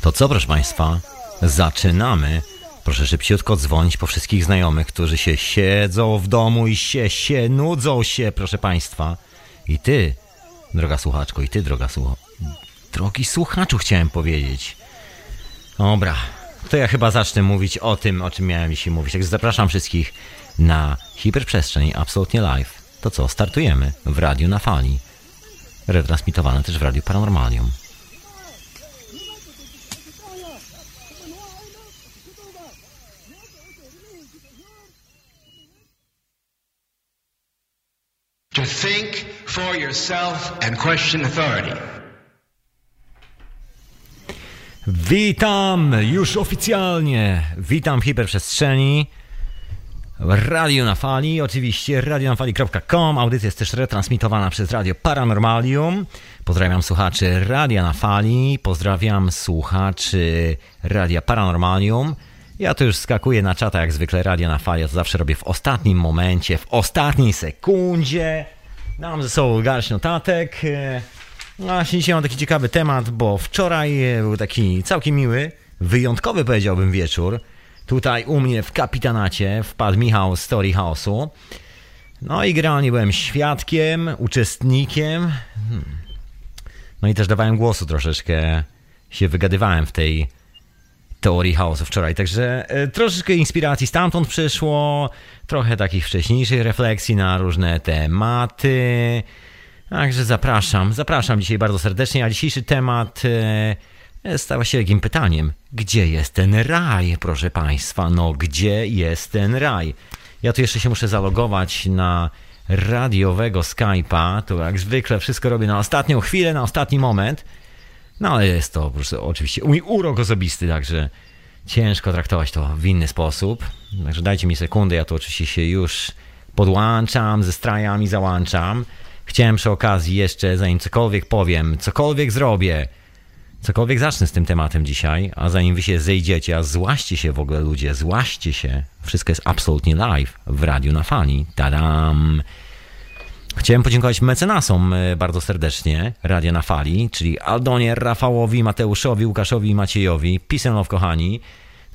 To co, proszę Państwa? Zaczynamy. Proszę szybciutko dzwonić po wszystkich znajomych, którzy się siedzą w domu i się, się nudzą się, proszę Państwa. I Ty, droga słuchaczko, i Ty, droga słucho... Drogi słuchaczu, chciałem powiedzieć. Dobra, to ja chyba zacznę mówić o tym, o czym miałem dzisiaj mówić. Także zapraszam wszystkich na hiperprzestrzeń absolutnie live. To co, startujemy w radiu na fali. Retransmitowane też w radiu Paranormalium. To think for yourself and question authority. Witam już oficjalnie. Witam w hiperprzestrzeni. Radio na fali, oczywiście radionafali.com. Audycja jest też retransmitowana przez Radio Paranormalium. Pozdrawiam słuchaczy Radia na fali, pozdrawiam słuchaczy Radia Paranormalium. Ja to już skakuję na czata jak zwykle Radia na fali, ja to zawsze robię w ostatnim momencie, w ostatniej sekundzie. Mam ze sobą garść notatek. No właśnie dzisiaj mam taki ciekawy temat, bo wczoraj był taki całkiem miły, wyjątkowy powiedziałbym wieczór. Tutaj u mnie w kapitanacie wpadł Michał z Story House'u. No i generalnie byłem świadkiem, uczestnikiem. Hmm. No i też dawałem głosu troszeczkę, się wygadywałem w tej teorii chaosu wczoraj. Także e, troszeczkę inspiracji stamtąd przyszło, trochę takich wcześniejszych refleksji na różne tematy. Także zapraszam, zapraszam dzisiaj bardzo serdecznie, a dzisiejszy temat e, stał się takim pytaniem. Gdzie jest ten raj, proszę Państwa? No, gdzie jest ten raj? Ja tu jeszcze się muszę zalogować na radiowego Skype'a. To jak zwykle wszystko robię na ostatnią chwilę, na ostatni moment. No ale jest to prostu oczywiście mój urok osobisty, także ciężko traktować to w inny sposób. Także dajcie mi sekundę, ja to oczywiście się już podłączam, ze strajami załączam. Chciałem przy okazji jeszcze, zanim cokolwiek powiem, cokolwiek zrobię, cokolwiek zacznę z tym tematem dzisiaj, a zanim wy się zejdziecie, a złaście się w ogóle ludzie, złaście się. Wszystko jest absolutnie live w radiu na fali. Tadam! Chciałem podziękować mecenasom e, bardzo serdecznie Radia na Fali, czyli Aldonie, Rafałowi, Mateuszowi, Łukaszowi i Maciejowi. Love, kochani.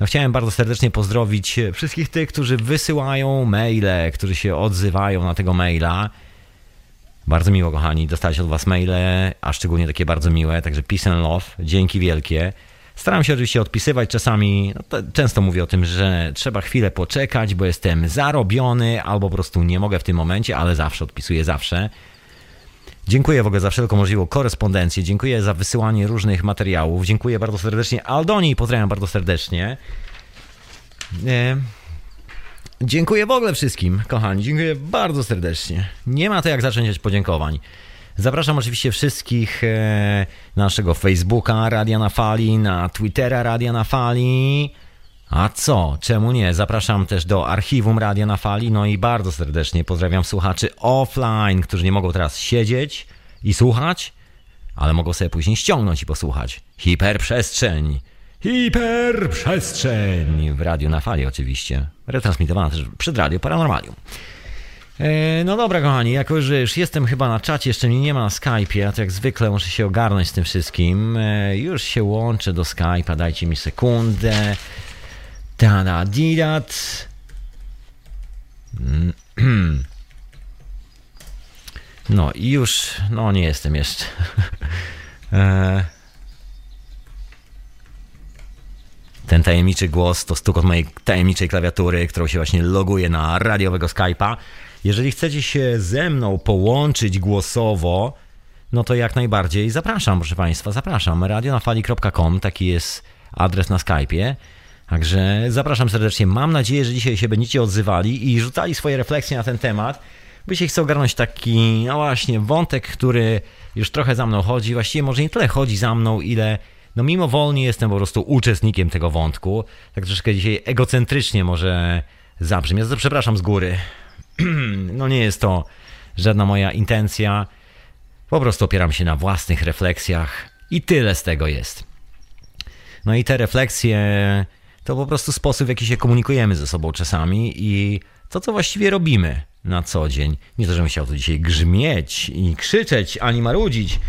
No, chciałem bardzo serdecznie pozdrowić wszystkich tych, którzy wysyłają maile, którzy się odzywają na tego maila. Bardzo miło, kochani, dostać od was maile, a szczególnie takie bardzo miłe, także peace and love, dzięki wielkie. Staram się oczywiście odpisywać czasami, no często mówię o tym, że trzeba chwilę poczekać, bo jestem zarobiony albo po prostu nie mogę w tym momencie, ale zawsze odpisuję, zawsze. Dziękuję w ogóle za wszelką możliwą korespondencję, dziękuję za wysyłanie różnych materiałów, dziękuję bardzo serdecznie Aldoni, pozdrawiam bardzo serdecznie. Dziękuję w ogóle wszystkim, kochani, dziękuję bardzo serdecznie. Nie ma to jak zacząć od podziękowań. Zapraszam oczywiście wszystkich e, na naszego Facebooka Radia na Fali, na Twittera Radia na Fali. A co? Czemu nie? Zapraszam też do archiwum Radia na Fali. No i bardzo serdecznie pozdrawiam słuchaczy offline, którzy nie mogą teraz siedzieć i słuchać, ale mogą sobie później ściągnąć i posłuchać. Hiperprzestrzeń. Hiperprzestrzeń w Radiu na Fali oczywiście. Retransmitowana też przed Radio Paranormalium. E, no dobra, kochani, jako że już jestem chyba na czacie, jeszcze mnie nie ma na Skype'ie, a to jak zwykle muszę się ogarnąć z tym wszystkim. E, już się łączę do Skype'a, dajcie mi sekundę. Tada, didat. No i już, no nie jestem jeszcze. E, ten tajemniczy głos to stuk od mojej tajemniczej klawiatury, którą się właśnie loguje na radiowego Skype'a. Jeżeli chcecie się ze mną połączyć głosowo, no to jak najbardziej zapraszam, proszę Państwa, zapraszam. radionafali.com, taki jest adres na Skype'ie. Także zapraszam serdecznie. Mam nadzieję, że dzisiaj się będziecie odzywali i rzucali swoje refleksje na ten temat. By się chcę ogarnąć taki, no właśnie, wątek, który już trochę za mną chodzi. Właściwie może nie tyle chodzi za mną, ile no mimowolnie jestem po prostu uczestnikiem tego wątku. Tak troszkę dzisiaj egocentrycznie może zabrzmi. Ja przepraszam z góry. no nie jest to żadna moja intencja. Po prostu opieram się na własnych refleksjach i tyle z tego jest. No i te refleksje to po prostu sposób, w jaki się komunikujemy ze sobą czasami i to, co właściwie robimy. na co dzień. Nie to, żebym chciał tu dzisiaj grzmieć i krzyczeć, ani marudzić,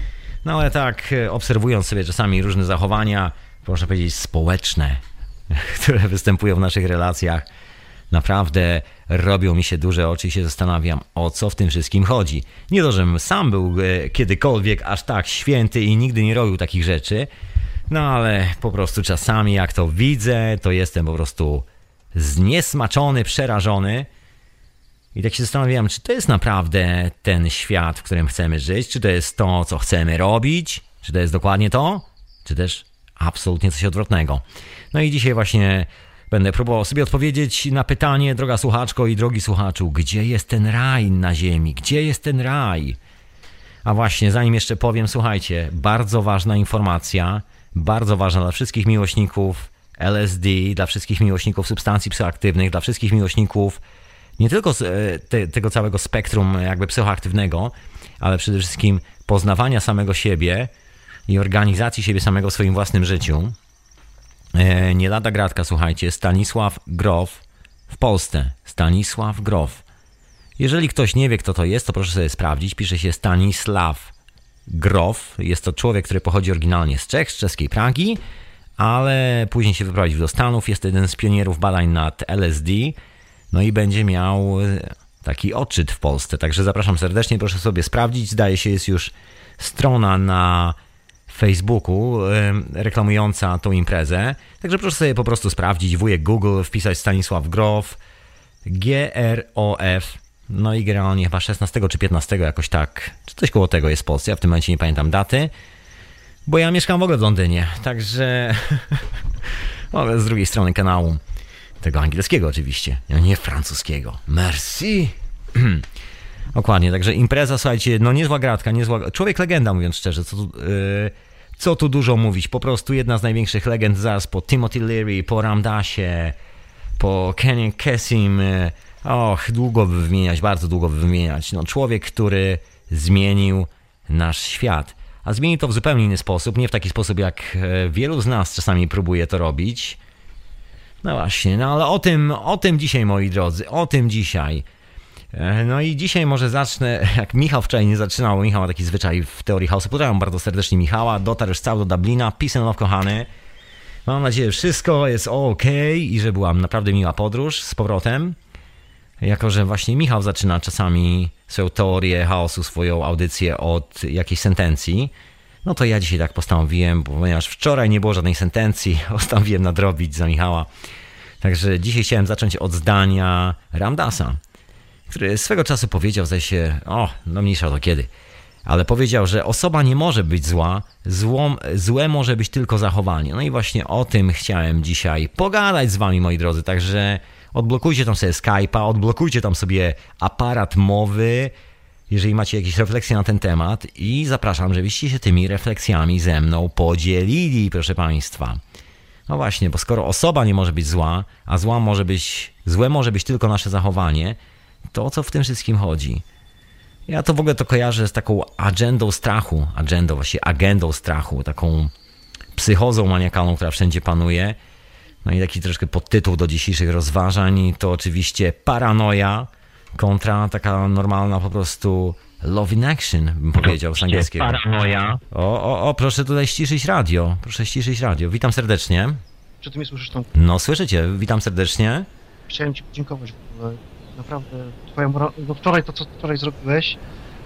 no ale tak, e, obserwując sobie czasami różne zachowania, można powiedzieć, społeczne, które występują w naszych relacjach, naprawdę robią mi się duże oczy i się zastanawiam, o co w tym wszystkim chodzi. Nie to, żebym sam był e, kiedykolwiek aż tak święty i nigdy nie robił takich rzeczy, no ale po prostu czasami jak to widzę, to jestem po prostu zniesmaczony, przerażony. I tak się zastanawiam, czy to jest naprawdę ten świat, w którym chcemy żyć, czy to jest to, co chcemy robić, czy to jest dokładnie to, czy też absolutnie coś odwrotnego. No i dzisiaj właśnie będę próbował sobie odpowiedzieć na pytanie, droga słuchaczko i drogi słuchaczu, gdzie jest ten raj na ziemi? Gdzie jest ten raj? A właśnie, zanim jeszcze powiem, słuchajcie, bardzo ważna informacja, bardzo ważna dla wszystkich miłośników LSD, dla wszystkich miłośników substancji psychoaktywnych, dla wszystkich miłośników nie tylko e, te, tego całego spektrum jakby psychoaktywnego, ale przede wszystkim poznawania samego siebie i organizacji siebie samego w swoim własnym życiu. E, nie lada gratka, słuchajcie, Stanisław Grof w Polsce. Stanisław Grof. Jeżeli ktoś nie wie, kto to jest, to proszę sobie sprawdzić. Pisze się Stanisław Grof. Jest to człowiek, który pochodzi oryginalnie z Czech, z czeskiej Pragi, ale później się wyprowadził do Stanów. Jest jeden z pionierów badań nad LSD. No i będzie miał e, taki odczyt w Polsce. Także zapraszam serdecznie, proszę sobie sprawdzić. Zdaje się, jest już strona na Facebooku reklamująca tą imprezę. Także proszę sobie po prostu sprawdzić, wujek Google, wpisać Stanisław Grof, G-R-O-F, no i generalnie chyba 16 czy 15 jakoś tak, czy coś koło tego jest w Polsce, ja w tym momencie nie pamiętam daty, bo ja mieszkam w ogóle w Londynie, także z drugiej strony kanału, tego angielskiego oczywiście, nie francuskiego. Merci! Dokładnie, także impreza, słuchajcie, no niezła gratka, niezła... Człowiek legenda, mówiąc szczerze, co tu, yy, co tu dużo mówić, po prostu jedna z największych legend zaraz po Timothy Leary, po Ramdasie, po Kenny Kessim, yy, och, długo by wymieniać, bardzo długo by wymieniać. No człowiek, który zmienił nasz świat. A zmienił to w zupełnie inny sposób, nie w taki sposób, jak e, wielu z nas czasami próbuje to robić. No właśnie, no ale o tym, o tym dzisiaj, moi drodzy, o tym dzisiaj. E, no i dzisiaj może zacznę, jak Michał wczoraj nie zaczynał, Michał ma taki zwyczaj w teorii chaosu. Pozdrawiam bardzo serdecznie Michała, dotarł już cały do Dublina, peace and love kochany. Mam nadzieję, że wszystko jest ok i że była naprawdę miła podróż z powrotem. Jako, że właśnie Michał zaczyna czasami swoją teorię chaosu, swoją audycję od jakiejś sentencji, no to ja dzisiaj tak postanowiłem, ponieważ wczoraj nie było żadnej sentencji, postanowiłem nadrobić za Michała. Także dzisiaj chciałem zacząć od zdania Ramdasa który swego czasu powiedział, zdaje się, o, no mniejsza to kiedy, ale powiedział, że osoba nie może być zła, złą, złe może być tylko zachowanie. No i właśnie o tym chciałem dzisiaj pogadać z wami, moi drodzy, także odblokujcie tam sobie Skype'a, odblokujcie tam sobie aparat mowy, jeżeli macie jakieś refleksje na ten temat i zapraszam, żebyście się tymi refleksjami ze mną podzielili, proszę Państwa. No właśnie, bo skoro osoba nie może być zła, a zła może być, złe może być tylko nasze zachowanie, to o co w tym wszystkim chodzi? Ja to w ogóle to kojarzę z taką agendą strachu, agendą, właściwie agendą strachu, taką psychozą maniakalną, która wszędzie panuje. No i taki troszkę podtytuł do dzisiejszych rozważań to oczywiście paranoja kontra taka normalna po prostu love in action, bym powiedział z angielskiego. Paranoja. O, o, o, proszę tutaj ściszyć radio. Proszę ściszyć radio. Witam serdecznie. Czy ty mnie słyszysz tam? No, słyszycie. Witam serdecznie. Chciałem ci podziękować w ogóle naprawdę twoją, no wczoraj to, co wczoraj zrobiłeś,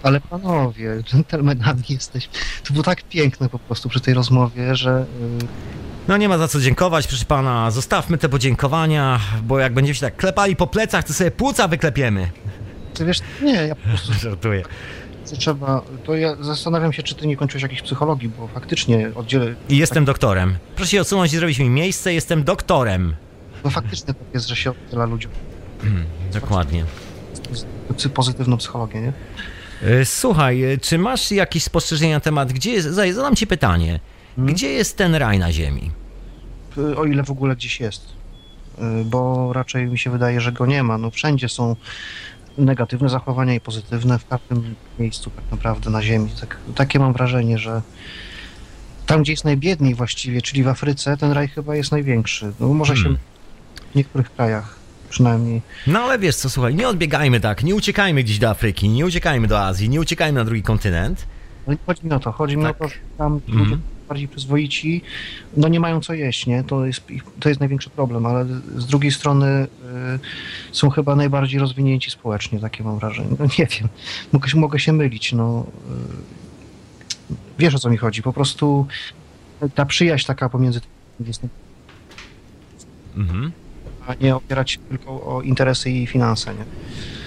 ale panowie, dżentelmenami jesteś. To było tak piękne po prostu przy tej rozmowie, że... No nie ma za co dziękować, proszę pana. Zostawmy te podziękowania, bo jak będziemy się tak klepali po plecach, to sobie płuca wyklepiemy. Ty wiesz, nie, ja po prostu... Żartuję. Trzeba, to ja zastanawiam się, czy ty nie kończyłeś jakiejś psychologii, bo faktycznie oddzielę... I jestem doktorem. Proszę się odsunąć i zrobić mi miejsce, jestem doktorem. No faktycznie tak jest, że się oddziela ludziom. Dokładnie. Pozytywną psychologię, nie? E, słuchaj, e, czy masz jakieś spostrzeżenia na temat, gdzie jest, zadam ci pytanie, hmm? gdzie jest ten raj na ziemi? E, o ile w ogóle gdzieś jest, bo raczej mi się wydaje, że go nie ma. No wszędzie są negatywne zachowania i pozytywne, w każdym miejscu tak naprawdę na ziemi. Tak, takie mam wrażenie, że tam, gdzie jest najbiedniej właściwie, czyli w Afryce, ten raj chyba jest największy. No może hmm. się w niektórych krajach przynajmniej. No ale wiesz co, słuchaj, nie odbiegajmy tak, nie uciekajmy gdzieś do Afryki, nie uciekajmy do Azji, nie uciekajmy na drugi kontynent. No chodzi mi o to, chodzi mi Tak. o to, że tam Mhm. ludzie bardziej przyzwoici, no nie mają co jeść, nie? To jest, to jest największy problem, ale z drugiej strony y, są chyba najbardziej rozwinięci społecznie, takie mam wrażenie. No nie wiem, mogę, się- mogę się mylić, no. Y, wiesz o co mi chodzi, po prostu ta przyjaźń taka pomiędzy Mhm. a nie opierać się tylko o interesy i finanse, nie?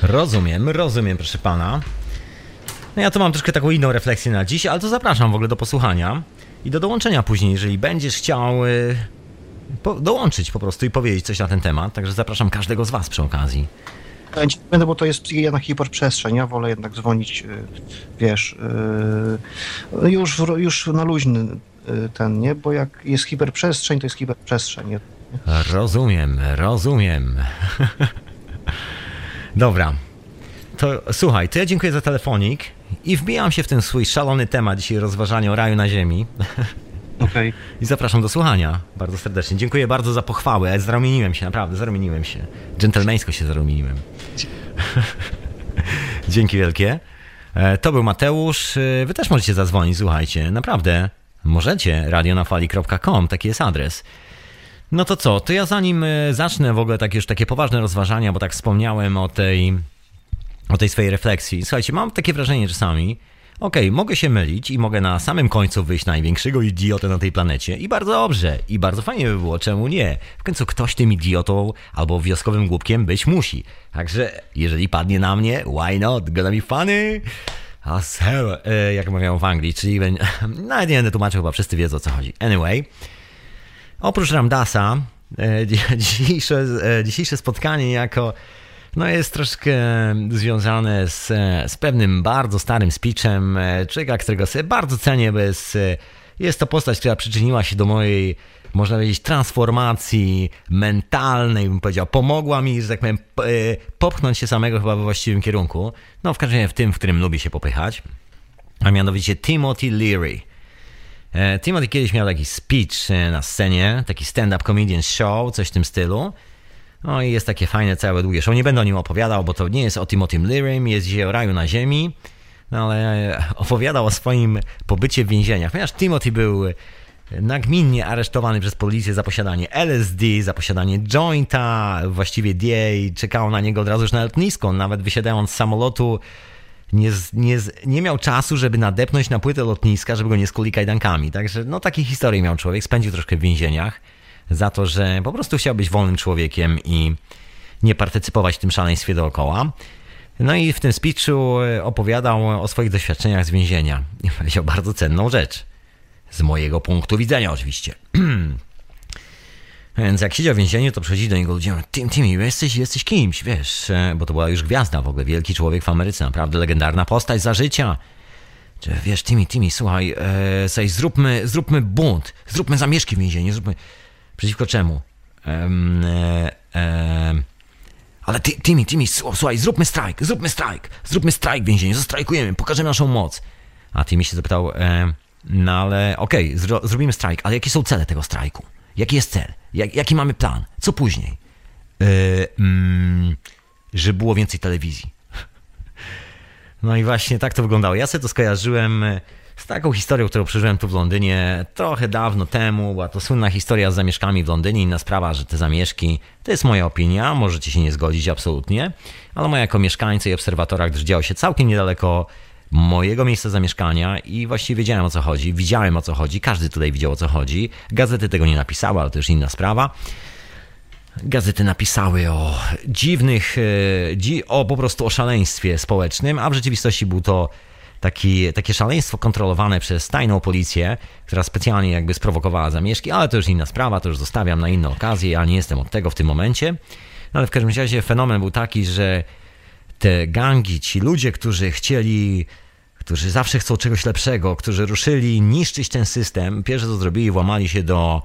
Rozumiem, rozumiem, proszę pana. No ja tu mam troszkę taką inną refleksję na dziś, ale to zapraszam w ogóle do posłuchania i do dołączenia później, jeżeli będziesz chciał y, po, dołączyć po prostu i powiedzieć coś na ten temat. Także zapraszam każdego z was przy okazji. Będę, bo to jest jednak hiperprzestrzeń. Ja wolę jednak dzwonić, y, wiesz, y, już, już na luźny ten, nie? Bo jak jest hiperprzestrzeń, to jest hiperprzestrzeń. nie? Rozumiem, rozumiem. Dobra. To słuchaj, to ja dziękuję za telefonik i wbijam się w ten swój szalony temat dzisiaj rozważania o raju na ziemi. Okej. I zapraszam do słuchania bardzo serdecznie. Dziękuję bardzo za pochwałę. Zarumieniłem się, naprawdę, zarumieniłem się. Dżentelmeńsko się zarumieniłem. Dzięki wielkie. E, To był Mateusz. E, Wy też możecie zadzwonić, słuchajcie. Naprawdę. Możecie. radionafali.com, taki jest adres. No to co? To ja zanim e, zacznę w ogóle takie już takie poważne rozważania, bo tak wspomniałem o tej o tej swojej refleksji. Słuchajcie, mam takie wrażenie czasami, okej, mogę się mylić i mogę na samym końcu wyjść największego idiotę na tej planecie i bardzo dobrze, i bardzo fajnie by było, czemu nie? W końcu ktoś tym idiotą albo wioskowym głupkiem być musi. Także jeżeli padnie na mnie, why not? Gonna be funny? A hell, jak mawiają w Anglii, czyli nawet nie będę tłumaczył, chyba wszyscy wiedzą o co chodzi. Anyway, Oprócz Ramdasa, e, dzi- dzisiejsze, e, dzisiejsze spotkanie jako no jest troszkę związane z, z pewnym bardzo starym speechem e, człowieka, którego sobie bardzo cenię, bo jest, e, jest to postać, która przyczyniła się do mojej, można powiedzieć, transformacji mentalnej, bym powiedział. Pomogła mi, że tak powiem, e, popchnąć się samego chyba we właściwym kierunku. No w każdym razie w tym, w którym lubię się popychać. A mianowicie Timothy Leary. Timothy kiedyś miał taki speech na scenie, taki stand-up comedian show, coś w tym stylu. No i jest takie fajne, całe długie show. Nie będę o nim opowiadał, bo to nie jest o Timothym Learym, jest dzisiaj o raju na ziemi. No ale opowiadał o swoim pobycie w więzieniach. Ponieważ Timothy był nagminnie aresztowany przez policję za posiadanie LSD, za posiadanie jointa, właściwie DA czekało na niego od razu już na lotnisko. Nawet wysiadając z samolotu nie, nie, nie miał czasu, żeby nadepnąć na płytę lotniska, żeby go nie skuli kajdankami. Także no takie historie miał człowiek, spędził troszkę w więzieniach za to, że po prostu chciał być wolnym człowiekiem i nie partycypować w tym szaleństwie dookoła. No i w tym speechu e, opowiadał o swoich doświadczeniach z więzienia. I powiedział bardzo cenną rzecz. Z mojego punktu widzenia oczywiście. Więc jak siedział w więzieniu, to przychodzi do niego ludzie, Tim, Timmy, jesteś, jesteś kimś, wiesz, e, bo to była już gwiazda w ogóle, wielki człowiek w Ameryce, naprawdę legendarna postać za życia. Że, wiesz, Timmy, Timmy, słuchaj, e, zróbmy, zróbmy bunt, zróbmy zamieszki w więzieniu, zróbmy... Przeciwko czemu? Em, e, em, ale ty, Timmy, Timmy, słuchaj, zróbmy strajk, zróbmy strajk, zróbmy strajk w więzieniu, zastrajkujemy, pokażemy naszą moc. A Timmy się zapytał, e, no ale okej, zro, zrobimy strajk, ale jakie są cele tego strajku? Jaki jest cel? Jak, jaki mamy plan? Co później? E, mm, żeby było więcej telewizji. No i właśnie tak to wyglądało. Ja sobie to skojarzyłem e, z taką historią, którą przeżyłem tu w Londynie trochę dawno temu. Była to słynna historia z zamieszkami w Londynie. Inna sprawa, że te zamieszki, to jest moja opinia, możecie się nie zgodzić absolutnie, ale moja jako mieszkańca i obserwatora, gdyż działo się całkiem niedaleko mojego miejsca zamieszkania i właściwie wiedziałem o co chodzi, widziałem o co chodzi, każdy tutaj widział o co chodzi. Gazety tego nie napisały, ale to już inna sprawa. Gazety napisały o dziwnych, e, o po prostu o szaleństwie społecznym, a w rzeczywistości był to taki, takie szaleństwo kontrolowane przez tajną policję, która specjalnie jakby sprowokowała zamieszki, ale to już inna sprawa, to już zostawiam na inne okazje, ja nie jestem od tego w tym momencie. No ale w każdym razie fenomen był taki, że te gangi, ci ludzie, którzy chcieli, którzy zawsze chcą czegoś lepszego, którzy ruszyli niszczyć ten system, pierwsze co zrobili, włamali się do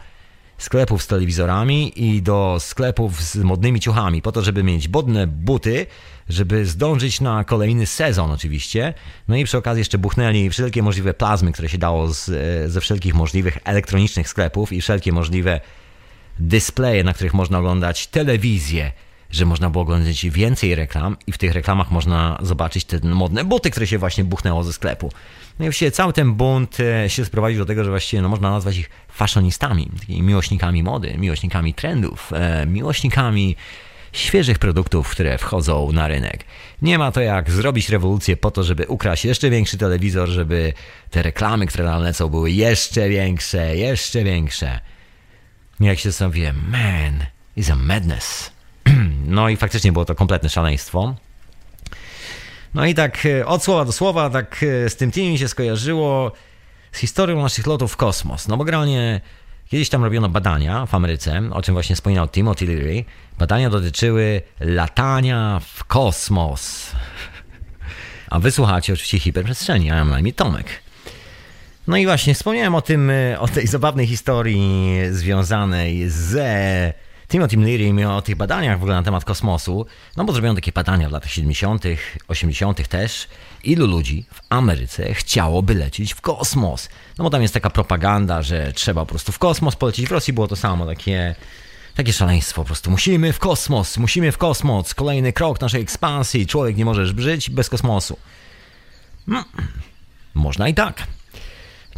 sklepów z telewizorami i do sklepów z modnymi ciuchami, po to, żeby mieć modne buty, żeby zdążyć na kolejny sezon oczywiście. No i przy okazji jeszcze buchnęli wszelkie możliwe plazmy, które się dało z, e, ze wszelkich możliwych elektronicznych sklepów i wszelkie możliwe dysplaye, na których można oglądać telewizję że można było oglądać więcej reklam i w tych reklamach można zobaczyć te modne buty, które się właśnie buchnęło ze sklepu. No i właściwie cały ten bunt e, się sprowadził do tego, że właściwie no, można nazwać ich fashionistami, takimi miłośnikami mody, miłośnikami trendów, e, miłośnikami świeżych produktów, które wchodzą na rynek. Nie ma to jak zrobić rewolucję po to, żeby ukraść jeszcze większy telewizor, żeby te reklamy, które nam lecą, były jeszcze większe, jeszcze większe. Jak się sobie, man, is a madness. No i faktycznie było to kompletne szaleństwo. No i tak e, od słowa do słowa, tak e, z tym teamem się skojarzyło z historią naszych lotów w kosmos. No bo generalnie kiedyś tam robiono badania w Ameryce, o czym właśnie wspominał Timothy Leary. Badania dotyczyły latania w kosmos. A wysłuchacie oczywiście hiperprzestrzeni, a ja mam na imię Tomek. No i właśnie wspomniałem o tym, e, o tej zabawnej historii związanej ze Timothy Leary o tych badaniach w ogóle na temat kosmosu, no bo zrobiono takie badania w latach 70., 80. też, ilu ludzi w Ameryce chciałoby lecieć w kosmos. No bo tam jest taka propaganda, że trzeba po prostu w kosmos polecieć. W Rosji było to samo, takie, takie szaleństwo po prostu. Musimy w kosmos, musimy w kosmos. Kolejny krok naszej ekspansji. Człowiek nie możesz żyć bez kosmosu. No, można i tak.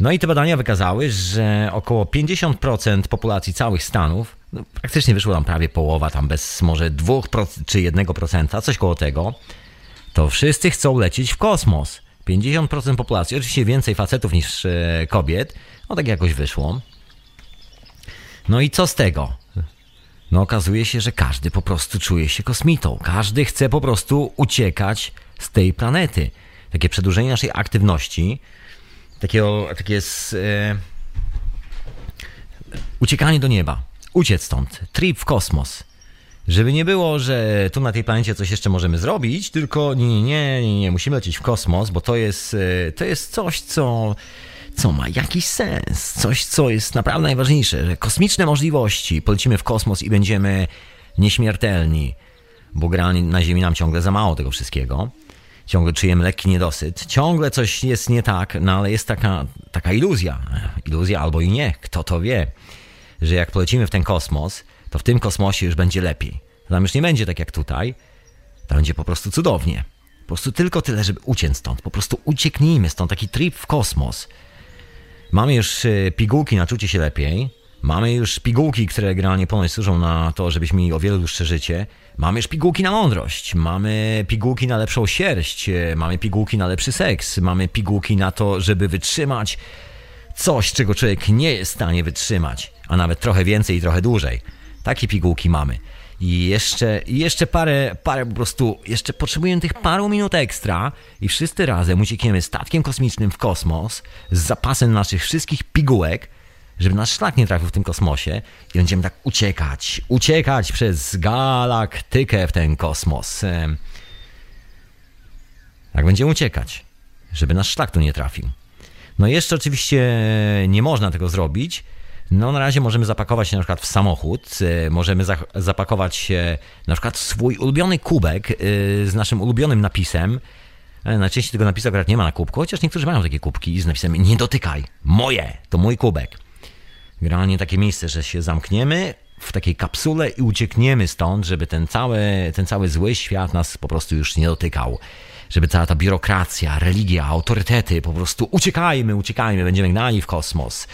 No i te badania wykazały, że około 50% populacji całych Stanów, no praktycznie wyszło tam prawie połowa, tam bez może 2 czy 1%, coś koło tego, to wszyscy chcą lecieć w kosmos. 50% populacji, oczywiście więcej facetów niż e, kobiet, no tak jakoś wyszło. No i co z tego? No okazuje się, że każdy po prostu czuje się kosmitą. Każdy chce po prostu uciekać z tej planety. Takie przedłużenie naszej aktywności takiego, takie jest, e, uciekanie do nieba, uciec stąd, trip w kosmos. Żeby nie było, że tu na tej planecie coś jeszcze możemy zrobić, tylko nie, nie, nie, nie, nie musimy lecieć w kosmos, bo to jest, e, to jest coś, co, co ma jakiś sens, coś, co jest naprawdę najważniejsze, że kosmiczne możliwości, polecimy w kosmos i będziemy nieśmiertelni, bo generalnie na Ziemi nam ciągle za mało tego wszystkiego. Ciągle czujemy lekki niedosyt, ciągle coś jest nie tak, no ale jest taka, taka iluzja, iluzja albo i nie, kto to wie, że jak polecimy w ten kosmos, to w tym kosmosie już będzie lepiej. Tam już nie będzie tak jak tutaj, tam będzie po prostu cudownie. Po prostu tylko tyle, żeby uciec stąd, po prostu ucieknijmy stąd, taki trip w kosmos. Mamy już e, pigułki na czucie się lepiej, mamy już pigułki, które generalnie ponoć służą na to, żebyśmy mieli o wiele dłuższe życie, Mamy już pigułki na mądrość, mamy pigułki na lepszą sierść, e, mamy pigułki na lepszy seks, mamy pigułki na to, żeby wytrzymać coś, czego człowiek nie jest w stanie wytrzymać, a nawet trochę więcej i trochę dłużej. Takie pigułki mamy. I jeszcze, jeszcze parę, parę po prostu, jeszcze potrzebujemy tych paru minut ekstra i wszyscy razem uciekniemy statkiem kosmicznym w kosmos z zapasem naszych wszystkich pigułek, żeby nasz szlak nie trafił w tym kosmosie i będziemy tak uciekać, uciekać przez galaktykę w ten kosmos. Tak będziemy uciekać, żeby nasz szlak tu nie trafił. No jeszcze oczywiście nie można tego zrobić. No na razie możemy zapakować się na przykład w samochód, e, możemy za zapakować się na przykład swój ulubiony kubek e, z naszym ulubionym napisem. E, najczęściej tego napisu akurat nie ma na kubku, chociaż niektórzy mają takie kubki z napisem nie dotykaj, moje, to mój kubek. Generalnie takie miejsce, że się zamkniemy w takiej kapsule i uciekniemy stąd, żeby ten cały, ten cały zły świat nas po prostu już nie dotykał. Żeby cała ta biurokracja, religia, autorytety, po prostu uciekajmy, uciekajmy, będziemy gnani w kosmos.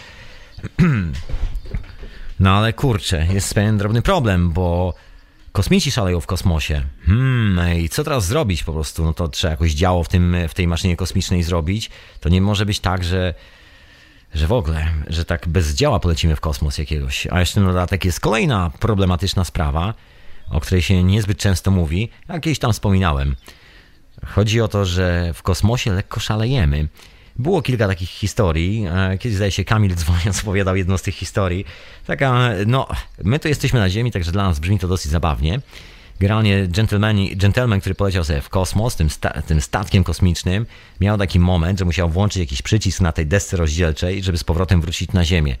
No ale kurczę, jest pewien drobny problem, bo kosmici szaleją w kosmosie. Hmm, i co teraz zrobić po prostu? No to trzeba jakoś działo w, tym, w tej maszynie kosmicznej zrobić. To nie może być tak, że że w ogóle, że tak bez działa polecimy w kosmos jakiegoś. A jeszcze na dodatek jest kolejna problematyczna sprawa, o której się niezbyt często mówi, kiedyś tam wspominałem. Chodzi o to, że w kosmosie lekko szalejemy. Było kilka takich historii. E, kiedyś zdaje się Kamil dzwoniąc opowiadał jedną z tych historii. Taka, no, my tu jesteśmy na Ziemi, także dla nas brzmi to dosyć zabawnie. Generalnie gentleman, który poleciał sobie w kosmos, tym, sta tym statkiem kosmicznym, miał taki moment, że musiał włączyć jakiś przycisk na tej desce rozdzielczej, żeby z powrotem wrócić na Ziemię.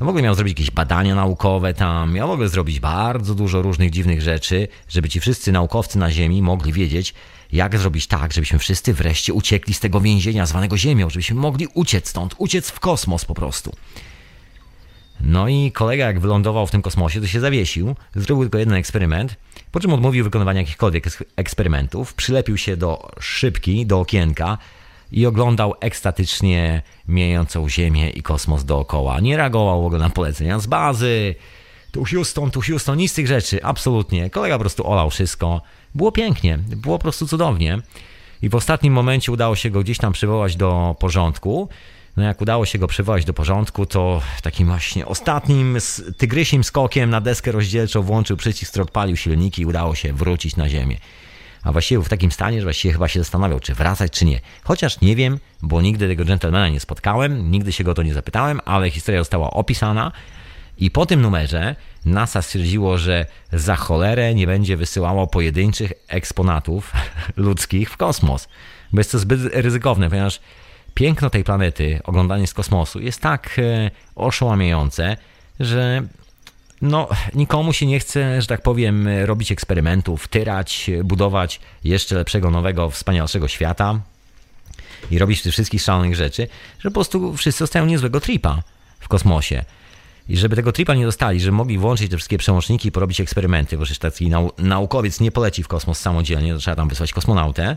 W ogóle miał zrobić jakieś badania naukowe tam, w ogóle zrobić bardzo dużo różnych dziwnych rzeczy, żeby ci wszyscy naukowcy na Ziemi mogli wiedzieć, jak zrobić tak, żebyśmy wszyscy wreszcie uciekli z tego więzienia zwanego Ziemią, żebyśmy mogli uciec stąd, uciec w kosmos po prostu. No i kolega, jak wylądował w tym kosmosie, to się zawiesił, zrobił tylko jeden eksperyment, po czym odmówił wykonywania jakichkolwiek eks- eksperymentów, przylepił się do szybki, do okienka i oglądał ekstatycznie miejącą Ziemię i kosmos dookoła. Nie reagował w ogóle na polecenia z bazy. Tu Houston, tu Houston, nic z tych rzeczy, absolutnie. Kolega po prostu olał wszystko. Było pięknie, było po prostu cudownie. I w ostatnim momencie udało się go gdzieś tam przywołać do porządku. No jak udało się go przywołać do porządku, to takim właśnie ostatnim tygrysim skokiem na deskę rozdzielczą włączył przycisk, odpalił silniki i udało się wrócić na ziemię. A właściwie był w takim stanie, że właściwie chyba się zastanawiał, czy wracać, czy nie. Chociaż nie wiem, bo nigdy tego dżentelmena nie spotkałem, nigdy się go o to nie zapytałem, ale historia została opisana. I po tym numerze NASA stwierdziło, że za cholerę nie będzie wysyłało pojedynczych eksponatów ludzkich w kosmos. Bo jest to zbyt ryzykowne, ponieważ piękno tej planety, oglądanie z kosmosu jest tak e, oszałamiające, że no, nikomu się nie chce, że tak powiem, robić eksperymentów, tyrać, budować jeszcze lepszego, nowego, wspanialszego świata i robić tych wszystkich szalonych rzeczy, że po prostu wszyscy dostają niezłego tripa w kosmosie. I żeby tego tripa nie dostali, żeby mogli włączyć te wszystkie przełączniki i porobić eksperymenty, bo przecież taki nau naukowiec nie poleci w kosmos samodzielnie, to trzeba tam wysłać kosmonautę,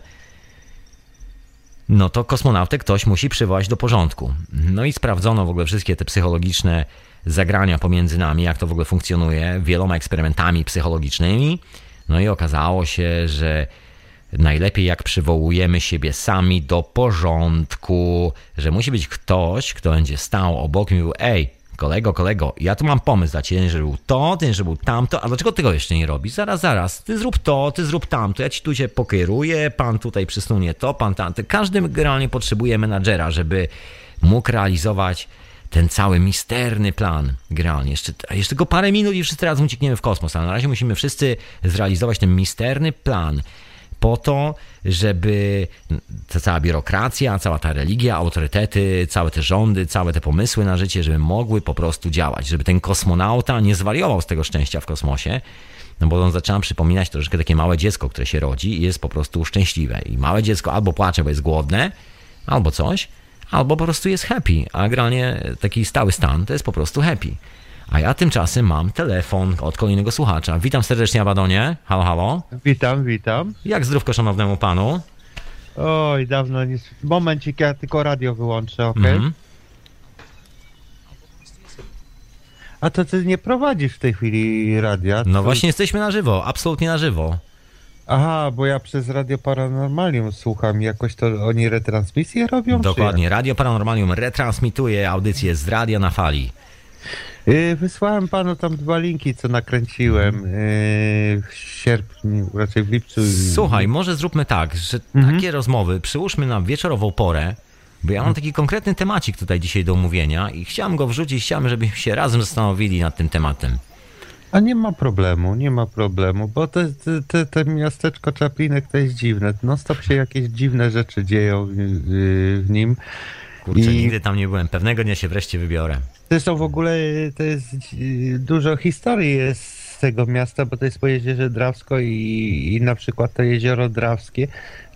no to kosmonautę ktoś musi przywołać do porządku. No i sprawdzono w ogóle wszystkie te psychologiczne zagrania pomiędzy nami, jak to w ogóle funkcjonuje, wieloma eksperymentami psychologicznymi. No i okazało się, że najlepiej jak przywołujemy siebie sami do porządku, że musi być ktoś, kto będzie stał obok i mówił, ej, kolego, kolego, ja tu mam pomysł dla ciebie, że był to, ten, że był tamto, a dlaczego tego jeszcze nie robisz? Zaraz, zaraz, ty zrób to, ty zrób tamto, ja ci tu cię pokieruję, pan tutaj przysunie to, pan tamto. Każdy generalnie potrzebuje menadżera, żeby mógł realizować ten cały misterny plan generalnie. Jeszcze, jeszcze tylko parę minut i wszyscy razem uciekniemy w kosmos, a na razie musimy wszyscy zrealizować ten misterny plan po to, żeby ta cała biurokracja, cała ta religia, autorytety, całe te rządy, całe te pomysły na życie, żeby mogły po prostu działać, żeby ten kosmonauta nie zwariował z tego szczęścia w kosmosie, no bo on zaczyna przypominać troszeczkę takie małe dziecko, które się rodzi i jest po prostu szczęśliwe. I małe dziecko albo płacze, bo jest głodne, albo coś, albo po prostu jest happy, a generalnie taki stały stan to jest po prostu happy. A ja tymczasem mam telefon od kolejnego słuchacza. Witam serdecznie, Abadonie. Halo, halo. Witam, witam. Jak zdrówko szanownemu panu? Oj, dawno nie... Momencik, ja tylko radio wyłączę, ok? Mhm. A to ty nie prowadzisz w tej chwili radia? No To- właśnie jesteśmy na żywo, absolutnie na żywo. Aha, bo ja przez Radio Paranormalium słucham. Jakoś to oni retransmisję robią? Dokładnie. Radio Paranormalium retransmituje audycję z radia na fali. Y, wysłałem panu tam dwa linki, co nakręciłem Mhm. y, w sierpniu, raczej w lipcu. Słuchaj, może zróbmy tak, że Mhm. takie rozmowy przyłóżmy na wieczorową porę, bo ja mam taki konkretny temacik tutaj dzisiaj do omówienia i chciałem go wrzucić, chciałem, żebyśmy się razem zastanowili nad tym tematem. A nie ma problemu, nie ma problemu, bo to, to, to, to miasteczko Czaplinek to jest dziwne. Non stop się jakieś dziwne rzeczy dzieją y, y, w nim. Kurczę, I- nigdy tam nie byłem. Pewnego dnia się wreszcie wybiorę. Zresztą w ogóle to jest y, dużo historii jest z tego miasta, bo to jest po jeziorze Drawsko i, i na przykład to jezioro Drawskie,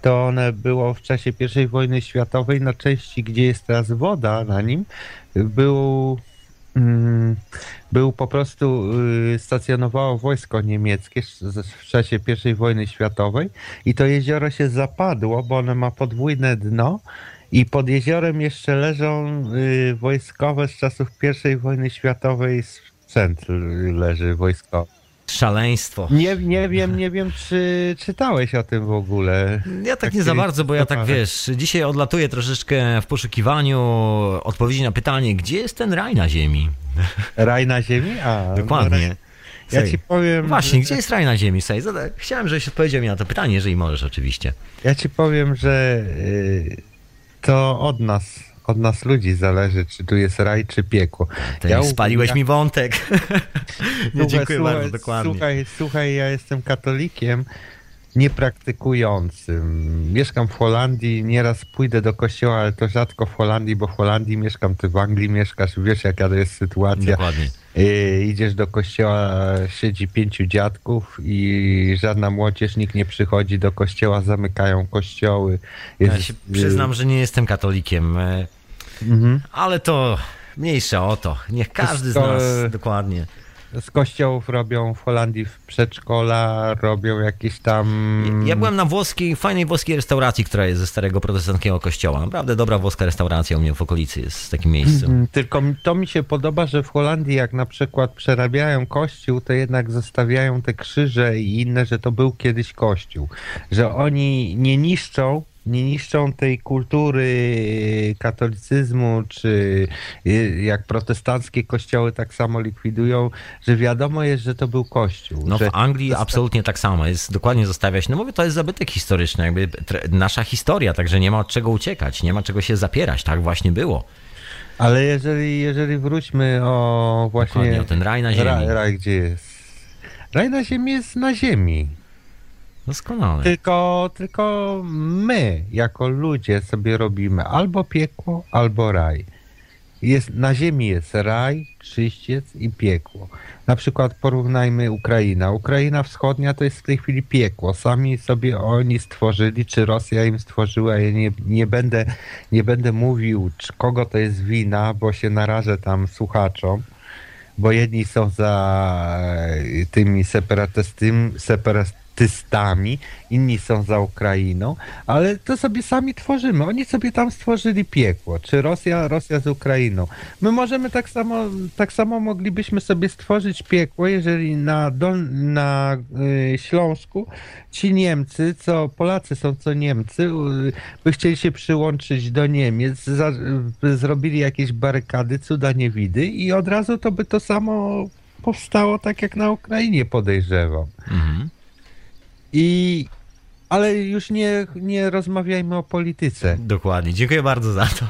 to one było w czasie I wojny światowej na części, gdzie jest teraz woda na nim, był, był po prostu y, stacjonowało wojsko niemieckie w czasie I wojny światowej i to jezioro się zapadło, bo ono ma podwójne dno i pod jeziorem jeszcze leżą y, wojskowe z czasów I wojny światowej sprzęt leży wojskowy. Szaleństwo. Nie, nie wiem, nie wiem, czy czytałeś o tym w ogóle. Ja tak nie za bardzo, bo ja tak wiesz, dzisiaj odlatuję troszeczkę w poszukiwaniu odpowiedzi na pytanie, gdzie jest ten raj na ziemi? Raj na ziemi? A, Dokładnie. No, ja Słuchaj, ci powiem. Właśnie, że, gdzie jest raj na ziemi? Zada- Chciałem, żebyś odpowiedział mi na to pytanie, jeżeli możesz oczywiście. Ja ci powiem, że y, to od nas, od nas ludzi zależy, czy tu jest raj, czy piekło. Ty Ja- spaliłeś ja- mi wątek. nie, dziękuję słuchaj, bardzo, dokładnie. Słuchaj, słuchaj, ja jestem katolikiem niepraktykującym. Mieszkam w Holandii, nieraz pójdę do kościoła, ale to rzadko w Holandii, bo w Holandii mieszkam, ty w Anglii mieszkasz, wiesz jaka to jest sytuacja. Dokładnie. Y, idziesz do kościoła, siedzi pięciu dziadków i żadna młodzież, nikt nie przychodzi do kościoła, zamykają kościoły. Ja Jest, się przyznam, że nie jestem katolikiem, e, Mhm. ale to Mniejsza o to. Niech każdy z nas dokładnie. Z kościołów robią w Holandii w przedszkola, robią jakieś tam. Ja byłem na włoskiej, fajnej włoskiej restauracji, która jest ze starego protestanckiego kościoła. Naprawdę dobra włoska restauracja u mnie w okolicy jest w takim miejscu. Mhm, tylko to mi się podoba, że w Holandii, jak na przykład przerabiają kościół, to jednak zostawiają te krzyże i inne, że to był kiedyś kościół. Że oni nie niszczą nie niszczą tej kultury katolicyzmu, czy jak protestanckie kościoły tak samo likwidują, że wiadomo jest, że to był kościół. No w Anglii absolutnie tak samo jest, dokładnie zostawia się, no mówię, to jest zabytek historyczny, jakby nasza historia, także nie ma od czego uciekać, nie ma czego się zapierać, tak właśnie było. Ale jeżeli, jeżeli wróćmy o właśnie... Dokładnie, o ten raj na ziemi. Raj, raj gdzie jest? Raj na ziemi jest na ziemi. Doskonale. Tylko, tylko my, jako ludzie, sobie robimy albo piekło, albo raj. Jest, na ziemi jest raj, czyściec i piekło. Na przykład porównajmy Ukraina. Ukraina wschodnia to jest w tej chwili piekło. Sami sobie oni stworzyli, czy Rosja im stworzyła. Ja nie, nie, będę, nie będę mówił, czy kogo to jest wina, bo się narażę tam słuchaczom bo jedni są za tymi separatystami, separat, separatystami, inni są za Ukrainą, ale to sobie sami tworzymy. Oni sobie tam stworzyli piekło, czy Rosja, Rosja z Ukrainą. My możemy tak samo, tak samo moglibyśmy sobie stworzyć piekło, jeżeli na, Dol, na y, Śląsku ci Niemcy, co Polacy są, co Niemcy, y, by chcieli się przyłączyć do Niemiec, za, by zrobili jakieś barykady, cuda niewidy i od razu to by to samo powstało tak jak na Ukrainie podejrzewam. Mhm. I ale już nie, nie rozmawiajmy o polityce. Dokładnie, dziękuję bardzo za to.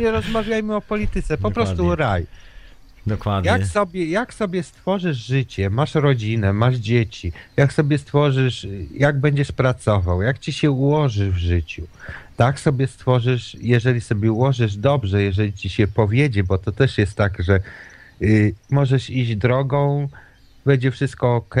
nie rozmawiajmy o polityce, po Dokładnie. prostu raj. Dokładnie. Jak sobie, jak sobie stworzysz życie, masz rodzinę, masz dzieci, jak sobie stworzysz, jak będziesz pracował, jak ci się ułoży w życiu, tak sobie stworzysz, jeżeli sobie ułożysz dobrze, jeżeli ci się powiedzie, bo to też jest tak, że y, możesz iść drogą, będzie wszystko ok,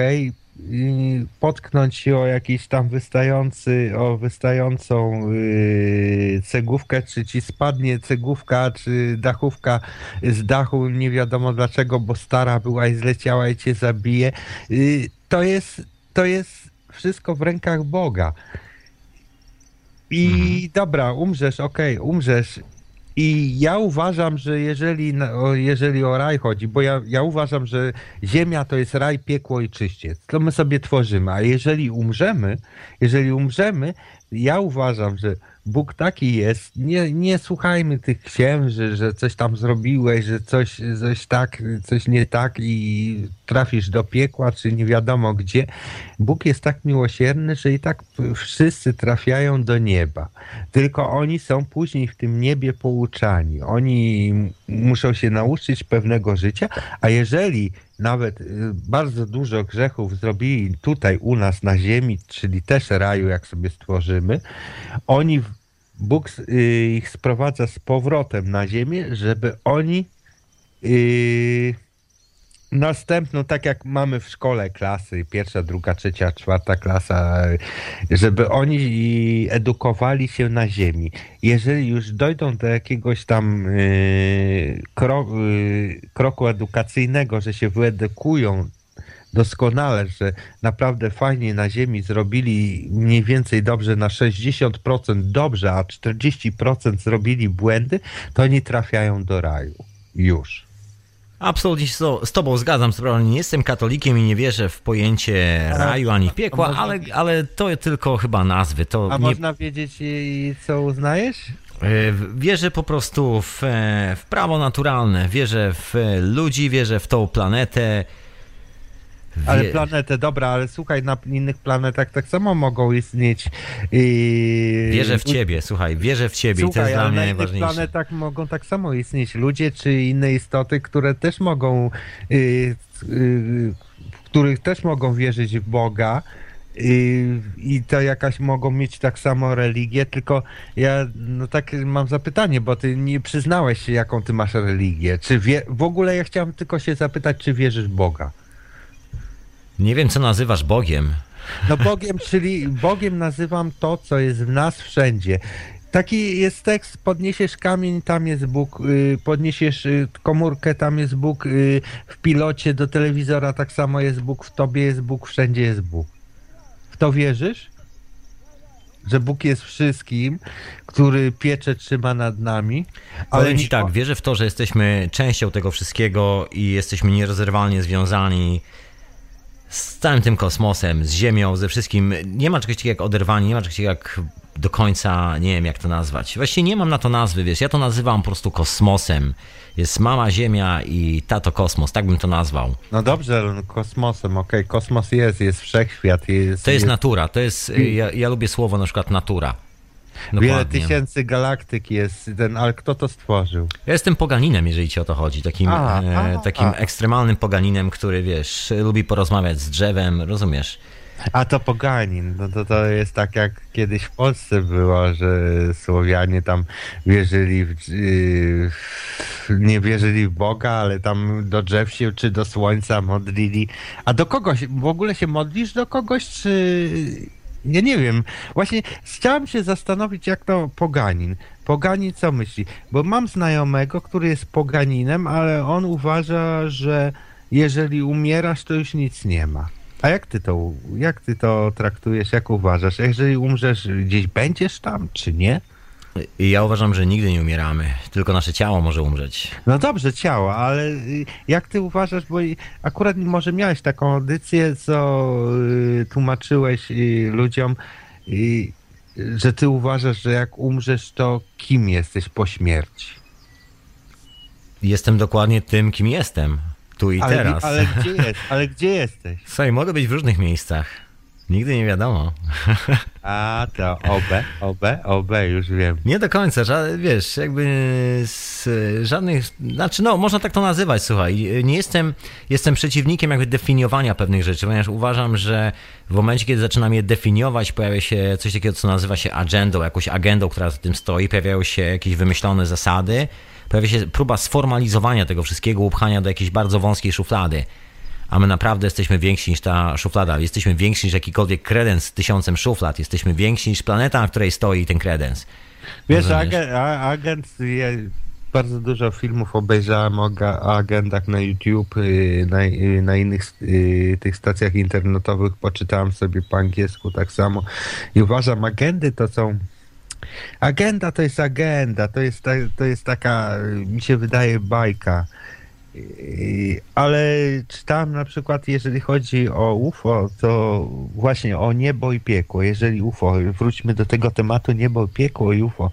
potknąć się o jakiś tam wystający, o wystającą yy, cegówkę, czy ci spadnie cegówka, czy dachówka z dachu, nie wiadomo dlaczego, bo stara była i zleciała i cię zabije. Yy, to jest, to jest wszystko w rękach Boga. I mhm. dobra, umrzesz, okej, okay, umrzesz, i ja uważam, że jeżeli, jeżeli o raj chodzi, bo ja, ja uważam, że ziemia to jest raj, piekło i czyściec, to my sobie tworzymy, a jeżeli umrzemy, jeżeli umrzemy, ja uważam, że Bóg taki jest. Nie, nie słuchajmy tych księży, że coś tam zrobiłeś, że coś, coś tak, coś nie tak i trafisz do piekła, czy nie wiadomo gdzie. Bóg jest tak miłosierny, że i tak wszyscy trafiają do nieba. Tylko oni są później w tym niebie pouczani. Oni muszą się nauczyć pewnego życia, a jeżeli nawet y, bardzo dużo grzechów zrobili tutaj u nas na ziemi, czyli też raju, jak sobie stworzymy, oni, Bóg y, ich sprowadza z powrotem na ziemię, żeby oni yy, następną, tak jak mamy w szkole klasy, pierwsza, druga, trzecia, czwarta klasa, żeby oni edukowali się na ziemi. Jeżeli już dojdą do jakiegoś tam yy, kro, yy, kroku edukacyjnego, że się wyedukują doskonale, że naprawdę fajnie na ziemi zrobili mniej więcej dobrze na 60% dobrze, a 40% zrobili błędy, to oni trafiają do raju. Już. Absolutnie się z Tobą zgadzam. Nie jestem katolikiem i nie wierzę w pojęcie raju ani piekła, ale, ale to tylko chyba nazwy. To A nie... można wiedzieć, co uznajesz? E, wierzę po prostu w, e, w prawo naturalne, wierzę w ludzi, wierzę w tą planetę, ale planetę, dobra, ale słuchaj, na innych planetach tak samo mogą istnieć. I... Wierzę w ciebie, słuchaj, wierzę w ciebie słuchaj, i to jest dla mnie najważniejsze. Na innych planetach mogą tak samo istnieć ludzie czy inne istoty, które też mogą, yy, yy, których też mogą wierzyć w Boga. I, I to jakaś mogą mieć tak samo religię, tylko ja no tak mam zapytanie, bo ty nie przyznałeś się, jaką ty masz religię. Czy wie, w ogóle ja chciałem tylko się zapytać, czy wierzysz w Boga? Nie wiem, co nazywasz Bogiem. No Bogiem, czyli Bogiem nazywam to, co jest w nas wszędzie. Taki jest tekst, podniesiesz kamień, tam jest Bóg, y, podniesiesz y, komórkę, tam jest Bóg, y, w pilocie do telewizora tak samo jest Bóg, w tobie jest Bóg, wszędzie jest Bóg. W to wierzysz? Że Bóg jest wszystkim, który piecze trzyma nad nami. Ale nie- ci tak, wierzę w to, że jesteśmy częścią tego wszystkiego i jesteśmy nierozerwalnie związani z całym tym kosmosem, z Ziemią, ze wszystkim. Nie ma czegoś takiego jak oderwanie, nie ma czegoś takiego jak do końca, nie wiem jak to nazwać. Właściwie nie mam na to nazwy, wiesz, ja to nazywam po prostu kosmosem. Jest mama Ziemia i tato kosmos, tak bym to nazwał. No dobrze, no kosmosem, okej, kosmos jest, jest wszechświat, jest, To jest natura, to jest, ja, ja lubię słowo na przykład natura. Wiele Dokładnie. tysięcy galaktyk jest, ten, ale kto to stworzył? Ja jestem poganinem, jeżeli ci o to chodzi. Takim, A, e, a, takim a. ekstremalnym poganinem, który wiesz, lubi porozmawiać z drzewem, rozumiesz? A to poganin, no to, to jest tak jak kiedyś w Polsce było, że Słowianie tam wierzyli, w, yy, w- nie wierzyli w Boga, ale tam do drzew się czy do słońca modlili. A do kogoś, w ogóle się modlisz do kogoś, czy... Ja nie wiem. Właśnie chciałem się zastanowić, jak to poganin. Poganin co myśli? Bo mam znajomego, który jest poganinem, ale on uważa, że jeżeli umierasz, to już nic nie ma. A jak ty to, jak ty to traktujesz, jak uważasz? Jeżeli umrzesz, gdzieś będziesz tam, czy nie? I ja uważam, że nigdy nie umieramy, tylko nasze ciało może umrzeć. No dobrze, ciało, ale y, jak ty uważasz, bo akurat może miałeś taką audycję, co y, tłumaczyłeś y, ludziom, że ty uważasz, że jak umrzesz, to kim jesteś po śmierci? Jestem dokładnie tym, kim jestem. Tu i ale, teraz. ale gdzie jest? Ale gdzie jesteś? Słuchaj, mogę być w różnych miejscach. Nigdy nie wiadomo. A to OB, OB, OB, już wiem. Nie do końca, ża- wiesz, jakby z żadnych, znaczy no, można tak to nazywać, słuchaj, nie jestem, jestem przeciwnikiem jakby definiowania pewnych rzeczy, ponieważ uważam, że w momencie, kiedy zaczynam je definiować, pojawia się coś takiego, co nazywa się agendą, jakąś agendą, która za tym stoi, pojawiają się jakieś wymyślone zasady, pojawia się próba sformalizowania tego wszystkiego, upchania do jakiejś bardzo wąskiej szuflady. A my naprawdę jesteśmy więksi niż ta szuflada. Jesteśmy więksi niż jakikolwiek kredens z tysiącem szuflad. Jesteśmy więksi niż planeta, na której stoi ten kredens. Wiesz, agent, bardzo dużo filmów obejrzałem o, agentach na YouTube, y, na, y, na innych y, tych stacjach internetowych, poczytałem sobie po angielsku tak samo i uważam, agendy to są agenda to jest agenda, to jest, to jest taka, mi się wydaje, bajka. Ale czytałem na przykład, jeżeli chodzi o UFO, to właśnie o niebo i piekło. Jeżeli UFO, wróćmy do tego tematu niebo, piekło i UFO.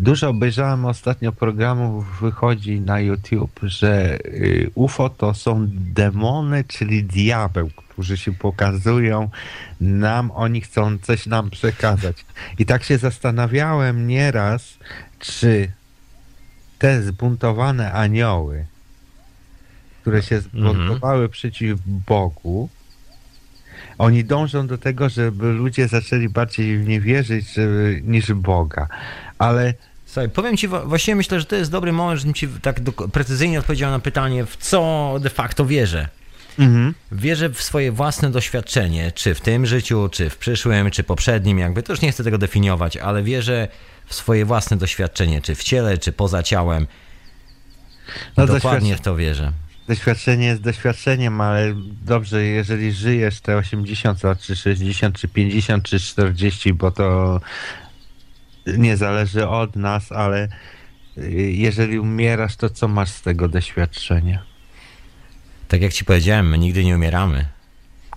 Dużo obejrzałem ostatnio programów, wychodzi na YouTube, że y, UFO to są demony, czyli diabeł, którzy się pokazują nam, oni chcą coś nam przekazać. I tak się zastanawiałem nieraz, czy te zbuntowane anioły, które się zbuntowały przeciw Bogu, oni dążą do tego, żeby ludzie zaczęli bardziej w nie wierzyć żeby, niż Boga. Ale Słuchaj, powiem ci, właściwie myślę, że to jest dobry moment, żebym ci tak precyzyjnie odpowiedział na pytanie, w co de facto wierzę. Wierzę w swoje własne doświadczenie, czy w tym życiu, czy w przyszłym, czy poprzednim, jakby to już nie chcę tego definiować, ale wierzę w swoje własne doświadczenie, czy w ciele, czy poza ciałem. No, Dokładnie doświadczenie- w to wierzę. Doświadczenie jest doświadczeniem, ale dobrze, jeżeli żyjesz te 80 lat, czy 60, czy 50, czy 40, bo to nie zależy od nas, ale y, jeżeli umierasz, to co masz z tego doświadczenia? Tak jak ci powiedziałem, my nigdy nie umieramy.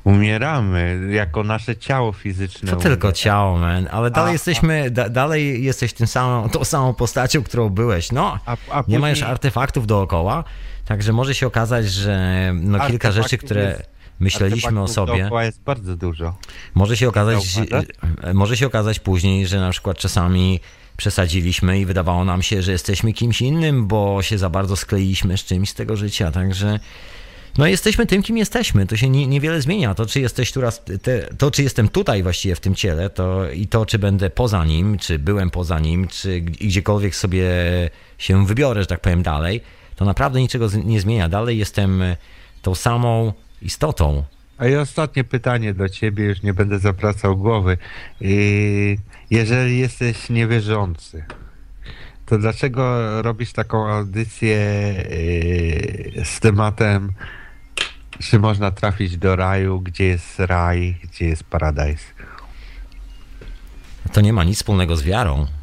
Umieramy jako nasze ciało fizyczne. To tylko umiera. ciało, man, ale dalej A- jesteśmy, da, dalej jesteś tym samą, tą samą postacią, którą byłeś. No, A, a nie później- artefaktów dookoła, także może się okazać, że no, kilka rzeczy, które jest- myśleliśmy o sobie, jest bardzo dużo. może się okazać, może się okazać później, że na przykład czasami przesadziliśmy i wydawało nam się, że jesteśmy kimś innym, bo się za bardzo skleiliśmy z czymś z tego życia, także no jesteśmy tym, kim jesteśmy. To się nie, niewiele zmienia. To, czy jesteś tu raz, te, to, czy jestem tutaj właściwie w tym ciele, to i to, czy będę poza nim, czy byłem poza nim, czy gdziekolwiek sobie się wybiorę, że tak powiem, dalej, to naprawdę niczego nie zmienia. Dalej jestem e, tą samą istotą. A i ostatnie pytanie do ciebie, już nie będę zapracał głowy. Jeżeli jesteś niewierzący, to dlaczego robisz taką audycję yy, z tematem, czy można trafić do raju, gdzie jest raj, gdzie jest paradise? To nie ma nic wspólnego z wiarą.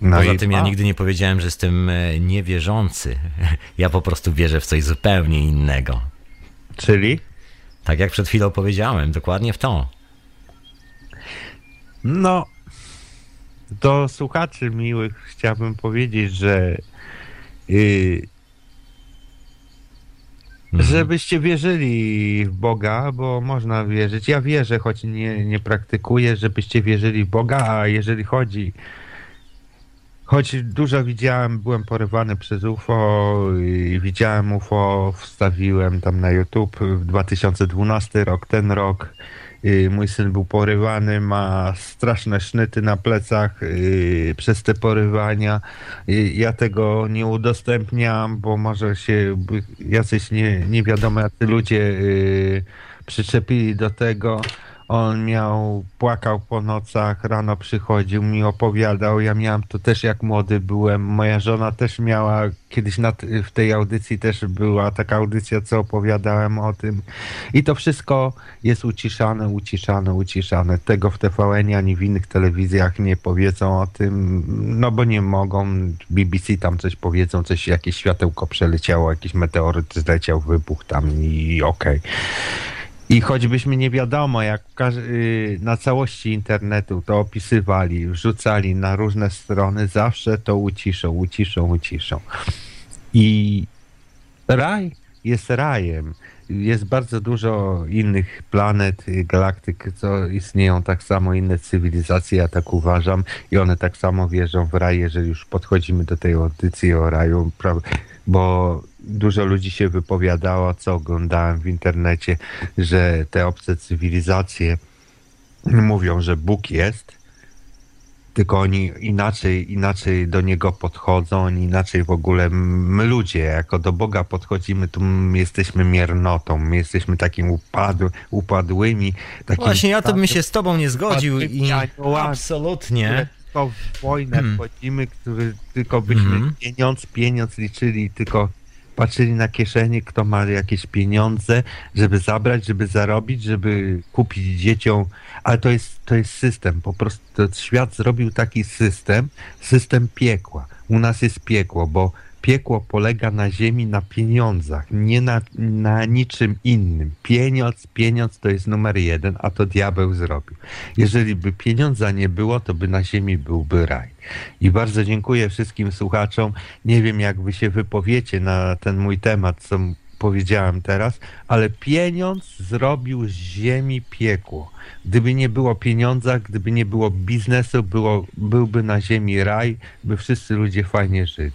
No Poza tym ja nigdy nie powiedziałem, że jestem e, niewierzący. Ja po prostu wierzę w coś zupełnie innego. Czyli? Tak jak przed chwilą powiedziałem, dokładnie w to. No, do słuchaczy miłych chciałbym powiedzieć, że yy, Mhm. żebyście wierzyli w Boga, bo można wierzyć. Ja wierzę, choć nie, nie praktykuję, żebyście wierzyli w Boga, a jeżeli chodzi Choć dużo widziałem, byłem porywany przez UFO i widziałem UFO, wstawiłem tam na YouTube w 2012 rok, ten rok. Mój syn był porywany, ma straszne sznyty na plecach przez te porywania. Ja tego nie udostępniam, bo może się jacyś nie, nie wiadomo jacy ludzie y, przyczepili do tego. On miał, płakał po nocach, rano przychodził, mi opowiadał. Ja miałem to też jak młody byłem. Moja żona też miała, kiedyś na, w tej audycji też była taka audycja, co opowiadałem o tym. I to wszystko jest uciszane, uciszane, uciszane. Tego w TVN ani w innych telewizjach nie powiedzą o tym, no bo nie mogą. BBC tam coś powiedzą, coś, jakieś światełko przeleciało, jakiś meteoryt zleciał, wybuch tam i okej. I choćbyśmy nie wiadomo, jak y, na całości internetu to opisywali, wrzucali na różne strony, zawsze to uciszą, uciszą, uciszą. I raj jest rajem. Jest bardzo dużo innych planet, y, galaktyk, co istnieją tak samo inne cywilizacje, ja tak uważam, i one tak samo wierzą w raj, jeżeli już podchodzimy do tej audycji o raju, bo dużo ludzi się wypowiadało, co oglądałem w internecie, że te obce cywilizacje mówią, że Bóg jest, tylko oni inaczej, inaczej do niego podchodzą, oni inaczej w ogóle, my ludzie, jako do Boga podchodzimy, to my jesteśmy miernotą, my jesteśmy takim upadły, upadłymi. Takim Właśnie ja to bym się z tobą nie zgodził i absolutnie. tylko w wojnę Hmm. wchodzimy, który tylko byśmy Mhm. pieniądz, pieniądz liczyli, tylko patrzyli na kieszeni, kto ma jakieś pieniądze, żeby zabrać, żeby zarobić, żeby kupić dzieciom, ale to jest, to jest system, po prostu świat zrobił taki system, system piekła. U nas jest piekło, bo piekło polega na ziemi, na pieniądzach, nie na, na niczym innym. Pieniądz, pieniądz to jest numer jeden, a to diabeł zrobił. Jeżeli by pieniądza nie było, to by na ziemi byłby raj. I bardzo dziękuję wszystkim słuchaczom. Nie wiem, jak wy się wypowiecie na ten mój temat, co powiedziałem teraz, ale pieniądz zrobił z ziemi piekło. Gdyby nie było pieniądza, gdyby nie było biznesu, było, byłby na ziemi raj, by wszyscy ludzie fajnie żyli.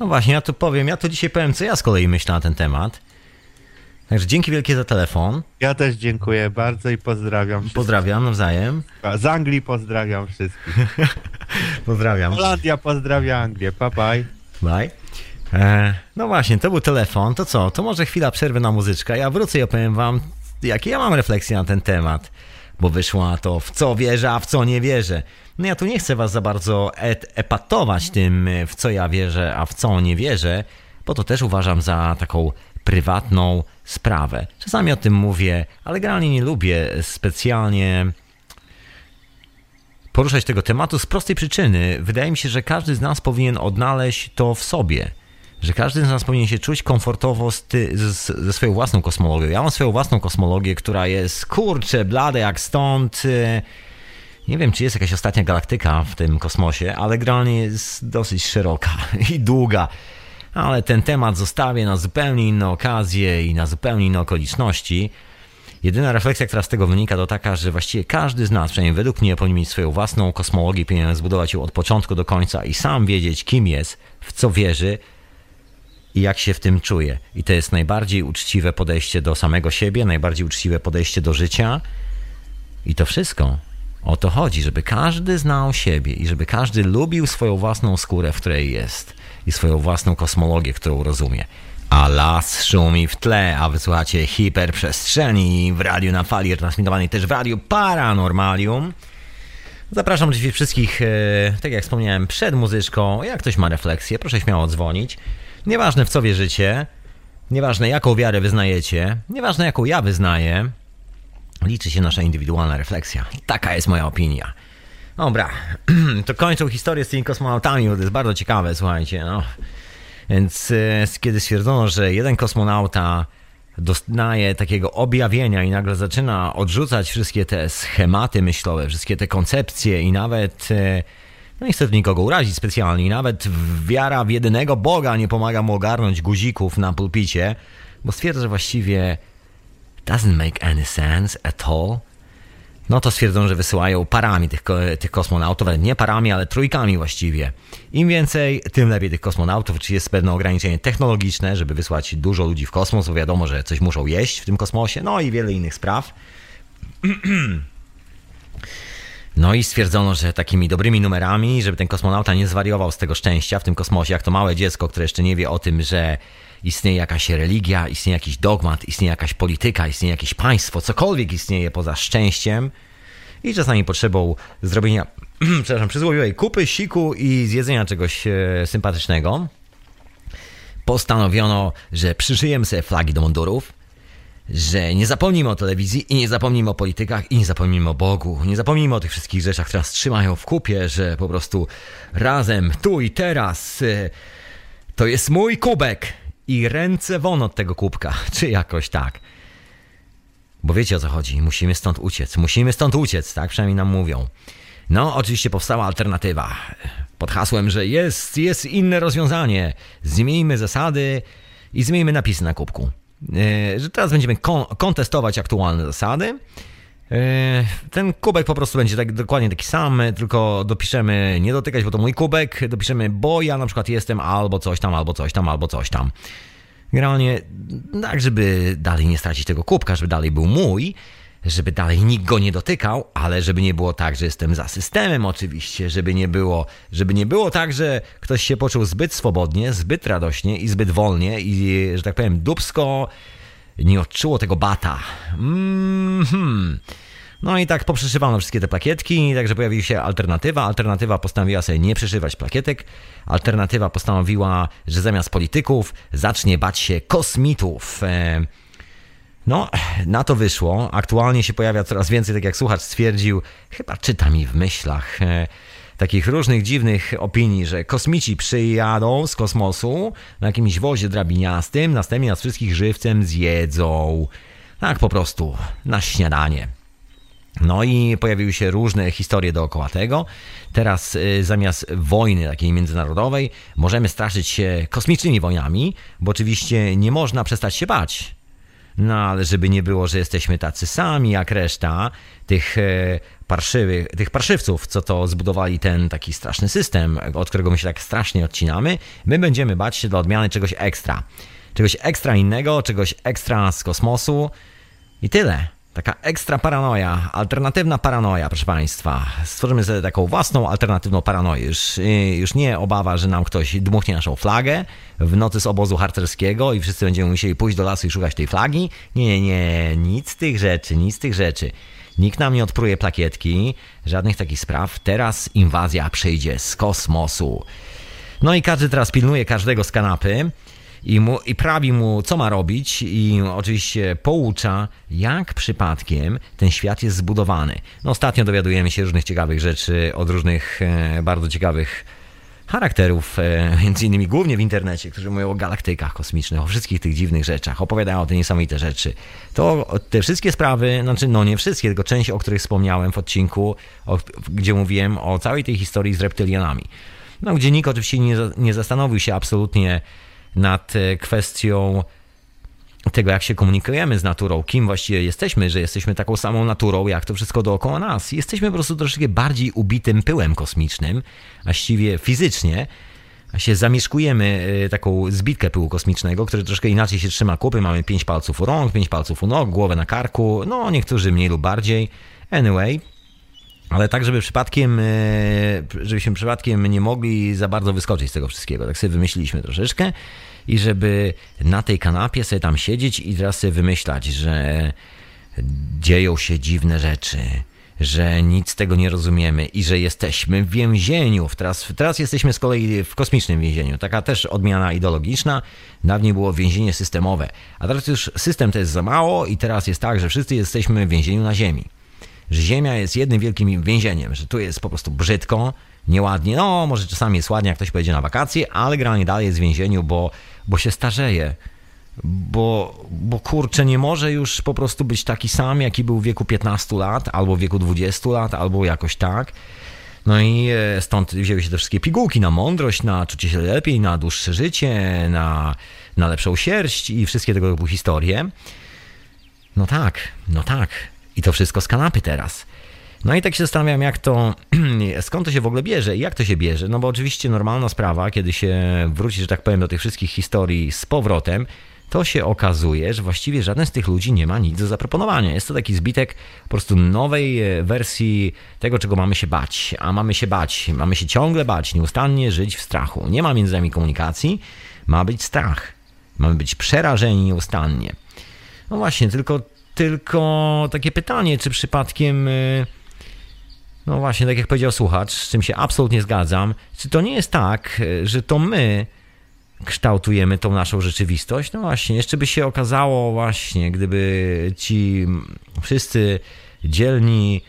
No właśnie, ja tu powiem, ja tu dzisiaj powiem, co ja z kolei myślę na ten temat. Także dzięki wielkie za telefon. Ja też dziękuję bardzo i pozdrawiam wszystkich. Pozdrawiam nawzajem. Z Anglii pozdrawiam wszystkich. Pozdrawiam. Holandia pozdrawia Anglię. Pa, bye. Bye. E, no właśnie, to był telefon. To co? To może chwila przerwy na muzyczkę. Ja wrócę i opowiem wam, jakie ja mam refleksje na ten temat. Bo wyszła to w co wierzę, a w co nie wierzę. No ja tu nie chcę was za bardzo et- epatować tym, w co ja wierzę, a w co nie wierzę, bo to też uważam za taką prywatną sprawę. Czasami o tym mówię, ale generalnie nie lubię specjalnie poruszać tego tematu z prostej przyczyny. Wydaje mi się, że każdy z nas powinien odnaleźć to w sobie. Że każdy z nas powinien się czuć komfortowo z ty, z, ze swoją własną kosmologią. Ja mam swoją własną kosmologię, która jest kurcze, blade jak stąd. Nie wiem, czy jest jakaś ostatnia galaktyka w tym kosmosie, ale generalnie jest dosyć szeroka i długa. Ale ten temat zostawię na zupełnie inne okazje i na zupełnie inne okoliczności. Jedyna refleksja, która z tego wynika, to taka, że właściwie każdy z nas, przynajmniej według mnie, powinien mieć swoją własną kosmologię, powinien zbudować ją od początku do końca i sam wiedzieć, kim jest, w co wierzy i jak się w tym czuje. I to jest najbardziej uczciwe podejście do samego siebie, najbardziej uczciwe podejście do życia. I to wszystko. O to chodzi, żeby każdy znał siebie i żeby każdy lubił swoją własną skórę, w której jest i swoją własną kosmologię, którą rozumie. a las szumi w tle, a wysłuchacie hiperprzestrzeni w radiu na fali, transmitowanej też w radiu Paranormalium. Zapraszam oczywiście wszystkich, e, tak jak wspomniałem, przed muzyczką. Jak ktoś ma refleksję, proszę śmiało dzwonić. Nieważne w co wierzycie, nieważne jaką wiarę wyznajecie, nieważne jaką ja wyznaję, liczy się nasza indywidualna refleksja. Taka jest moja opinia. Dobra, to kończą historię z tymi kosmonautami, bo to jest bardzo ciekawe, słuchajcie. No. Więc e, kiedy stwierdzono, że jeden kosmonauta dostaje takiego objawienia i nagle zaczyna odrzucać wszystkie te schematy myślowe, wszystkie te koncepcje i nawet, e, no nie chcę nikogo urazić specjalnie, nawet wiara w jedynego Boga nie pomaga mu ogarnąć guzików na pulpicie, bo stwierdza, że właściwie doesn't make any sense at all no to stwierdzą, że wysyłają parami tych, tych kosmonautów, ale nie parami, ale trójkami właściwie. Im więcej, tym lepiej tych kosmonautów, czy jest pewne ograniczenie technologiczne, żeby wysłać dużo ludzi w kosmos, bo wiadomo, że coś muszą jeść w tym kosmosie, no i wiele innych spraw. No i stwierdzono, że takimi dobrymi numerami, żeby ten kosmonauta nie zwariował z tego szczęścia w tym kosmosie, jak to małe dziecko, które jeszcze nie wie o tym, że istnieje jakaś religia, istnieje jakiś dogmat, istnieje jakaś polityka, istnieje jakieś państwo, cokolwiek istnieje poza szczęściem i czasami potrzebą zrobienia, przepraszam, przysłowiowej kupy, siku i zjedzenia czegoś e, sympatycznego. Postanowiono, że przyszyjemy sobie flagi do mundurów, że nie zapomnimy o telewizji i nie zapomnimy o politykach i nie zapomnimy o Bogu. Nie zapomnimy o tych wszystkich rzeczach, które nas trzymają w kupie, że po prostu razem, tu i teraz e, to jest mój kubek i ręce won od tego kubka, czy jakoś tak. Bo wiecie o co chodzi, musimy stąd uciec, musimy stąd uciec, tak przynajmniej nam mówią. No, oczywiście powstała alternatywa pod hasłem, że jest, jest inne rozwiązanie. Zmieńmy zasady i zmieńmy napisy na kubku. Yy, że teraz będziemy kon kontestować aktualne zasady. Yy, ten kubek po prostu będzie tak, dokładnie taki sam, tylko dopiszemy nie dotykać, bo to mój kubek, dopiszemy, bo ja na przykład jestem albo coś tam, albo coś tam, albo coś tam. Generalnie tak, żeby dalej nie stracić tego kubka, żeby dalej był mój, żeby dalej nikt go nie dotykał, ale żeby nie było tak, że jestem za systemem oczywiście, żeby nie było, żeby nie było tak, że ktoś się poczuł zbyt swobodnie, zbyt radośnie i zbyt wolnie i, że tak powiem, dubsko nie odczuło tego bata. Mm -hmm. No i tak poprzeszywano wszystkie te plakietki, także pojawiła się alternatywa. Alternatywa postanowiła sobie nie przeszywać plakietek. Alternatywa postanowiła, że zamiast polityków zacznie bać się kosmitów. E, no, na to wyszło. Aktualnie się pojawia coraz więcej, tak jak słuchacz stwierdził, chyba czyta mi w myślach, e, takich różnych dziwnych opinii, że kosmici przyjadą z kosmosu na jakimś wozie drabiniastym, następnie nas wszystkich żywcem zjedzą. Tak po prostu, na śniadanie. No i pojawiły się różne historie dookoła tego. Teraz y, zamiast wojny takiej międzynarodowej możemy straszyć się kosmicznymi wojnami, bo oczywiście nie można przestać się bać. No ale żeby nie było, że jesteśmy tacy sami jak reszta tych e, parszywych, tych parszywców, co to zbudowali ten taki straszny system, od którego my się tak strasznie odcinamy, my będziemy bać się dla odmiany czegoś ekstra. Czegoś ekstra innego, czegoś ekstra z kosmosu i tyle. Taka ekstra paranoja, alternatywna paranoja, proszę Państwa. Stworzymy sobie taką własną alternatywną paranoję. Już, y, już nie obawa, że nam ktoś dmuchnie naszą flagę w nocy z obozu harcerskiego i wszyscy będziemy musieli pójść do lasu i szukać tej flagi. Nie, nie, nic z tych rzeczy, nic z tych rzeczy. Nikt nam nie odpruje plakietki, żadnych takich spraw. Teraz inwazja przyjdzie z kosmosu. No i każdy teraz pilnuje każdego z kanapy i, mu, i prawi mu, co ma robić, i oczywiście poucza, jak przypadkiem ten świat jest zbudowany. No, ostatnio dowiadujemy się różnych ciekawych rzeczy od różnych e, bardzo ciekawych charakterów, e, między innymi głównie w internecie, którzy mówią o galaktykach kosmicznych, o wszystkich tych dziwnych rzeczach, opowiadają o te niesamowite rzeczy. To te wszystkie sprawy, znaczy no nie wszystkie, tylko część, o których wspomniałem w odcinku, o, gdzie mówiłem o całej tej historii z reptylianami. No, gdzie nikt oczywiście nie, nie zastanowił się absolutnie nad e, kwestią tego, jak się komunikujemy z naturą, kim właściwie jesteśmy, że jesteśmy taką samą naturą, jak to wszystko dookoła nas. Jesteśmy po prostu troszeczkę bardziej ubitym pyłem kosmicznym, właściwie fizycznie, a się zamieszkujemy e, taką zbitkę pyłu kosmicznego, który troszkę inaczej się trzyma kupy. Mamy pięć palców u rąk, pięć palców u nóg, głowę na karku, no niektórzy mniej lub bardziej. Anyway, ale tak, żeby przypadkiem, e, żebyśmy przypadkiem nie mogli za bardzo wyskoczyć z tego wszystkiego. Tak sobie wymyśliliśmy troszeczkę i żeby na tej kanapie sobie tam siedzieć i teraz sobie wymyślać, że dzieją się dziwne rzeczy, że nic z tego nie rozumiemy i że jesteśmy w więzieniu. Teraz, teraz jesteśmy z kolei w kosmicznym więzieniu. Taka też odmiana ideologiczna. Dawniej było więzienie systemowe, a teraz już system to jest za mało i teraz jest tak, że wszyscy jesteśmy w więzieniu na Ziemi. Że Ziemia jest jednym wielkim więzieniem, że tu jest po prostu brzydko, nieładnie. No, może czasami jest ładnie, jak ktoś pojedzie na wakacje, ale generalnie dalej jest w więzieniu, bo, bo się starzeje bo, bo kurczę, nie może już po prostu być taki sam, jaki był w wieku 15 lat, albo w wieku 20 lat, albo jakoś tak. No i e, stąd wzięły się te wszystkie pigułki na mądrość, na czucie się lepiej, na dłuższe życie, na, na lepszą sierść i wszystkie tego typu historie. No tak, no tak. I to wszystko z kanapy teraz. No i tak się zastanawiam, jak to, skąd to się w ogóle bierze i jak to się bierze. No bo oczywiście normalna sprawa, kiedy się wróci, że tak powiem, do tych wszystkich historii z powrotem, to się okazuje, że właściwie żaden z tych ludzi nie ma nic do zaproponowania. Jest to taki zbitek po prostu nowej e, wersji tego, czego mamy się bać. A mamy się bać, mamy się ciągle bać, nieustannie żyć w strachu. Nie ma między nami komunikacji, ma być strach. Mamy być przerażeni nieustannie. No właśnie, tylko, tylko takie pytanie, czy przypadkiem. E, no właśnie, tak jak powiedział słuchacz, z czym się absolutnie zgadzam, czy to nie jest tak, e, że to my kształtujemy tą naszą rzeczywistość. No właśnie, jeszcze by się okazało właśnie, gdyby ci wszyscy dzielni,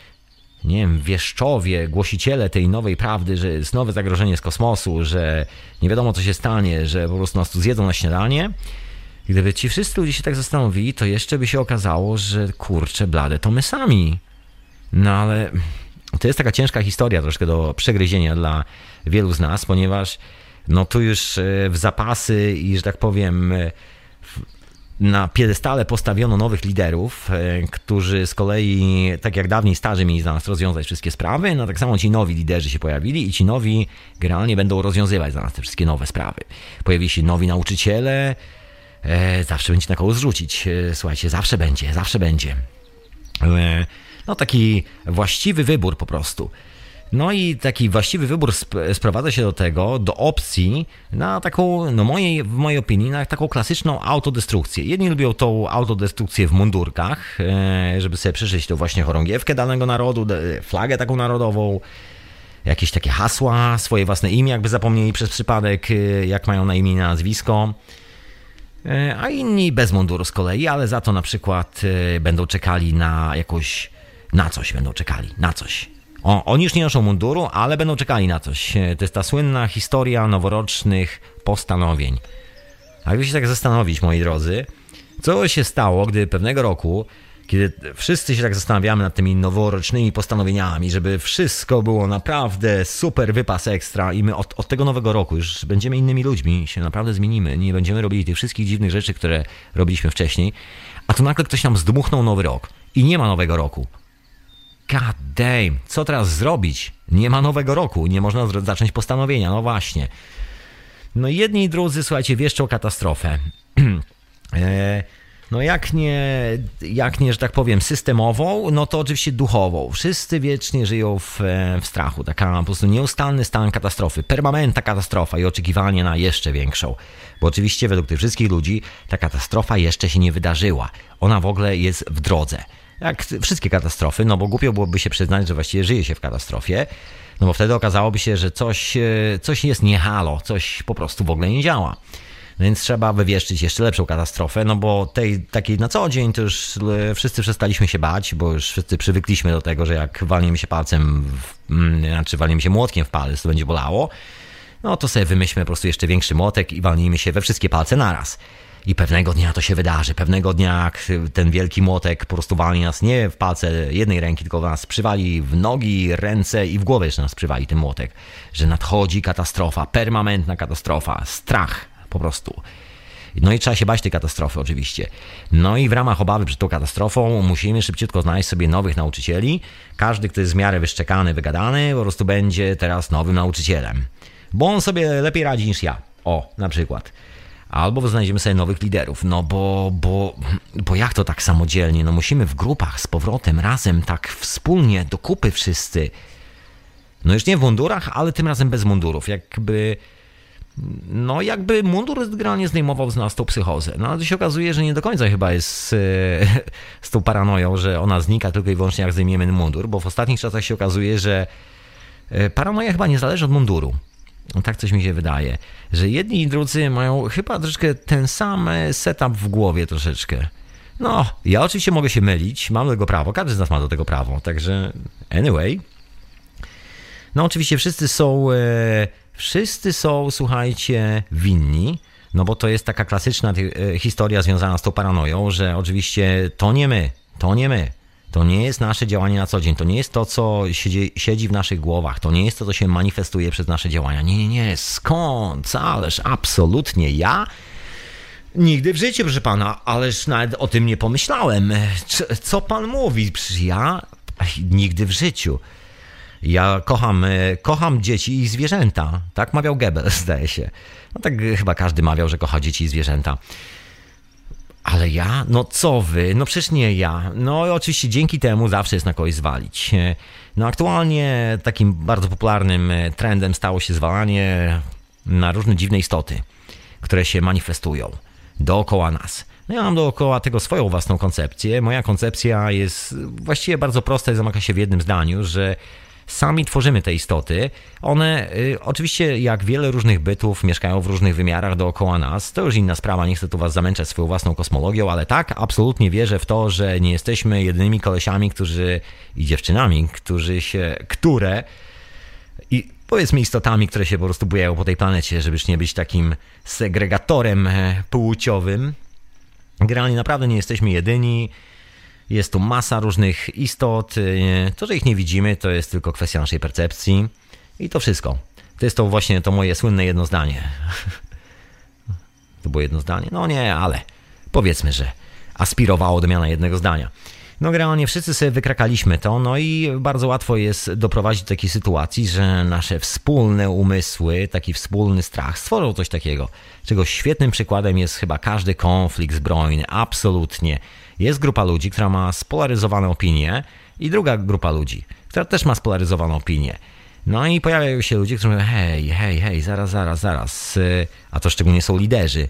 nie wiem, wieszczowie, głosiciele tej nowej prawdy, że jest nowe zagrożenie z kosmosu, że nie wiadomo co się stanie, że po prostu nas tu zjedzą na śniadanie. Gdyby ci wszyscy ludzie się tak zastanowili, to jeszcze by się okazało, że kurczę blade, to my sami. No ale to jest taka ciężka historia troszkę do przegryzienia dla wielu z nas, ponieważ no tu już e, w zapasy i, że tak powiem, e, na piedestale postawiono nowych liderów, e, którzy z kolei, tak jak dawniej starzy mieli za nas rozwiązać wszystkie sprawy, no tak samo ci nowi liderzy się pojawili i ci nowi generalnie będą rozwiązywać za nas te wszystkie nowe sprawy. Pojawili się nowi nauczyciele, zawsze będzie na kogo zrzucić. Słuchajcie, zawsze będzie, zawsze będzie. No taki właściwy wybór po prostu. No i taki właściwy wybór sp sprowadza się do tego, do opcji na taką, no mojej, w mojej opinii, na taką klasyczną autodestrukcję. Jedni lubią tą autodestrukcję w mundurkach, e, żeby sobie przeżyć tą właśnie chorągiewkę danego narodu, flagę taką narodową, jakieś takie hasła, swoje własne imię, jakby zapomnieli przez przypadek, e, jak mają na imię i nazwisko. E, a inni bez munduru z kolei, ale za to na przykład będą czekali na jakąś, na coś będą czekali, na coś o, oni już nie noszą munduru, ale będą czekali na coś. E, to jest ta słynna historia noworocznych postanowień. A jakby się tak zastanowić, moi drodzy, co się stało, gdy pewnego roku, kiedy wszyscy się tak zastanawiamy nad tymi noworocznymi postanowieniami, żeby wszystko było naprawdę super wypas ekstra i my od, od tego nowego roku już będziemy innymi ludźmi, się naprawdę zmienimy, nie będziemy robili tych wszystkich dziwnych rzeczy, które robiliśmy wcześniej, a tu nagle ktoś nam zdmuchnął nowy rok i nie ma nowego roku. God damn, co teraz zrobić? Nie ma nowego roku, nie można zacząć postanowienia, no właśnie. No jedni i drudzy, słuchajcie, wieszczą katastrofę. e, no jak nie, jak nie, że tak powiem, systemową, no to oczywiście duchową. Wszyscy wiecznie żyją w, e, w strachu. Taka po prostu nieustanny stan katastrofy, permanentna katastrofa i oczekiwanie na jeszcze większą. Bo oczywiście według tych wszystkich ludzi ta katastrofa jeszcze się nie wydarzyła. Ona w ogóle jest w drodze jak wszystkie katastrofy, no bo głupio byłoby się przyznać, że właściwie żyje się w katastrofie, no bo wtedy okazałoby się, że coś, e, coś jest nie halo, coś po prostu w ogóle nie działa. Więc trzeba wywieszczyć jeszcze lepszą katastrofę, no bo tej takiej na co dzień to już e, wszyscy przestaliśmy się bać, bo już wszyscy przywykliśmy do tego, że jak walniemy się palcem, w, mm, znaczy walniemy się młotkiem w palec, to będzie bolało, no to sobie wymyślmy po prostu jeszcze większy młotek i walnijmy się we wszystkie palce naraz. I pewnego dnia to się wydarzy. Pewnego dnia ten wielki młotek po prostu wali nas nie w palce jednej ręki, tylko nas przywali w nogi, ręce i w głowę jeszcze nas przywali ten młotek. Że nadchodzi katastrofa, permanentna katastrofa, strach po prostu. No i trzeba się bać tej katastrofy oczywiście. No i w ramach obawy przed tą katastrofą musimy szybciutko znaleźć sobie nowych nauczycieli. Każdy, kto jest w miarę wyszczekany, wygadany, po prostu będzie teraz nowym nauczycielem. Bo on sobie lepiej radzi niż ja. O, na przykład. albo znajdziemy sobie nowych liderów. No bo, bo, bo jak to tak samodzielnie? No musimy w grupach z powrotem, razem, tak wspólnie, do kupy wszyscy. No już nie w mundurach, ale tym razem bez mundurów. Jakby no jakby mundur generalnie zdejmował z nas tą psychozę. No ale się okazuje, że nie do końca chyba jest z, z tą paranoją, że ona znika tylko i wyłącznie jak zdejmiemy mundur, bo w ostatnich czasach się okazuje, że e, paranoja chyba nie zależy od munduru. Tak coś mi się wydaje, że jedni i drudzy mają chyba troszeczkę ten sam setup w głowie troszeczkę. No, ja oczywiście mogę się mylić, mam do tego prawo, każdy z nas ma do tego prawo, także anyway. No oczywiście wszyscy są... Wszyscy są, słuchajcie, winni, no bo to jest taka klasyczna e, historia związana z tą paranoją, że oczywiście to nie my, to nie my. To nie jest nasze działanie na co dzień, to nie jest to, co siedzi, siedzi w naszych głowach, to nie jest to, co się manifestuje przez nasze działania. Nie, nie, nie, skąd? Ależ absolutnie ja Nigdy w życiu, proszę pana, ależ nawet o tym nie pomyślałem. Co pan mówi? Przecież ja nigdy w życiu. Ja kocham, e, kocham dzieci i zwierzęta. Tak mawiał Goebbels, zdaje się. No tak chyba każdy mawiał, że kocha dzieci i zwierzęta. Ale ja? No co wy? No przecież nie ja. No i oczywiście dzięki temu zawsze jest na kogoś zwalić. E, no aktualnie takim bardzo popularnym e, trendem stało się zwalanie na różne dziwne istoty, które się manifestują dookoła nas. No ja mam dookoła tego swoją własną koncepcję. Moja koncepcja jest właściwie bardzo prosta i zamyka się w jednym zdaniu, że sami tworzymy te istoty. One y, oczywiście, jak wiele różnych bytów, mieszkają w różnych wymiarach dookoła nas. To już inna sprawa, nie chcę tu was zamęczać swoją własną kosmologią, ale tak, absolutnie wierzę w to, że nie jesteśmy jedynymi kolesiami, którzy i dziewczynami, którzy się, które i powiedzmy istotami, które się po prostu bujają po tej planecie, żeby nie być takim segregatorem e, płciowym. Generalnie naprawdę nie jesteśmy jedyni. Jest tu masa różnych istot. Y, to, że ich nie widzimy, to jest tylko kwestia naszej percepcji. I to wszystko. To jest to właśnie to moje słynne jedno zdanie. To było jedno zdanie? No nie, ale powiedzmy, że aspirowało do miana jednego zdania. No generalnie wszyscy sobie wykrakaliśmy to, no i bardzo łatwo jest doprowadzić do takiej sytuacji, że nasze wspólne umysły, taki wspólny strach stworzą coś takiego, czego świetnym przykładem jest chyba każdy konflikt zbrojny, absolutnie. Jest grupa ludzi, która ma spolaryzowane opinie i druga grupa ludzi, która też ma spolaryzowaną opinię. No i pojawiają się ludzie, którzy mówią, hej, hej, hej, zaraz, zaraz, zaraz, a to szczególnie są liderzy,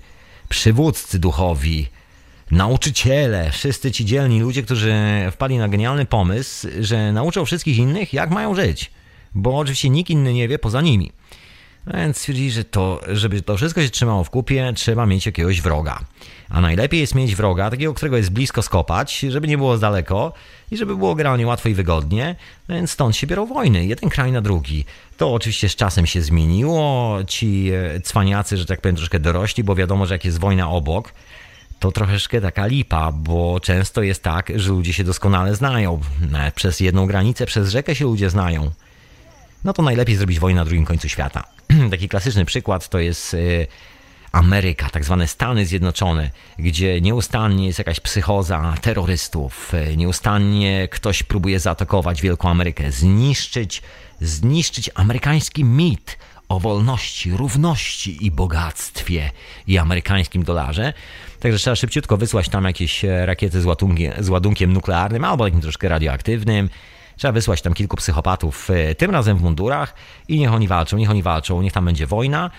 przywódcy duchowi, nauczyciele, wszyscy ci dzielni ludzie, którzy wpadli na genialny pomysł, że nauczą wszystkich innych, jak mają żyć. Bo oczywiście nikt inny nie wie poza nimi. Więc stwierdzili, że to, żeby to wszystko się trzymało w kupie, trzeba mieć jakiegoś wroga. A najlepiej jest mieć wroga, takiego, którego jest blisko skopać, żeby nie było daleko i żeby było generalnie łatwo i wygodnie, więc stąd się biorą wojny, jeden kraj na drugi. To oczywiście z czasem się zmieniło, ci e, cwaniacy, że tak powiem, troszkę dorośli, bo wiadomo, że jak jest wojna obok, to troszeczkę taka lipa, bo często jest tak, że ludzie się doskonale znają. Przez jedną granicę, przez rzekę się ludzie znają. No to najlepiej zrobić wojnę na drugim końcu świata. Taki klasyczny przykład to jest e, Ameryka, tak zwane Stany Zjednoczone, gdzie nieustannie jest jakaś psychoza terrorystów, e, nieustannie ktoś próbuje zaatakować Wielką Amerykę, zniszczyć, zniszczyć amerykański mit o wolności, równości i bogactwie i amerykańskim dolarze. Także trzeba szybciutko wysłać tam jakieś e, rakiety z ładunkiem, z ładunkiem nuklearnym albo takim troszkę radioaktywnym. Trzeba wysłać tam kilku psychopatów, e, tym razem w mundurach i niech oni walczą, niech oni walczą, niech tam będzie wojna.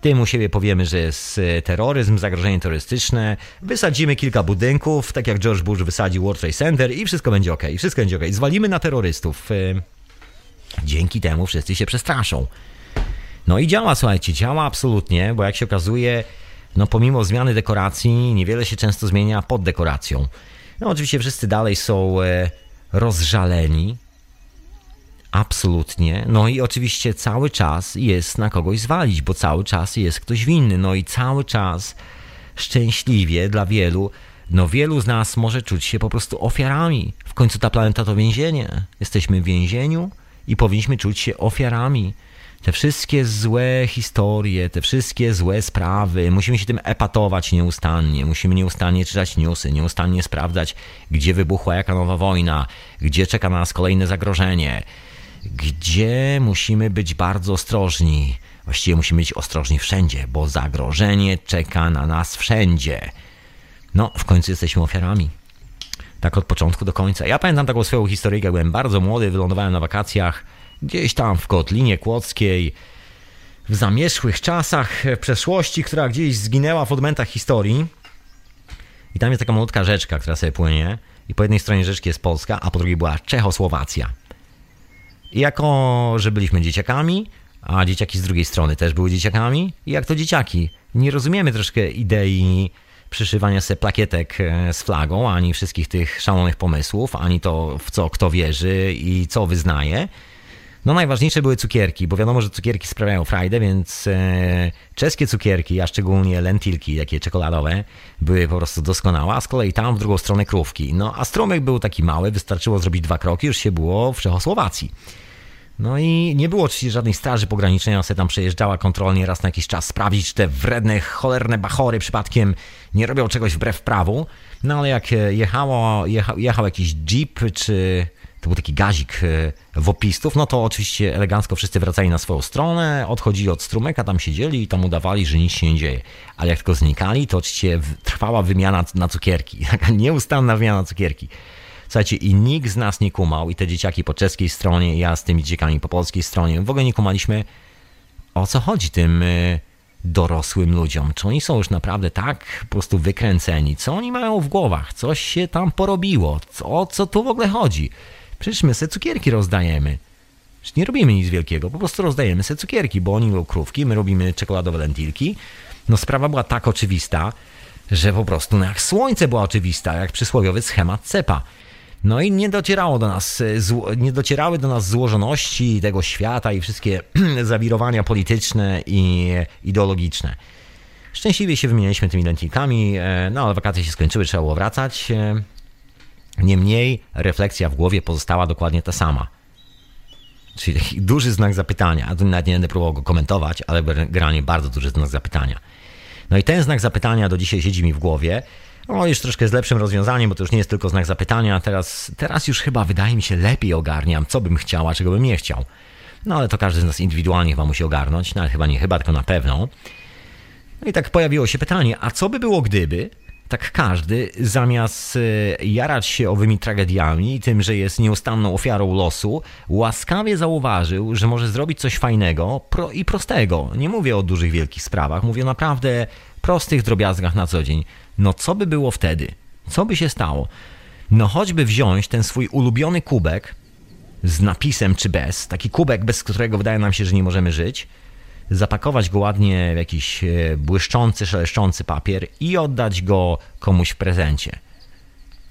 Tym u siebie powiemy, że jest e, terroryzm, zagrożenie terrorystyczne. Wysadzimy kilka budynków, tak jak George Bush wysadził World Trade Center i wszystko będzie ok. Wszystko będzie ok. Zwalimy na terrorystów. Dzięki temu wszyscy się przestraszą. No i działa, słuchajcie, działa absolutnie, bo jak się okazuje, no pomimo zmiany dekoracji, niewiele się często zmienia pod dekoracją. No oczywiście wszyscy dalej są e, rozżaleni. Absolutnie. No i oczywiście cały czas jest na kogoś zwalić, bo cały czas jest ktoś winny. No i cały czas szczęśliwie dla wielu, no wielu z nas może czuć się po prostu ofiarami. W końcu ta planeta to więzienie. Jesteśmy w więzieniu i powinniśmy czuć się ofiarami te wszystkie złe historie, te wszystkie złe sprawy, musimy się tym epatować nieustannie, musimy nieustannie czytać newsy, nieustannie sprawdzać, gdzie wybuchła jaka nowa wojna, gdzie czeka na nas kolejne zagrożenie, gdzie musimy być bardzo ostrożni. Właściwie musimy być ostrożni wszędzie, bo zagrożenie czeka na nas wszędzie. No, w końcu jesteśmy ofiarami. Tak od początku do końca. Ja pamiętam taką swoją historię, jak byłem bardzo młody, wylądowałem na wakacjach gdzieś tam w Kotlinie Kłodzkiej, w zamierzchłych czasach, w przeszłości, która gdzieś zginęła w odmętach historii. I tam jest taka malutka rzeczka, która sobie płynie. I po jednej stronie rzeczki jest Polska, a po drugiej była Czechosłowacja. Jako, że byliśmy dzieciakami, a dzieciaki z drugiej strony też były dzieciakami, i jak to dzieciaki, nie rozumiemy troszkę idei przyszywania sobie plakietek e, z flagą, ani wszystkich tych szalonych pomysłów, ani to, w co kto wierzy i co wyznaje. No najważniejsze były cukierki, bo wiadomo, że cukierki sprawiają frajdę, więc e, czeskie cukierki, a szczególnie lentilki, takie czekoladowe, były po prostu doskonałe, a z kolei tam w drugą stronę krówki. No a strumyk był taki mały, wystarczyło zrobić dwa kroki, już się było w Czechosłowacji. No i nie było oczywiście żadnej straży pogranicznej, ona sobie tam przejeżdżała kontrolnie raz na jakiś czas, sprawdzić, czy te wredne, cholerne bachory przypadkiem nie robią czegoś wbrew prawu. No ale jak jechało, jechał, jechał jakiś jeep, czy to był taki gazik e, wopistów, no to oczywiście elegancko wszyscy wracali na swoją stronę, odchodzili od strumyka, tam siedzieli i tam udawali, że nic się nie dzieje. Ale jak tylko znikali, to oczywiście trwała wymiana na cukierki, taka nieustanna wymiana na cukierki. Słuchajcie, i nikt z nas nie kumał, i te dzieciaki po czeskiej stronie, ja z tymi dzieciakami po polskiej stronie, w ogóle nie kumaliśmy, o co chodzi tym e, dorosłym ludziom. Czy oni są już naprawdę tak po prostu wykręceni? Co oni mają w głowach? Coś się tam porobiło? O co tu w ogóle chodzi? Przecież my se cukierki rozdajemy. Przecież nie robimy nic wielkiego, po prostu rozdajemy se cukierki, bo oni robią krówki, my robimy czekoladowe lentilki. No sprawa była tak oczywista, że po prostu no jak słońce była oczywista, jak przysłowiowy schemat cepa. No i nie docierało do nas, nie docierały do nas złożoności tego świata i wszystkie zawirowania polityczne i ideologiczne. Szczęśliwie się wymienialiśmy tymi lentilkami, e, no ale wakacje się skończyły, trzeba było wracać. Niemniej refleksja w głowie pozostała dokładnie ta sama. Czyli duży znak zapytania. Nawet nie będę próbował go komentować, ale generalnie bardzo duży znak zapytania. No i ten znak zapytania do dzisiaj siedzi mi w głowie. No już troszkę z lepszym rozwiązaniem, bo to już nie jest tylko znak zapytania. Teraz, teraz już chyba wydaje mi się lepiej ogarniam, co bym chciał, a czego bym nie chciał. No ale to każdy z nas indywidualnie chyba musi ogarnąć. No ale chyba nie chyba, tylko na pewno. No i tak pojawiło się pytanie, a co by było gdyby tak każdy, zamiast e, jarać się owymi tragediami i tym, że jest nieustanną ofiarą losu, łaskawie zauważył, że może zrobić coś fajnego pro i prostego. Nie mówię o dużych, wielkich sprawach, mówię o naprawdę prostych drobiazgach na co dzień. No co by było wtedy? Co by się stało? No choćby wziąć ten swój ulubiony kubek z napisem czy bez, taki kubek, bez którego wydaje nam się, że nie możemy żyć, zapakować go ładnie w jakiś e, błyszczący, szeleszczący papier i oddać go komuś w prezencie.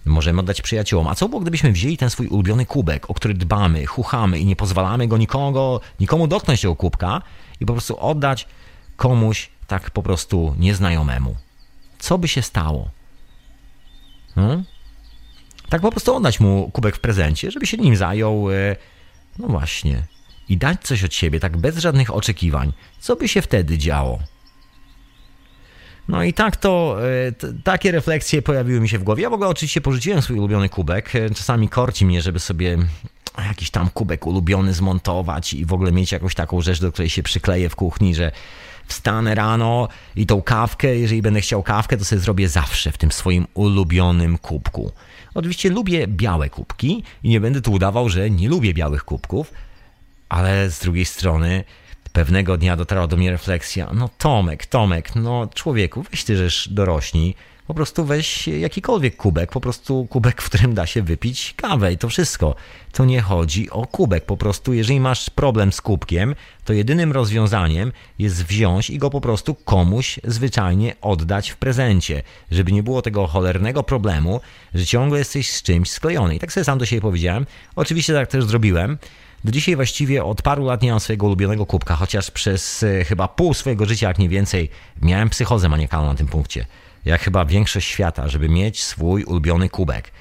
Możemy oddać przyjaciołom. A co było, gdybyśmy wzięli ten swój ulubiony kubek, o który dbamy, chuchamy i nie pozwalamy go nikogo, nikomu dotknąć tego kubka i po prostu oddać komuś tak po prostu nieznajomemu? Co by się stało? Hmm? Tak po prostu oddać mu kubek w prezencie, żeby się nim zajął. E, no właśnie i dać coś od siebie, tak bez żadnych oczekiwań, co by się wtedy działo? No i tak to, e, takie refleksje pojawiły mi się w głowie. Ja w ogóle oczywiście porzuciłem swój ulubiony kubek. E, czasami korci mnie, żeby sobie jakiś tam kubek ulubiony zmontować i w ogóle mieć jakąś taką rzecz, do której się przykleję w kuchni, że wstanę rano i tą kawkę, jeżeli będę chciał kawkę, to sobie zrobię zawsze w tym swoim ulubionym kubku. Oczywiście lubię białe kubki i nie będę tu udawał, że nie lubię białych kubków, ale z drugiej strony pewnego dnia dotarła do mnie refleksja, no Tomek, Tomek, no człowieku, weź ty żeś dorośni, po prostu weź jakikolwiek kubek, po prostu kubek, w którym da się wypić kawę i to wszystko. To nie chodzi o kubek, po prostu jeżeli masz problem z kubkiem, to jedynym rozwiązaniem jest wziąć i go po prostu komuś zwyczajnie oddać w prezencie, żeby nie było tego cholernego problemu, że ciągle jesteś z czymś sklejony. I tak sobie sam do siebie powiedziałem. Oczywiście tak też zrobiłem. Do dzisiaj właściwie od paru lat nie mam swojego ulubionego kubka, chociaż przez e, chyba pół swojego życia, jak nie więcej, miałem psychozę maniakalną na tym punkcie. Jak chyba większość świata, żeby mieć swój ulubiony kubek.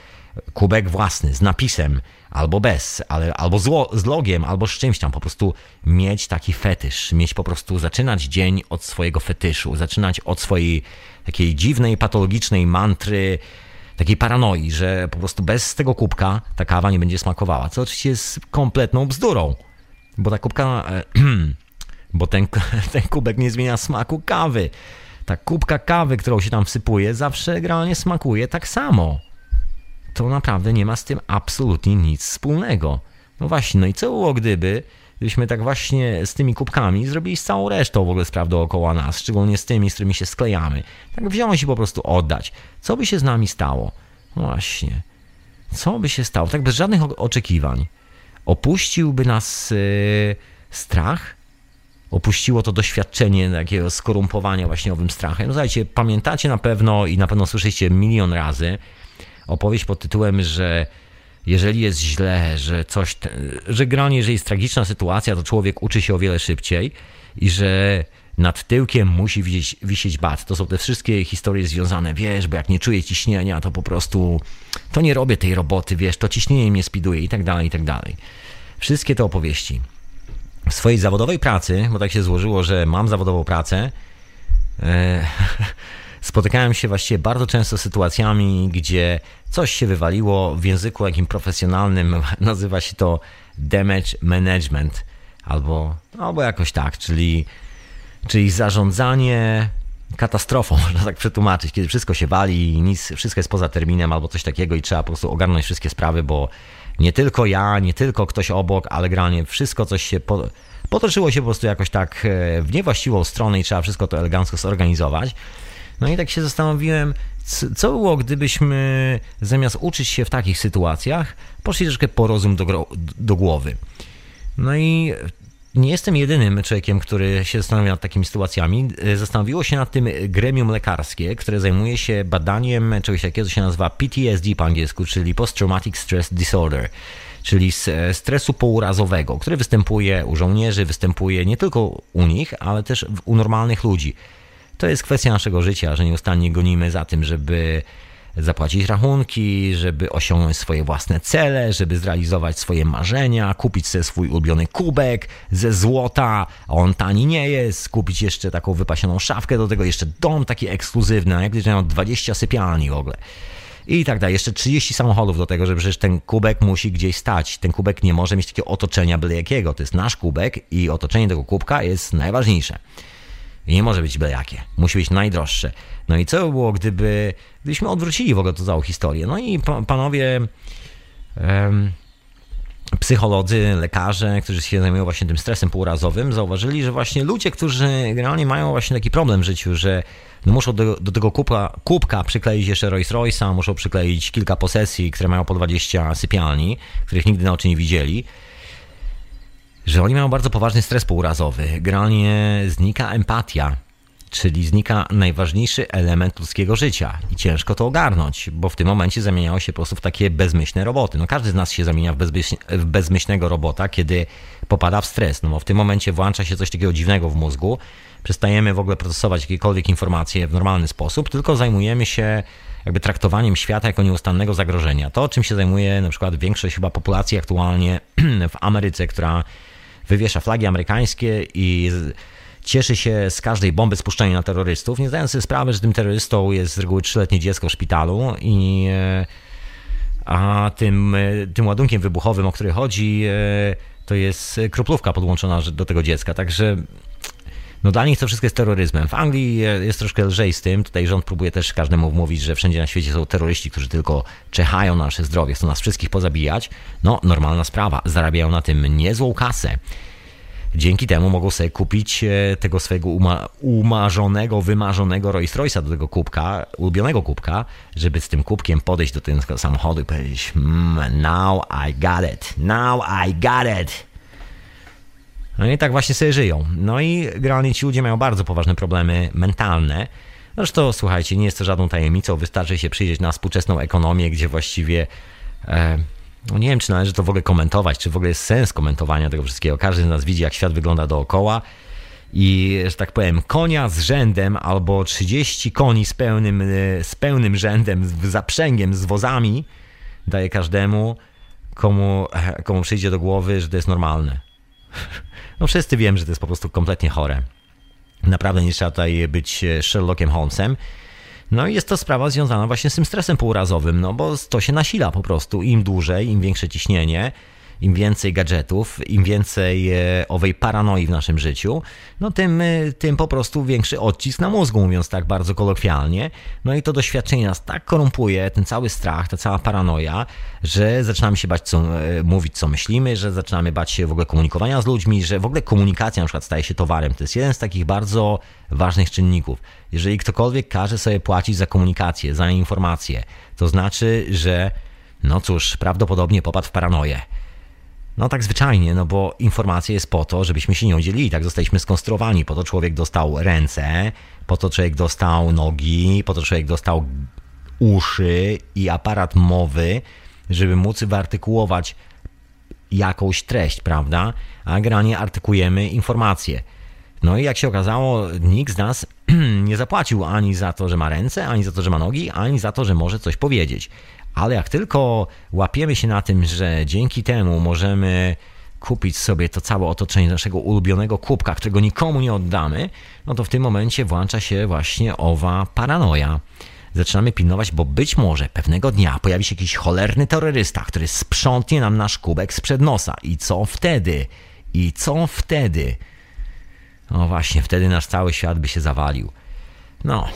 Kubek własny, z napisem, albo bez, ale, albo z, z logiem, albo z czymś tam. Po prostu mieć taki fetysz, mieć po prostu, zaczynać dzień od swojego fetyszu, zaczynać od swojej takiej dziwnej, patologicznej mantry, takiej paranoi, że po prostu bez tego kubka ta kawa nie będzie smakowała, co oczywiście jest kompletną bzdurą, bo ta kubka, e, bo ten, ten kubek nie zmienia smaku kawy. Ta kubka kawy, którą się tam wsypuje, zawsze generalnie smakuje tak samo. To naprawdę nie ma z tym absolutnie nic wspólnego. No właśnie, no i co było gdyby, gdybyśmy tak właśnie z tymi kubkami zrobili z całą resztą w ogóle spraw dookoła nas, szczególnie z tymi, z którymi się sklejamy. Tak wziąć i po prostu oddać. Co by się z nami stało? No właśnie. Co by się stało? Tak bez żadnych oczekiwań. Opuściłby nas yy, strach? Opuściło to doświadczenie takiego skorumpowania właśnie owym strachem. No słuchajcie, pamiętacie na pewno i na pewno słyszeliście milion razy opowieść pod tytułem, że jeżeli jest źle, że coś, że granie, jeżeli jest tragiczna sytuacja, to człowiek uczy się o wiele szybciej i że nad tyłkiem musi wisieć, wisieć bat. To są te wszystkie historie związane, wiesz, bo jak nie czuję ciśnienia, to po prostu to nie robię tej roboty, wiesz, to ciśnienie mnie spiduje i tak dalej, i tak dalej. Wszystkie te opowieści. W swojej zawodowej pracy, bo tak się złożyło, że mam zawodową pracę, e, spotykałem się właściwie bardzo często z sytuacjami, gdzie coś się wywaliło w języku jakim profesjonalnym, nazywa się to damage management albo, albo jakoś tak, czyli, czyli zarządzanie katastrofą, można tak przetłumaczyć, kiedy wszystko się wali i nic, wszystko jest poza terminem albo coś takiego i trzeba po prostu ogarnąć wszystkie sprawy, bo nie tylko ja, nie tylko ktoś obok, ale granie wszystko coś się po, potoczyło się po prostu jakoś tak e, w niewłaściwą stronę i trzeba wszystko to elegancko zorganizować. No i tak się zastanowiłem, co było, gdybyśmy zamiast uczyć się w takich sytuacjach, poszli troszkę po rozum do, do głowy. No i nie jestem jedynym człowiekiem, który się zastanawia nad takimi sytuacjami. Zastanowiło się nad tym gremium lekarskie, które zajmuje się badaniem czegoś takiego, co się nazywa PTSD po angielsku, czyli Post Traumatic Stress Disorder czyli stresu pourazowego, który występuje u żołnierzy, występuje nie tylko u nich, ale też u normalnych ludzi. To jest kwestia naszego życia, że nieustannie gonimy za tym, żeby zapłacić rachunki, żeby osiągnąć swoje własne cele, żeby zrealizować swoje marzenia, kupić sobie swój ulubiony kubek ze złota, a on tani nie jest, kupić jeszcze taką wypasioną szafkę, do tego jeszcze dom taki ekskluzywny, jak gdyż mają 20 sypialni w ogóle. I tak dalej. Jeszcze 30 samochodów do tego, że przecież ten kubek musi gdzieś stać. Ten kubek nie może mieć takiego otoczenia byle jakiego. To jest nasz kubek i otoczenie tego kubka jest najważniejsze. I nie może być byle jakie. Musi być najdroższe. No i co by było, gdyby, gdybyśmy odwrócili w ogóle tę całą historię? No i panowie um, psycholodzy, lekarze, którzy się zajmują właśnie tym stresem półrazowym, zauważyli, że właśnie ludzie, którzy generalnie mają właśnie taki problem w życiu, że no muszą do, do tego kubka, kubka przykleić jeszcze Rolls Royce'a, muszą przykleić kilka posesji, które mają po 20 sypialni, których nigdy na oczy nie widzieli, że oni mają bardzo poważny stres półrazowy. Generalnie znika empatia, czyli znika najważniejszy element ludzkiego życia i ciężko to ogarnąć, bo w tym momencie zamieniało się po prostu w takie bezmyślne roboty. No każdy z nas się zamienia w, bezmyśl, w bezmyślnego robota, kiedy popada w stres, no bo w tym momencie włącza się coś takiego dziwnego w mózgu, przestajemy w ogóle procesować jakiekolwiek informacje w normalny sposób, tylko zajmujemy się jakby traktowaniem świata jako nieustannego zagrożenia. To, czym się zajmuje na przykład większość chyba populacji aktualnie w Ameryce, która wywiesza flagi amerykańskie i cieszy się z każdej bomby spuszczonej na terrorystów, nie zdając sobie sprawy, że tym terrorystą jest z reguły trzyletnie dziecko w szpitalu i e, a tym, e, tym ładunkiem wybuchowym, o który chodzi, e, to jest kroplówka podłączona do tego dziecka. Także no dla nich to wszystko jest terroryzmem. W Anglii jest troszkę lżej z tym. Tutaj rząd próbuje też każdemu wmówić, że wszędzie na świecie są terroryści, którzy tylko czechają na nasze zdrowie, chcą nas wszystkich pozabijać. No, normalna sprawa. Zarabiają na tym niezłą kasę. Dzięki temu mogą sobie kupić e, tego swojego uma umarzonego, wymarzonego Rolls Royce'a do tego kubka, ulubionego kubka, żeby z tym kubkiem podejść do tego samochodu i powiedzieć mm, now I got it, now I got it. No i tak właśnie sobie żyją. No i generalnie ci ludzie mają bardzo poważne problemy mentalne. Zresztą słuchajcie, nie jest to żadną tajemnicą, wystarczy się przyjrzeć na współczesną ekonomię, gdzie właściwie e, no nie wiem, czy należy to w ogóle komentować, czy w ogóle jest sens komentowania tego wszystkiego. Każdy z nas widzi, jak świat wygląda dookoła i, że tak powiem, konia z rzędem albo 30 koni z pełnym, e, z pełnym rzędem, z zaprzęgiem, z wozami daje każdemu, komu, e, komu przyjdzie do głowy, że to jest normalne. No wszyscy wiemy, że to jest po prostu kompletnie chore. Naprawdę nie trzeba tutaj być e, Sherlockiem Holmesem. No i jest to sprawa związana właśnie z tym stresem półrazowym, no bo to się nasila po prostu. Im dłużej, im większe ciśnienie, im więcej gadżetów, im więcej e, owej paranoi w naszym życiu, no tym, e, tym po prostu większy odcisk na mózgu, mówiąc tak bardzo kolokwialnie. No i to doświadczenie nas tak korumpuje, ten cały strach, ta cała paranoja, że zaczynamy się bać co, e, mówić, co myślimy, że zaczynamy bać się w ogóle komunikowania z ludźmi, że w ogóle komunikacja na przykład staje się towarem. To jest jeden z takich bardzo ważnych czynników. Jeżeli ktokolwiek każe sobie płacić za komunikację, za informacje, to znaczy, że no cóż, prawdopodobnie popadł w paranoję. No tak zwyczajnie, no bo informacja jest po to, żebyśmy się nie dzielili. Tak zostaliśmy skonstruowani. Po to człowiek dostał ręce, po to człowiek dostał nogi, po to człowiek dostał uszy i aparat mowy, żeby móc wyartykułować jakąś treść, prawda? A granie artykujemy informacje. No i jak się okazało, nikt z nas nie zapłacił ani za to, że ma ręce, ani za to, że ma nogi, ani za to, że może coś powiedzieć. Ale jak tylko łapiemy się na tym, że dzięki temu możemy kupić sobie to całe otoczenie naszego ulubionego kubka, którego nikomu nie oddamy, no to w tym momencie włącza się właśnie owa paranoja. Zaczynamy pilnować, bo być może pewnego dnia pojawi się jakiś cholerny terrorysta, który sprzątnie nam nasz kubek sprzed nosa. I co wtedy? I co wtedy? No właśnie, wtedy nasz cały świat by się zawalił. No.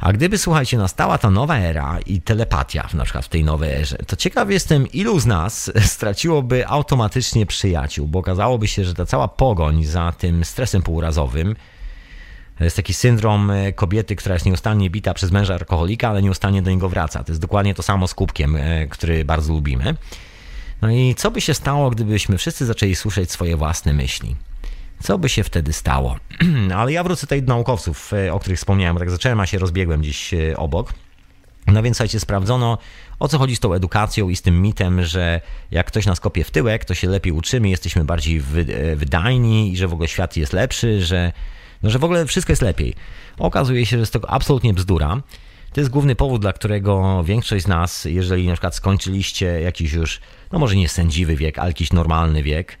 A gdyby, słuchajcie, nastała ta nowa era i telepatia, na przykład w tej nowej erze, to ciekaw jestem, ilu z nas straciłoby automatycznie przyjaciół, bo okazałoby się, że ta cała pogoń za tym stresem półrazowym, to jest taki syndrom e, kobiety, która jest nieustannie bita przez męża alkoholika, ale nieustannie do niego wraca. To jest dokładnie to samo z kubkiem, e, który bardzo lubimy. No i co by się stało, gdybyśmy wszyscy zaczęli słyszeć swoje własne myśli? Co by się wtedy stało? Ale ja wrócę tutaj do naukowców, e, o których wspomniałem, tak zacząłem, a się rozbiegłem gdzieś e, obok. No więc słuchajcie, sprawdzono, o co chodzi z tą edukacją i z tym mitem, że jak ktoś nas kopie w tyłek, to się lepiej uczymy, jesteśmy bardziej e, wydajni i że w ogóle świat jest lepszy, że, no, że w ogóle wszystko jest lepiej. Okazuje się, że jest to absolutnie bzdura. To jest główny powód, dla którego większość z nas, jeżeli na przykład skończyliście jakiś już, no może nie sędziwy wiek, ale jakiś normalny wiek,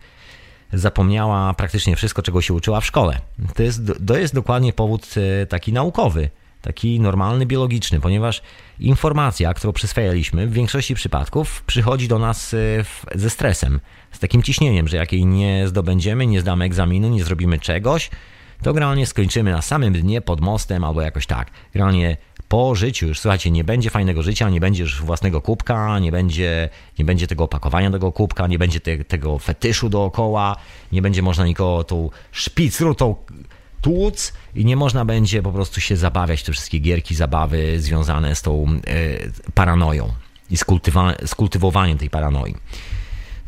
zapomniała praktycznie wszystko, czego się uczyła w szkole. To jest, to jest dokładnie powód e, taki naukowy, taki normalny, biologiczny, ponieważ informacja, którą przyswajaliśmy, w większości przypadków przychodzi do nas e, ze stresem, z takim ciśnieniem, że jak jej nie zdobędziemy, nie zdamy egzaminu, nie zrobimy czegoś, to generalnie skończymy na samym dnie pod mostem albo jakoś tak. Generalnie po życiu już, słuchajcie, nie będzie fajnego życia, nie będzie już własnego kubka, nie będzie, nie będzie tego opakowania tego kubka, nie będzie te, tego fetyszu dookoła, nie będzie można nikogo tą szpicrutą tłuc i nie można będzie po prostu się zabawiać te wszystkie gierki, zabawy związane z tą y, paranoją i z tej paranoi.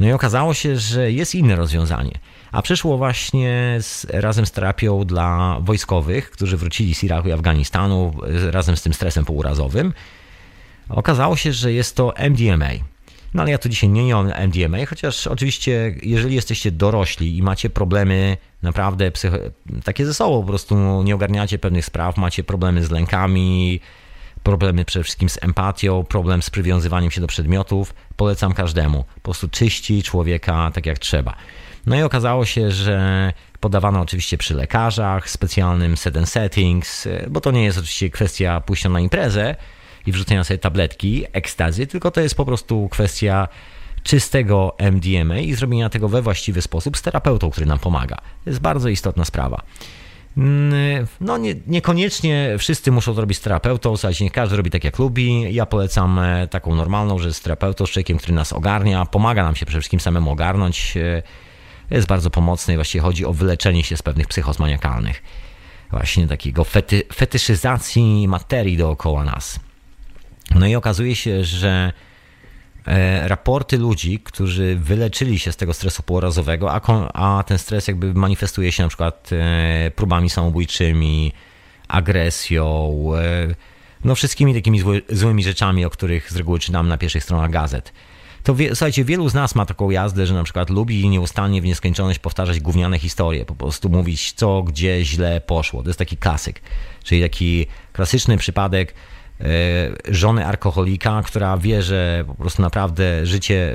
No i okazało się, że jest inne rozwiązanie. A przyszło właśnie z, razem z terapią dla wojskowych, którzy wrócili z Iraku i Afganistanu razem z tym stresem półrazowym. Okazało się, że jest to MDMA. No ale ja tu dzisiaj nie o MDMA, chociaż oczywiście jeżeli jesteście dorośli i macie problemy naprawdę psycho- takie ze sobą, po prostu nie ogarniacie pewnych spraw, macie problemy z lękami, problemy przede wszystkim z empatią, problem z przywiązywaniem się do przedmiotów, polecam każdemu. Po prostu czyści człowieka tak jak trzeba. No i okazało się, że podawano oczywiście przy lekarzach, specjalnym set settings, bo to nie jest oczywiście kwestia pójścia na imprezę i wrzucenia sobie tabletki, ekstazy, tylko to jest po prostu kwestia czystego MDMA i zrobienia tego we właściwy sposób z terapeutą, który nam pomaga. To jest bardzo istotna sprawa. Mm, no nie, niekoniecznie wszyscy muszą zrobić z terapeutą, w nie każdy robi tak jak lubi. Ja polecam e, taką normalną, że z terapeutą, z człowiekiem, który nas ogarnia, pomaga nam się przede wszystkim samemu ogarnąć. Jest bardzo pomocny i właściwie chodzi o wyleczenie się z pewnych psychos maniakalnych. Właśnie takiego fety, fetyszyzacji materii dookoła nas. No i okazuje się, że e, raporty ludzi, którzy wyleczyli się z tego stresu półrazowego, a, a ten stres jakby manifestuje się na przykład e, próbami samobójczymi, agresją, e, no wszystkimi takimi zły, złymi rzeczami, o których z reguły czytamy na pierwszych stronach gazet to wie, słuchajcie, wielu z nas ma taką jazdę, że na przykład lubi nieustannie w nieskończoność powtarzać gówniane historie, po prostu mówić co, gdzie źle poszło. To jest taki klasyk, czyli taki klasyczny przypadek e, żony alkoholika, która wie, że po prostu naprawdę życie,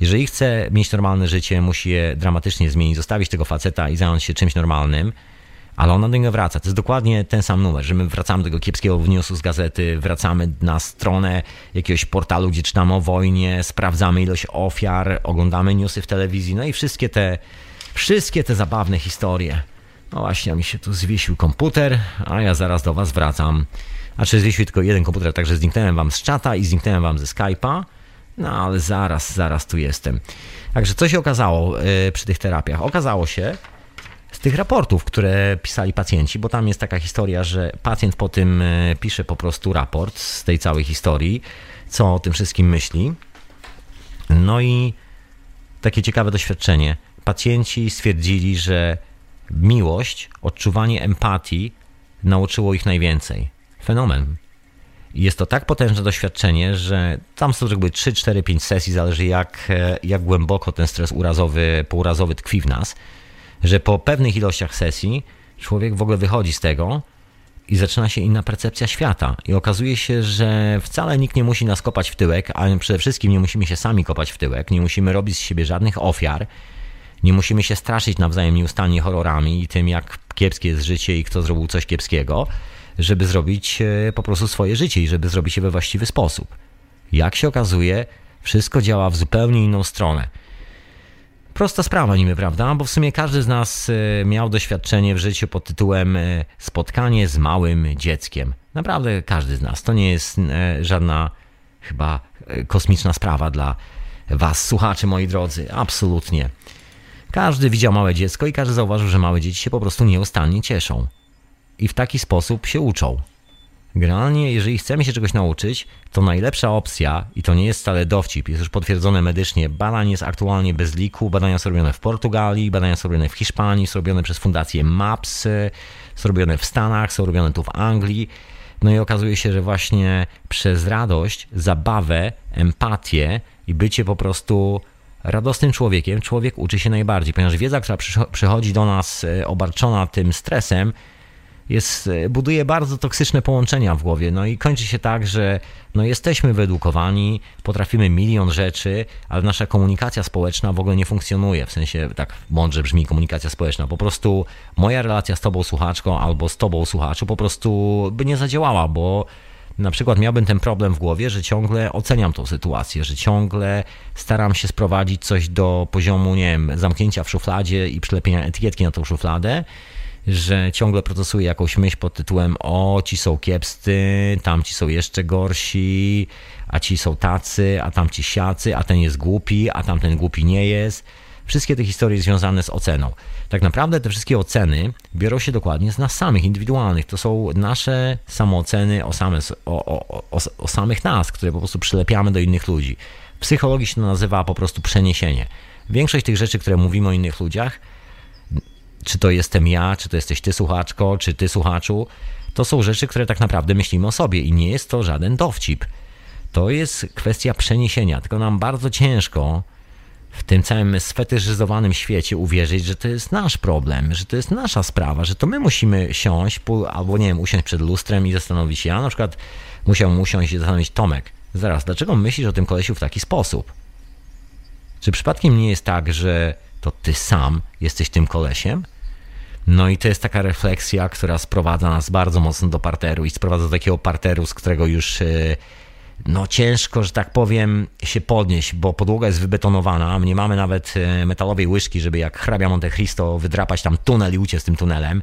jeżeli chce mieć normalne życie, musi je dramatycznie zmienić, zostawić tego faceta i zająć się czymś normalnym, ale ona do niego wraca. To jest dokładnie ten sam numer, że my wracamy do tego kiepskiego newsu z gazety, wracamy na stronę jakiegoś portalu, gdzie czytamy o wojnie, sprawdzamy ilość ofiar, oglądamy newsy w telewizji, no i wszystkie te, wszystkie te zabawne historie. No właśnie, mi się tu zwiesił komputer, a ja zaraz do was wracam. A czy zwiesił tylko jeden komputer, także zniknąłem wam z czata i zniknąłem wam ze Skype'a. No ale zaraz, zaraz tu jestem. Także co się okazało yy, przy tych terapiach? Okazało się, tych raportów, które pisali pacjenci, bo tam jest taka historia, że pacjent po tym e, pisze po prostu raport z tej całej historii, co o tym wszystkim myśli. No i takie ciekawe doświadczenie. Pacjenci stwierdzili, że miłość, odczuwanie empatii nauczyło ich najwięcej. Fenomen. Jest to tak potężne doświadczenie, że tam są jakby 3, 4, 5 sesji, zależy jak, e, jak głęboko ten stres urazowy, pourazowy tkwi w nas że po pewnych ilościach sesji człowiek w ogóle wychodzi z tego i zaczyna się inna percepcja świata. I okazuje się, że wcale nikt nie musi nas kopać w tyłek, ale przede wszystkim nie musimy się sami kopać w tyłek, nie musimy robić z siebie żadnych ofiar, nie musimy się straszyć nawzajem nieustannie horrorami i tym, jak kiepskie jest życie i kto zrobił coś kiepskiego, żeby zrobić e, po prostu swoje życie i żeby zrobić je we właściwy sposób. Jak się okazuje, wszystko działa w zupełnie inną stronę. Prosta sprawa niby, prawda? Bo w sumie każdy z nas e, miał doświadczenie w życiu pod tytułem e, spotkanie z małym dzieckiem. Naprawdę każdy z nas. To nie jest e, żadna chyba kosmiczna sprawa dla was, słuchaczy moi drodzy. Absolutnie. Każdy widział małe dziecko i każdy zauważył, że małe dzieci się po prostu nieustannie cieszą. I w taki sposób się uczą. Generalnie, jeżeli chcemy się czegoś nauczyć, to najlepsza opcja, i to nie jest wcale dowcip, jest już potwierdzone medycznie, badań jest aktualnie bez liku, badania są robione w Portugalii, badania są robione w Hiszpanii, są robione przez fundację MAPS, są robione w Stanach, są robione tu w Anglii. No i okazuje się, że właśnie przez radość, zabawę, empatię i bycie po prostu radosnym człowiekiem, człowiek uczy się najbardziej, ponieważ wiedza, która przychodzi do nas e, obarczona tym stresem, jest, e, buduje bardzo toksyczne połączenia w głowie. No i kończy się tak, że no jesteśmy wyedukowani, potrafimy milion rzeczy, ale nasza komunikacja społeczna w ogóle nie funkcjonuje. W sensie, tak mądrze brzmi komunikacja społeczna. Po prostu moja relacja z tobą słuchaczką albo z tobą słuchaczu po prostu by nie zadziałała, bo na przykład miałbym ten problem w głowie, że ciągle oceniam tą sytuację, że ciągle staram się sprowadzić coś do poziomu, nie wiem, zamknięcia w szufladzie i przylepienia etykietki na tą szufladę że ciągle procesuje jakąś myśl pod tytułem o, ci są kiepscy, tamci są jeszcze gorsi, a ci są tacy, a tamci siacy, a ten jest głupi, a tamten głupi nie jest. Wszystkie te historie związane z oceną. Tak naprawdę te wszystkie oceny biorą się dokładnie z nas samych, indywidualnych. To są nasze samooceny o, same, o, o, o, samych nas, które po prostu przylepiamy do innych ludzi. W psychologii się to nazywa po prostu przeniesienie. Większość tych rzeczy, które mówimy o innych ludziach, czy to jestem ja, czy to jesteś ty słuchaczko, czy ty słuchaczu, to są rzeczy, które tak naprawdę myślimy o sobie i nie jest to żaden dowcip. To jest kwestia przeniesienia, tylko nam bardzo ciężko w tym całym sfetyszyzowanym świecie uwierzyć, że to jest nasz problem, że to jest nasza sprawa, że to my musimy siąść, albo nie wiem, usiąść przed lustrem i zastanowić się. Ja na przykład musiałbym usiąść i zastanowić, Tomek, zaraz, dlaczego myślisz o tym kolesiu w taki sposób? Czy przypadkiem nie jest tak, że to ty sam jesteś tym kolesiem? No i to jest taka refleksja, która sprowadza nas bardzo mocno do parteru i sprowadza do takiego parteru, z którego już e, no ciężko, że tak powiem, się podnieść, bo podłoga jest wybetonowana, nie mamy nawet e, metalowej łyżki, żeby jak hrabia Monte Cristo wydrapać tam tunel i uciec tym tunelem.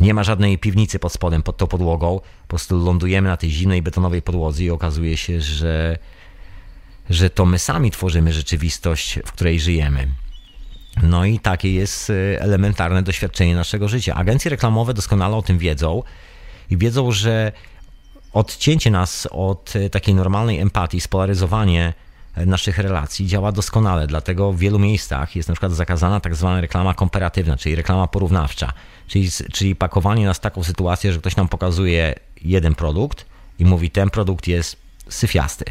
Nie ma żadnej piwnicy pod spodem, pod tą podłogą. Po prostu lądujemy na tej zimnej betonowej podłodze i okazuje się, że, że to my sami tworzymy rzeczywistość, w której żyjemy. No i takie jest y, elementarne doświadczenie naszego życia. Agencje reklamowe doskonale o tym wiedzą i wiedzą, że odcięcie nas od y, takiej normalnej empatii, spolaryzowanie y, naszych relacji działa doskonale. Dlatego w wielu miejscach jest na przykład zakazana tak zwana reklama komparatywna, czyli reklama porównawcza, czyli, czyli pakowanie nas w taką sytuację, że ktoś nam pokazuje jeden produkt i mówi, ten produkt jest syfiasty.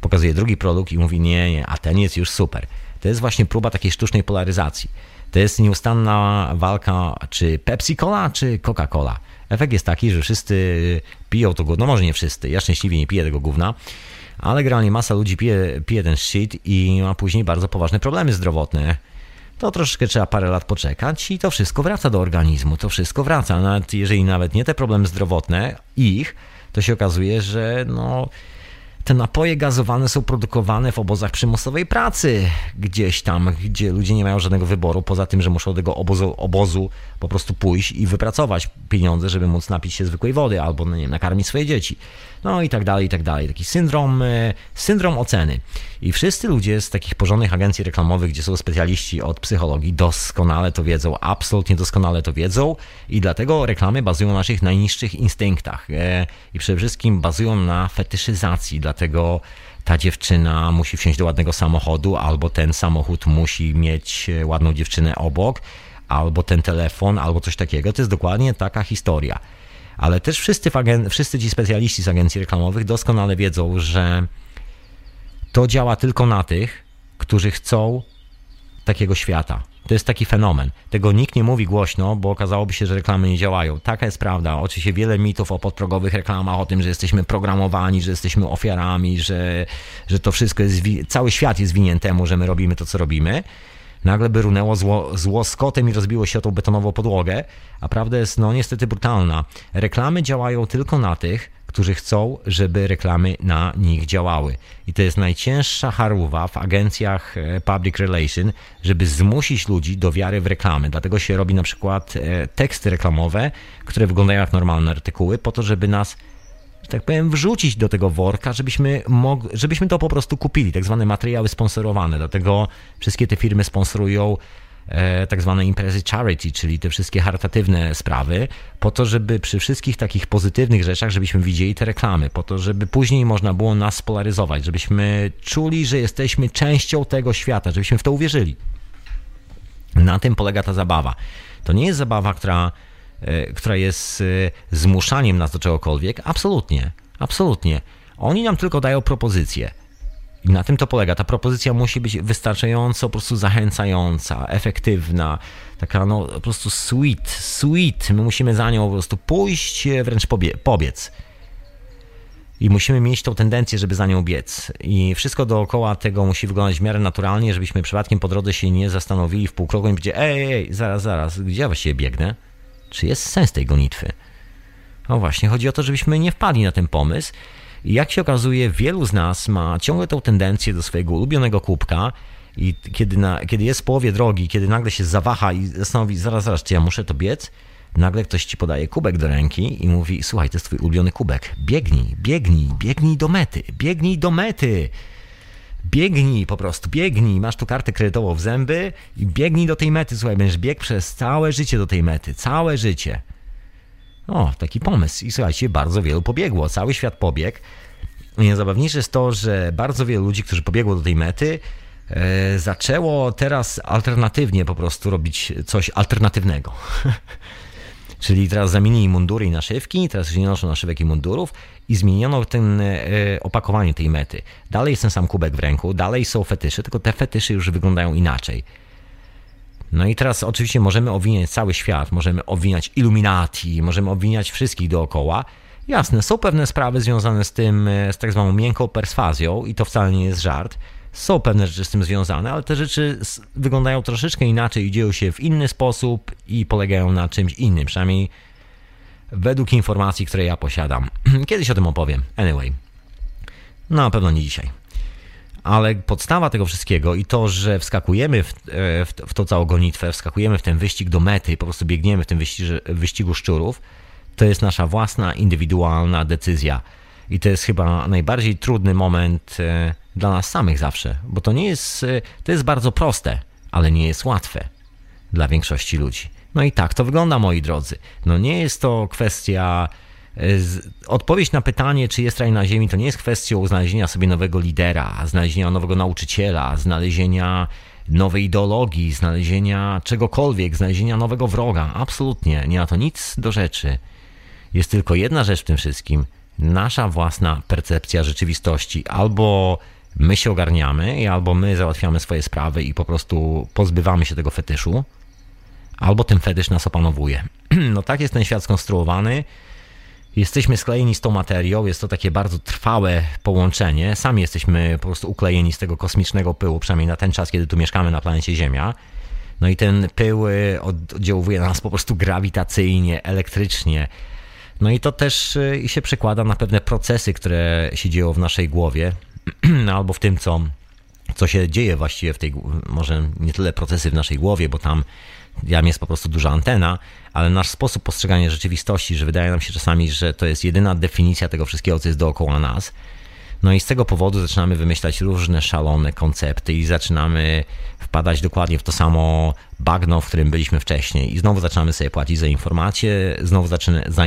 Pokazuje drugi produkt i mówi, nie, nie, a ten jest już super to jest właśnie próba takiej sztucznej polaryzacji. To jest nieustanna walka, czy Pepsi-Cola, czy Coca-Cola. Efekt jest taki, że wszyscy piją to gówno, no może nie wszyscy, ja szczęśliwie nie piję tego gówna, ale generalnie masa ludzi pije, pije ten shit i ma później bardzo poważne problemy zdrowotne. to troszeczkę trzeba parę lat poczekać i to wszystko wraca do organizmu. To wszystko wraca. Nawet jeżeli nawet nie te problemy zdrowotne, ich, to się okazuje, że no te napoje gazowane są produkowane w obozach przymusowej pracy, gdzieś tam, gdzie ludzie nie mają żadnego wyboru, poza tym, że muszą do tego obozu, obozu po prostu pójść i wypracować pieniądze, żeby móc napić się zwykłej wody albo no nie wiem, nakarmić swoje dzieci. No i tak dalej, i tak dalej. Taki syndrom, e, syndrom oceny. I wszyscy ludzie z takich porządnych agencji reklamowych, gdzie są specjaliści od psychologii, doskonale to wiedzą, absolutnie doskonale to wiedzą i dlatego reklamy bazują na naszych najniższych instynktach e, i przede wszystkim bazują na fetyszyzacji, dlatego ta dziewczyna musi wsiąść do ładnego samochodu, albo ten samochód musi mieć e, ładną dziewczynę obok, albo ten telefon, albo coś takiego. To jest dokładnie taka historia. Ale też wszyscy, wszyscy ci specjaliści z agencji reklamowych doskonale wiedzą, że to działa tylko na tych, którzy chcą takiego świata. To jest taki fenomen. Tego nikt nie mówi głośno, bo okazałoby się, że reklamy nie działają. Taka jest prawda. Oczywiście wiele mitów o podprogowych reklamach, o tym, że jesteśmy programowani, że jesteśmy ofiarami, że, że to wszystko jest, cały świat jest winien temu, że my robimy to, co robimy nagle by runęło zło, zło z kotem i rozbiło się o tą betonową podłogę, a prawda jest no niestety brutalna. Reklamy działają tylko na tych, którzy chcą, żeby reklamy na nich działały. I to jest najcięższa haruwa w agencjach e, public relation, żeby zmusić ludzi do wiary w reklamy. Dlatego się robi na przykład e, teksty reklamowe, które wyglądają jak normalne artykuły, po to, żeby nas tak powiem, wrzucić do tego worka, żebyśmy, mog, żebyśmy to po prostu kupili, tak zwane materiały sponsorowane. Dlatego wszystkie te firmy sponsorują tak zwane imprezy charity, czyli te wszystkie charytatywne sprawy, po to, żeby przy wszystkich takich pozytywnych rzeczach, żebyśmy widzieli te reklamy, po to, żeby później można było nas spolaryzować, żebyśmy czuli, że jesteśmy częścią tego świata, żebyśmy w to uwierzyli. Na tym polega ta zabawa. To nie jest zabawa, która E, która jest e, zmuszaniem nas do czegokolwiek? Absolutnie, absolutnie. Oni nam tylko dają propozycję. I na tym to polega. Ta propozycja musi być wystarczająco po prostu zachęcająca, efektywna, taka no po prostu sweet, sweet. My musimy za nią po prostu pójść, e, wręcz pobie pobiec. I musimy mieć tą tendencję, żeby za nią biec. I wszystko dookoła tego musi wyglądać w miarę naturalnie, żebyśmy przypadkiem po drodze się nie zastanowili w półkroku i powiedzieli, ej, ej, zaraz, zaraz, gdzie ja właściwie biegnę? Czy jest sens tej gonitwy? No właśnie, chodzi o to, żebyśmy nie wpadli na ten pomysł. Jak się okazuje, wielu z nas ma ciągle tą tendencję do swojego ulubionego kubka i kiedy, na, kiedy jest w połowie drogi, kiedy nagle się zawaha i zastanowi, zaraz, zaraz, czy ja muszę to biec? Nagle ktoś ci podaje kubek do ręki i mówi, słuchaj, to jest twój ulubiony kubek. Biegnij, biegnij, biegnij do mety, biegnij do mety. Biegnij po prostu, biegnij, masz tu kartę kredytową w zęby i biegnij do tej mety. Słuchaj, będziesz biegł przez całe życie do tej mety, całe życie. O, taki pomysł. I słuchajcie, bardzo wielu pobiegło, cały świat pobiegł. Najzabawniejsze jest to, że bardzo wielu ludzi, którzy pobiegło do tej mety, e, zaczęło teraz alternatywnie po prostu robić coś alternatywnego. Czyli teraz zamienili mundury i naszywki, teraz już nie noszą naszywek i mundurów i zmieniono ten e, opakowanie tej mety. Dalej jest ten sam kubek w ręku, dalej są fetysze, tylko te fetysze już wyglądają inaczej. No i teraz oczywiście możemy owiniać cały świat, możemy owiniać Illuminati, możemy owiniać wszystkich dookoła. Jasne, są pewne sprawy związane z tym, e, z tak zwaną miękką perswazją i to wcale nie jest żart. Są pewne rzeczy z tym związane, ale te rzeczy wyglądają troszeczkę inaczej i dzieją się w inny sposób i polegają na czymś innym, przynajmniej według informacji, które ja posiadam. Kiedyś o tym opowiem. Anyway. No, na pewno nie dzisiaj. Ale podstawa tego wszystkiego i to, że wskakujemy w, e, w, w całą gonitwę, wskakujemy w ten wyścig do mety, po prostu biegniemy w tym wyścigu, wyścigu szczurów, to jest nasza własna, indywidualna decyzja. I to jest chyba najbardziej trudny moment e, dla nas samych zawsze, bo to nie jest, e, to jest bardzo proste, ale nie jest łatwe dla większości ludzi. No i tak to wygląda, moi drodzy. No nie jest to kwestia. Odpowiedź na pytanie, czy jest raj na ziemi, to nie jest kwestią znalezienia sobie nowego lidera, znalezienia nowego nauczyciela, znalezienia nowej ideologii, znalezienia czegokolwiek, znalezienia nowego wroga. Absolutnie, nie ma to nic do rzeczy. Jest tylko jedna rzecz w tym wszystkim. Nasza własna percepcja rzeczywistości. Albo my się ogarniamy, albo my załatwiamy swoje sprawy i po prostu pozbywamy się tego fetyszu, albo ten fetysz nas opanowuje. No tak jest ten świat skonstruowany. Jesteśmy sklejeni z tą materią, jest to takie bardzo trwałe połączenie. Sami jesteśmy po prostu uklejeni z tego kosmicznego pyłu, przynajmniej na ten czas, kiedy tu mieszkamy na planecie Ziemia. No i ten pył y, oddziałuje na nas po prostu grawitacyjnie, elektrycznie. No i to też y, się przekłada na pewne procesy, które się dzieją w naszej głowie, albo w tym, co, co się dzieje właściwie w tej, może nie tyle procesy w naszej głowie, bo tam jam jest po prostu duża antena, ale nasz sposób postrzegania rzeczywistości, że wydaje nam się czasami, że to jest jedyna definicja tego wszystkiego, co jest dookoła nas. No i z tego powodu zaczynamy wymyślać różne szalone koncepty i zaczynamy wpadać dokładnie w to samo bagno, w którym byliśmy wcześniej. I znowu zaczynamy sobie płacić za informacje, znowu zaczyna, za,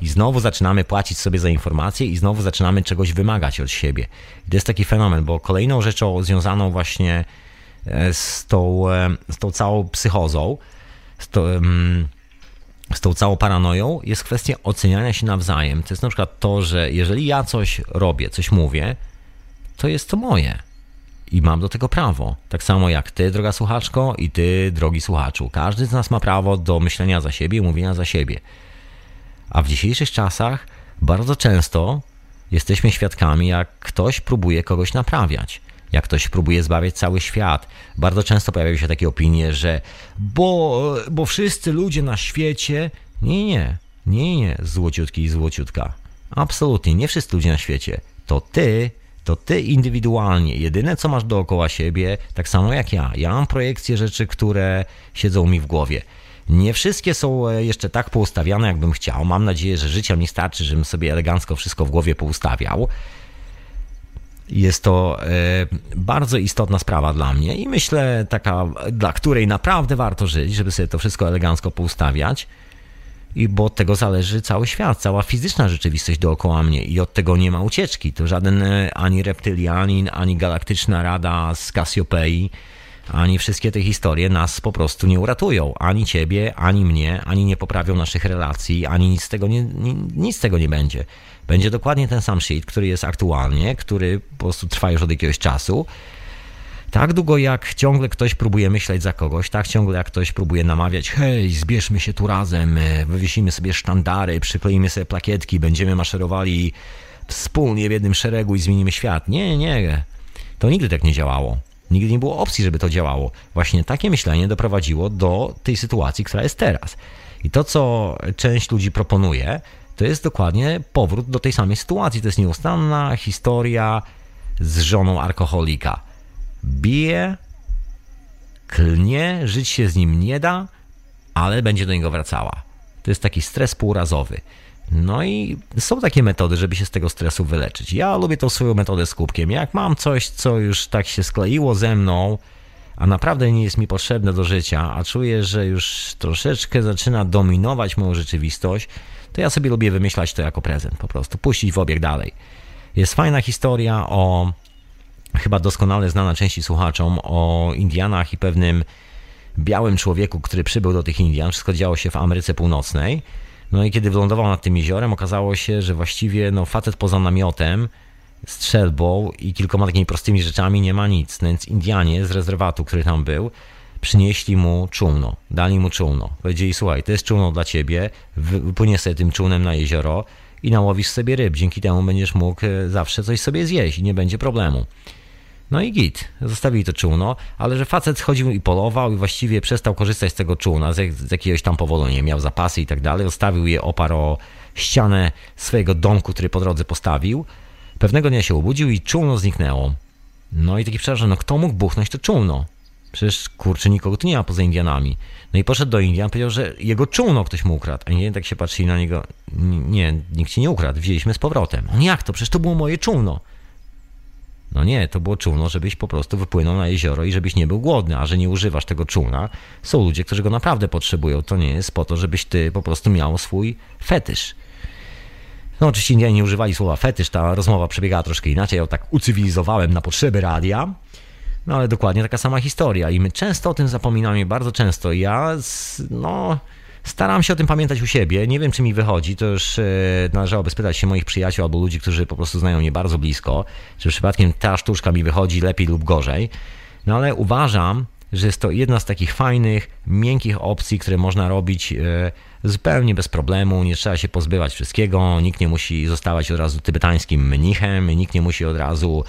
i znowu zaczynamy płacić sobie za informacje i znowu zaczynamy czegoś wymagać od siebie. I to jest taki fenomen, bo kolejną rzeczą związaną właśnie z tą, e, z tą całą psychozą, z, to, z tą całą paranoją jest kwestia oceniania się nawzajem. To jest na przykład to, że jeżeli ja coś robię, coś mówię, to jest to moje. I mam do tego prawo. Tak samo jak ty, droga słuchaczko, i ty, drogi słuchaczu. Każdy z nas ma prawo do myślenia za siebie mówienia za siebie. A w dzisiejszych czasach bardzo często jesteśmy świadkami, jak ktoś próbuje kogoś naprawiać, jak ktoś próbuje zbawiać cały świat. Bardzo często pojawiają się takie opinie, że bo, bo wszyscy ludzie na świecie. Nie, nie, nie, nie, złociutki i złociutka. Absolutnie, nie wszyscy ludzie na świecie. To ty, to ty indywidualnie, jedyne co masz dookoła siebie, tak samo jak ja. Ja mam projekcję rzeczy, które siedzą mi w głowie. Nie wszystkie są e, jeszcze tak poustawiane, jakbym chciał. Mam nadzieję, że życia mi starczy, żebym sobie elegancko wszystko w głowie poustawiał. Jest to e, bardzo istotna sprawa dla mnie i myślę taka, dla której naprawdę warto żyć, żeby sobie to wszystko elegancko poustawiać. I bo od tego zależy cały świat, cała fizyczna rzeczywistość dookoła mnie i od tego nie ma ucieczki. To żaden e, ani reptylianin, ani galaktyczna rada z Kasiopei ani wszystkie te historie nas po prostu nie uratują. Ani ciebie, ani mnie, ani nie poprawią naszych relacji, ani nic z tego nie, nic z tego nie będzie. Będzie dokładnie ten sam shit, który jest aktualnie, który po prostu trwa już od jakiegoś czasu. Tak długo jak ciągle ktoś próbuje myśleć za kogoś, tak ciągle jak ktoś próbuje namawiać, hej, zbierzmy się tu razem, wywiesimy sobie sztandary, przykleimy sobie plakietki, będziemy maszerowali wspólnie w jednym szeregu i zmienimy świat. Nie, nie, to nigdy tak nie działało. Nigdy nie było opcji, żeby to działało. Właśnie takie myślenie doprowadziło do tej sytuacji, która jest teraz. I to, co część ludzi proponuje, to jest dokładnie powrót do tej samej sytuacji. To jest nieustanna historia z żoną alkoholika. Bije, klnie, żyć się z nim nie da, ale będzie do niego wracała. To jest taki stres półrazowy. No i są takie metody, żeby się z tego stresu wyleczyć. Ja lubię tą swoją metodę z kubkiem. Jak mam coś, co już tak się skleiło ze mną, a naprawdę nie jest mi potrzebne do życia, a czuję, że już troszeczkę zaczyna dominować moją rzeczywistość, to ja sobie lubię wymyślać to jako prezent, po prostu puścić w obieg dalej. Jest fajna historia o, chyba doskonale znana części słuchaczom, o Indianach i pewnym białym człowieku, który przybył do tych Indian. Wszystko działo się w Ameryce Północnej. No i kiedy wylądował nad tym jeziorem, okazało się, że właściwie no, facet poza namiotem, strzelbą i kilkoma takimi prostymi rzeczami nie ma nic. No więc Indianie z rezerwatu, który tam był, przynieśli mu czółno, dali mu czółno. Powiedzieli, słuchaj, to jest czółno dla ciebie, wypłyniesz sobie tym czółnem na jezioro i nałowisz sobie ryb. Dzięki temu będziesz mógł e, zawsze coś sobie zjeść i nie będzie problemu. No i git, zostawili to czółno, ale że facet chodził i polował i właściwie przestał korzystać z tego czółna, z, z jakiegoś tam powodu, nie miał zapasy i tak dalej, zostawił je oparł o ścianę swojego domku, który po drodze postawił. Pewnego dnia się obudził i czółno zniknęło. No i taki przerażony, no kto mógł buchnąć to czółno? Przecież kurczę, nikogo tu nie ma poza Indianami. No i poszedł do Indian, powiedział, że jego czółno ktoś mu ukradł. A nie tak się patrzyli na niego. Nie, nikt ci nie ukradł, wzięliśmy z powrotem. On jak to? Przecież to było moje czółno. No nie, to było czółno, żebyś po prostu wypłynął na jezioro i żebyś nie był głodny, a że nie używasz tego czółna, są ludzie, którzy go naprawdę potrzebują. To nie jest po to, żebyś ty po prostu miał swój fetysz. No oczywiście Indianie nie używali słowa fetysz, ta rozmowa przebiegała troszkę inaczej, ja ją tak ucywilizowałem na potrzeby radia. No ale dokładnie taka sama historia i my często o tym zapominamy, bardzo często. Ja, no Staram się o tym pamiętać u siebie. Nie wiem, czy mi wychodzi. To już e, należałoby spytać się moich przyjaciół albo ludzi, którzy po prostu znają mnie bardzo blisko, czy przypadkiem ta sztuczka mi wychodzi lepiej lub gorzej. No ale uważam, że jest to jedna z takich fajnych, miękkich opcji, które można robić e, zupełnie bez problemu. Nie trzeba się pozbywać wszystkiego, nikt nie musi zostawać od razu tybetańskim mnichem, nikt nie musi od razu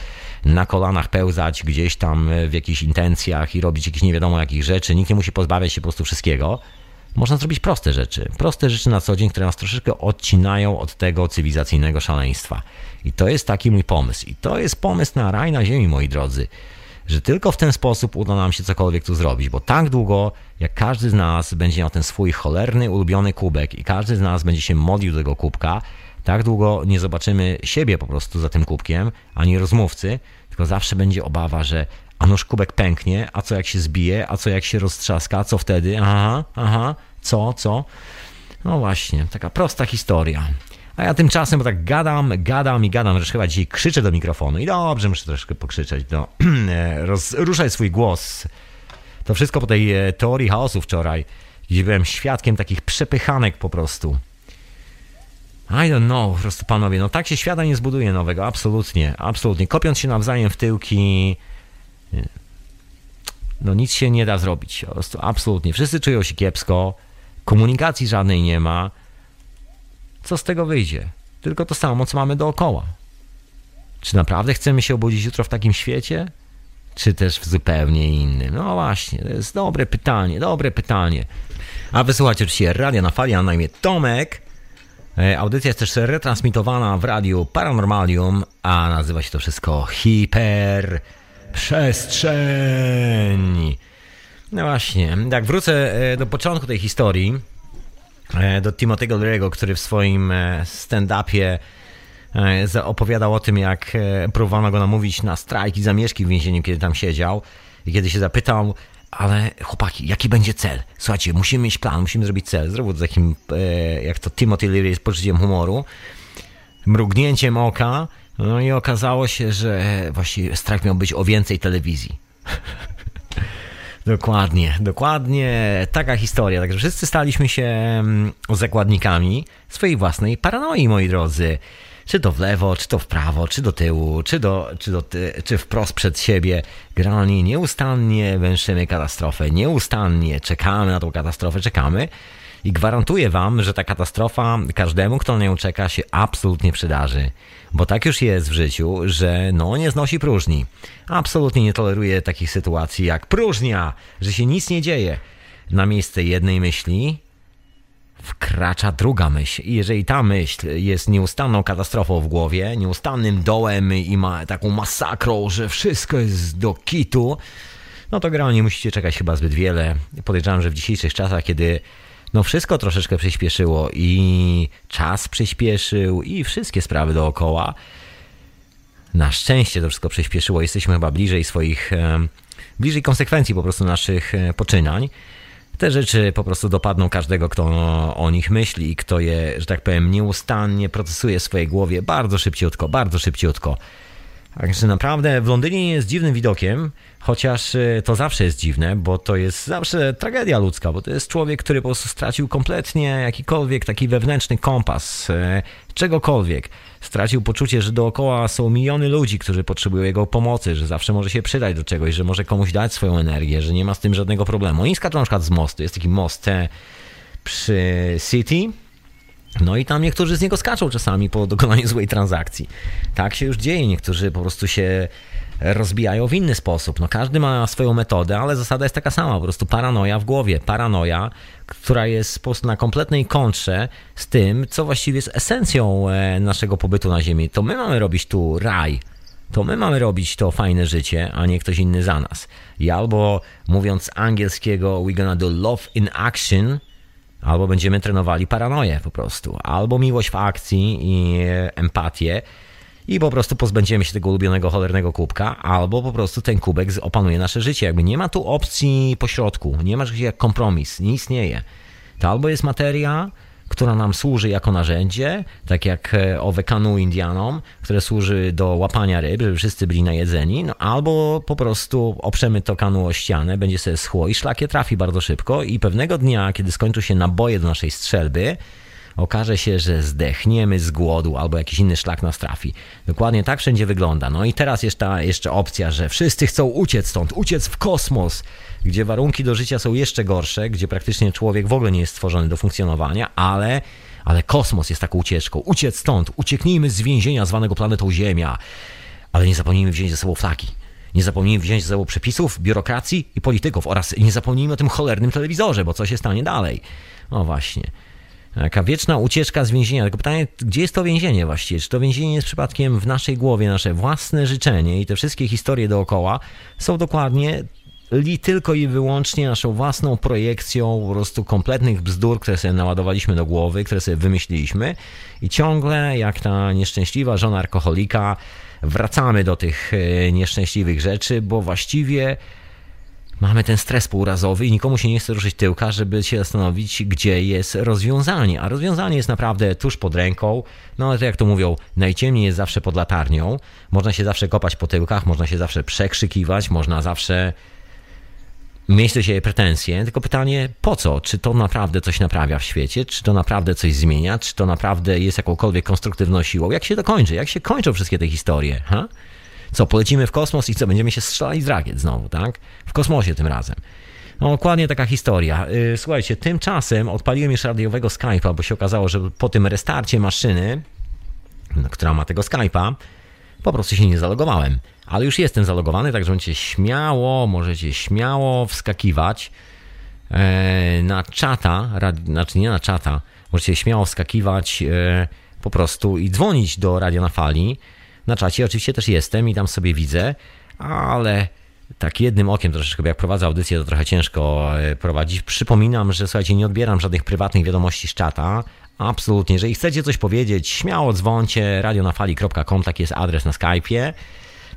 na kolanach pełzać gdzieś tam w jakichś intencjach i robić jakieś nie wiadomo jakich rzeczy, nikt nie musi pozbawiać się po prostu wszystkiego. Można zrobić proste rzeczy, proste rzeczy na co dzień, które nas troszeczkę odcinają od tego cywilizacyjnego szaleństwa. I to jest taki mój pomysł. I to jest pomysł na raj na ziemi, moi drodzy że tylko w ten sposób uda nam się cokolwiek tu zrobić, bo tak długo, jak każdy z nas będzie miał ten swój cholerny, ulubiony kubek i każdy z nas będzie się modlił do tego kubka, tak długo nie zobaczymy siebie po prostu za tym kubkiem, ani rozmówcy, tylko zawsze będzie obawa, że a nóż kubek pęknie, a co jak się zbije, a co jak się roztrzaska, co wtedy, aha, aha, co, co. No właśnie, taka prosta historia. A ja tymczasem, bo tak gadam, gadam i gadam, że chyba dzisiaj krzyczę do mikrofonu i dobrze, muszę troszkę pokrzyczeć, no, ruszać swój głos. To wszystko po tej e, teorii chaosu wczoraj, gdzie byłem świadkiem takich przepychanek po prostu. I don't know, po prostu panowie, no tak się świata nie zbuduje nowego, absolutnie, absolutnie. Kopiąc się nawzajem w tyłki, no nic się nie da zrobić, po prostu absolutnie. Wszyscy czują się kiepsko, komunikacji żadnej nie ma, co z tego wyjdzie? Tylko to samo, co mamy dookoła. Czy naprawdę chcemy się obudzić jutro w takim świecie? Czy też w zupełnie innym? No właśnie, to jest dobre pytanie, dobre pytanie. A wysłuchajcie oczywiście Radia na Fali, a na imię Tomek. E, audycja jest też retransmitowana w radiu Paranormalium, a nazywa się to wszystko Hiper Przestrzeń. No właśnie, jak wrócę e, do początku tej historii, do Timothy'ego Leary'ego, który w swoim e, stand-upie e, opowiadał o tym, jak próbowano go namówić na strajk i zamieszki w więzieniu, kiedy tam siedział. I kiedy się zapytał, ale chłopaki, jaki będzie cel? Słuchajcie, musimy mieć plan, musimy zrobić cel. Zrobił to takim, jak to Timothy Leary z poczuciem humoru, mrugnięciem oka, no i okazało się, że właściwie strajk miał być o więcej telewizji. Dokładnie, dokładnie taka historia. Także wszyscy staliśmy się mm, zakładnikami swojej własnej paranoi, moi drodzy. Czy to w lewo, czy to w prawo, czy do tyłu, czy, do, czy, do, czy wprost przed siebie. Generalnie nieustannie węszymy katastrofę, nieustannie czekamy na tą katastrofę, czekamy. I gwarantuję wam, że ta katastrofa każdemu, kto na nią czeka, się absolutnie przydarzy. Bo tak już jest w życiu, że no nie znosi próżni. Absolutnie nie toleruje takich sytuacji jak próżnia, że się nic nie dzieje. Na miejsce jednej myśli wkracza druga myśl. I jeżeli ta myśl jest nieustanną katastrofą w głowie, nieustannym dołem i ma taką masakrą, że wszystko jest do kitu, no to generalnie musicie czekać chyba zbyt wiele. Podejrzewam, że w dzisiejszych czasach, kiedy no wszystko troszeczkę przyspieszyło i czas przyspieszył i wszystkie sprawy dookoła. Na szczęście to wszystko przyspieszyło. Jesteśmy chyba bliżej swoich, bliżej konsekwencji po prostu naszych e, poczynań. Te rzeczy po prostu dopadną każdego, kto o nich myśli i kto je, że tak powiem, nieustannie procesuje w swojej głowie bardzo szybciutko, bardzo szybciutko. Także naprawdę w Londynie jest dziwnym widokiem, chociaż e, to zawsze jest dziwne, bo to jest zawsze tragedia ludzka, bo to jest człowiek, który po prostu stracił kompletnie jakikolwiek taki wewnętrzny kompas, e, czegokolwiek. Stracił poczucie, że dookoła są miliony ludzi, którzy potrzebują jego pomocy, że zawsze może się przydać do czegoś, że może komuś dać swoją energię, że nie ma z tym żadnego problemu. Oni skaczą na przykład z mostu, jest taki most e, przy City, no i tam niektórzy z niego skaczą czasami po dokonaniu złej transakcji. Tak się już dzieje, niektórzy po prostu się rozbijają w inny sposób. No każdy ma swoją metodę, ale zasada jest taka sama, po prostu paranoja w głowie, paranoja, która jest po prostu na kompletnej kontrze z tym, co właściwie jest esencją e, naszego pobytu na Ziemi. To my mamy robić tu raj, to my mamy robić to fajne życie, a nie ktoś inny za nas. I albo mówiąc angielskiego, we gonna do love in action, albo będziemy trenowali paranoję po prostu, albo miłość w akcji i empatię. I po prostu pozbędziemy się tego ulubionego cholernego kubka, albo po prostu ten kubek opanuje nasze życie. Jakby nie ma tu opcji pośrodku, nie ma czegoś jak kompromis, nie istnieje. To albo jest materia, która nam służy jako narzędzie, tak jak e, owe kanu Indianom, które służy do łapania ryb, żeby wszyscy byli najedzeni, no, albo po prostu oprzemy to kanu o ścianę, będzie sobie schło i szlakie trafi bardzo szybko i pewnego dnia, kiedy skończą się naboje do naszej strzelby, okaże się, że zdechniemy z głodu albo jakiś inny szlak nas trafi. Dokładnie tak wszędzie wygląda. No i teraz jeszcze, jeszcze opcja, że wszyscy chcą uciec stąd, uciec w kosmos, gdzie warunki do życia są jeszcze gorsze, gdzie praktycznie człowiek w ogóle nie jest stworzony do funkcjonowania, ale, ale kosmos jest taką ucieczką. Uciec stąd, ucieknijmy z więzienia zwanego planetą Ziemia. Ale nie zapomnijmy wziąć ze sobą flaki. Nie zapomnijmy wziąć ze sobą przepisów, biurokracji i polityków oraz nie zapomnijmy o tym cholernym telewizorze, bo co się stanie dalej? No właśnie. Taka wieczna ucieczka z więzienia. Tylko pytanie, gdzie jest to więzienie właściwie? Czy to więzienie jest przypadkiem w naszej głowie, nasze własne życzenie i te wszystkie historie dookoła są dokładnie li tylko i wyłącznie naszą własną projekcją po prostu kompletnych bzdur, które sobie naładowaliśmy do głowy, które sobie wymyśliliśmy i ciągle jak ta nieszczęśliwa żona alkoholika wracamy do tych e, nieszczęśliwych rzeczy, bo właściwie mamy ten stres półrazowy i nikomu się nie chce ruszyć tyłka, żeby się zastanowić, gdzie jest rozwiązanie. A rozwiązanie jest naprawdę tuż pod ręką. No ale to jak to mówią, najciemniej jest zawsze pod latarnią. Można się zawsze kopać po tyłkach, można się zawsze przekrzykiwać, można zawsze mieć do siebie pretensje, tylko pytanie po co? Czy to naprawdę coś naprawia w świecie? Czy to naprawdę coś zmienia? Czy to naprawdę jest jakąkolwiek konstruktywną siłą? Jak się to kończy? Jak się kończą wszystkie te historie? Ha? Co, polecimy w kosmos i co, będziemy się strzelali z rakiet znowu, tak? W kosmosie tym razem. No, dokładnie taka historia. Y, słuchajcie, tymczasem odpaliłem już radiowego Skype'a, bo się okazało, że po tym restarcie maszyny, która ma tego Skype'a, po prostu się nie zalogowałem. Ale już jestem zalogowany, także możecie śmiało, możecie śmiało wskakiwać e, na czata, znaczy nie na czata, możecie śmiało wskakiwać e, po prostu i dzwonić do Radio na Fali. Na czacie oczywiście też jestem i tam sobie widzę, ale tak jednym okiem troszeczkę, bo jak prowadzę audycję, to trochę ciężko e, prowadzić. Przypominam, że słuchajcie, nie odbieram żadnych prywatnych wiadomości z czata. Absolutnie. Jeżeli chcecie coś powiedzieć, śmiało dzwoncie radionafali.com, taki jest adres na Skype'ie.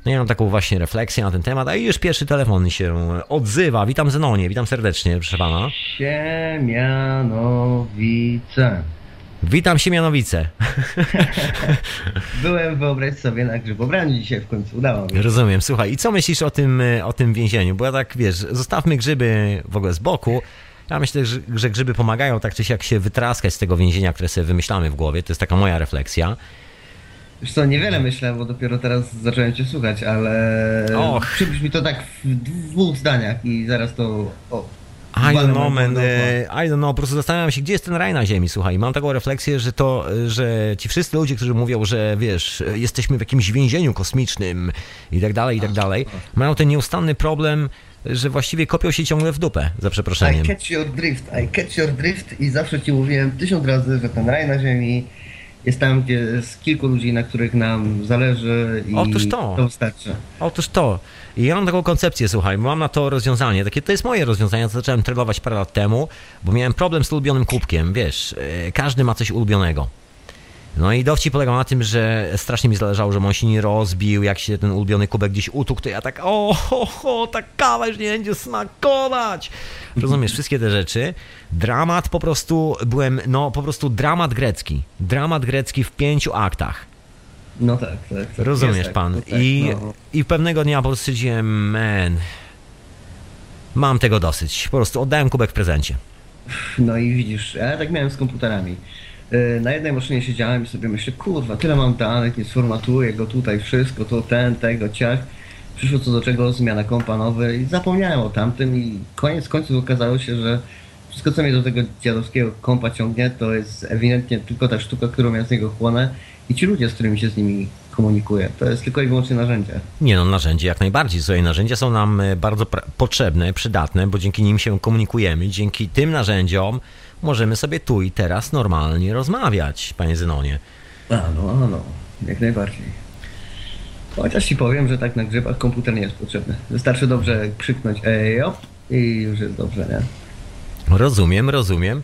No ja mam taką właśnie refleksję na ten temat, a już pierwszy telefon się odzywa. Witam Zenonie, witam serdecznie, proszę pana. Siemianowice. Witam Siemianowice. Byłem, wyobraź sobie, na grzybobraniu dzisiaj w końcu udało mi Rozumiem. Słuchaj, i co myślisz o tym, o tym więzieniu? Bo ja tak, wiesz, zostawmy grzyby w ogóle z boku. Ja myślę, że grzyby pomagają tak czy siak się wytraskać z tego więzienia, które sobie wymyślamy w głowie. To jest taka moja refleksja. Wiesz co, niewiele myślę, bo dopiero teraz zacząłem cię słuchać, ale Och. mi to tak w dwóch zdaniach i zaraz to... O, I don't know, man. E, I don't know. Po prostu zastanawiam się, gdzie jest ten raj na ziemi, słuchaj. Mam taką refleksję, że to, że ci wszyscy ludzie, którzy mówią, że wiesz, jesteśmy w jakimś więzieniu kosmicznym i tak dalej, i tak dalej, mają ten nieustanny problem, że właściwie kopią się ciągle w dupę, za przeproszeniem. I catch your drift, I catch your drift i zawsze ci mówiłem tysiąc razy, że ten raj na ziemi jest tam, gdzie jest kilku ludzi, na których nam zależy i Otóż to. to wystarczy. Otóż to. I ja mam taką koncepcję, słuchaj, mam na to rozwiązanie. Takie, to jest moje rozwiązanie, to zacząłem trenować parę lat temu, bo miałem problem z ulubionym kubkiem. Wiesz, e, każdy ma coś ulubionego. No i dowcip polegał na tym, że strasznie mi zależało, że on się nie rozbił, jak się ten ulubiony kubek gdzieś utukł, to ja tak, o, ho, ho, ta kawa już nie będzie smakować. Rozumiesz, wszystkie te rzeczy. Dramat po prostu, byłem, no po prostu dramat grecki. Dramat grecki w pięciu aktach. No tak, tak. tak. Rozumiesz tak, pan. Tak, I, no. I pewnego dnia po prostu stwierdziłem, man, mam tego dosyć. Po prostu oddałem kubek w prezencie. No i widzisz, ja tak miałem z komputerami. Y, na jednej maszynie siedziałem i sobie myślę, kurwa, tyle mam danych, nie sformatuję go tutaj, wszystko, to ten, tego, ciach. Przyszło co do czego, zmiana kompa nowy i zapomniałem o tamtym i koniec końców okazało się, że wszystko co mnie do tego dziadowskiego kompa ciągnie, to jest ewidentnie tylko ta sztuka, którą ja z niego chłonę i ci ludzie, z którymi się z nimi komunikuję. To jest tylko i wyłącznie narzędzie. Nie no, narzędzie jak najbardziej. Swoje narzędzia są nam e, bardzo potrzebne, przydatne, bo dzięki nim się komunikujemy. Dzięki tym narzędziom możemy sobie tu i teraz normalnie rozmawiać, panie Zenonie. A no, a no, jak najbardziej. Chociaż ci powiem, że tak na grzybach komputer nie jest potrzebny. Wystarczy dobrze krzyknąć ej, op, i już jest dobrze, nie? Rozumiem, rozumiem.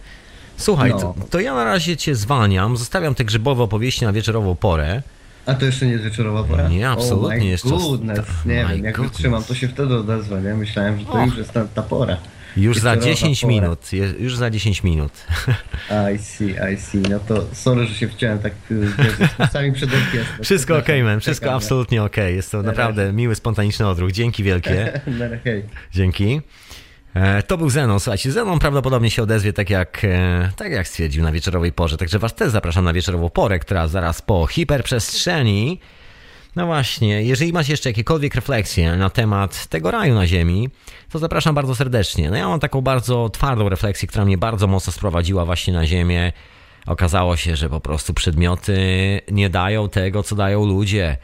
Słuchaj, no. to, to, ja na razie cię zwalniam, zostawiam te grzybowe opowieści na wieczorową porę. A to jeszcze nie jest wieczorowa pora? Nie, absolutnie oh jeszcze. Goodness, nie wiem, jak goodness. wytrzymam, to się wtedy odezwę, nie? Myślałem, że to oh. już jest ta, ta pora. Już za 10 pora. minut, już za 10 minut. I see, I see. No to sorry, że się wciąłem tak sami przed orkiestrą. Wszystko ok, man, wszystko absolutnie ok. Jest to naprawdę miły, spontaniczny odruch. Dzięki wielkie. Dzięki. E, to był Zenon, słuchajcie, Zenon prawdopodobnie się odezwie tak jak, e, tak jak stwierdził na wieczorowej porze, także was też zapraszam na wieczorową porę, która zaraz po hiperprzestrzeni No właśnie, jeżeli macie jeszcze jakiekolwiek refleksje na temat tego raju na Ziemi, to zapraszam bardzo serdecznie. No ja mam taką bardzo twardą refleksję, która mnie bardzo mocno sprowadziła właśnie na Ziemię. Okazało się, że po prostu przedmioty nie dają tego, co dają ludzie.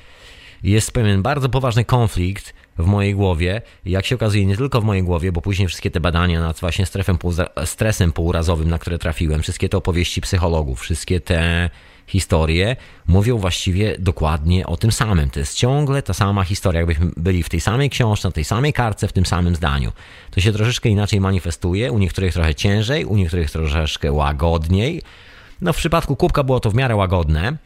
Jest pewien bardzo poważny konflikt w mojej głowie. Jak się okazuje, nie tylko w mojej głowie, bo później wszystkie te badania nad właśnie strefem, stresem półrazowym, na które trafiłem, wszystkie te opowieści psychologów, wszystkie te historie mówią właściwie dokładnie o tym samym. To jest ciągle ta sama historia, jakbyśmy byli w tej samej książce, na tej samej kartce, w tym samym zdaniu. To się troszeczkę inaczej manifestuje, u niektórych trochę ciężej, u niektórych troszeczkę łagodniej. No w przypadku kubka było to w miarę łagodne.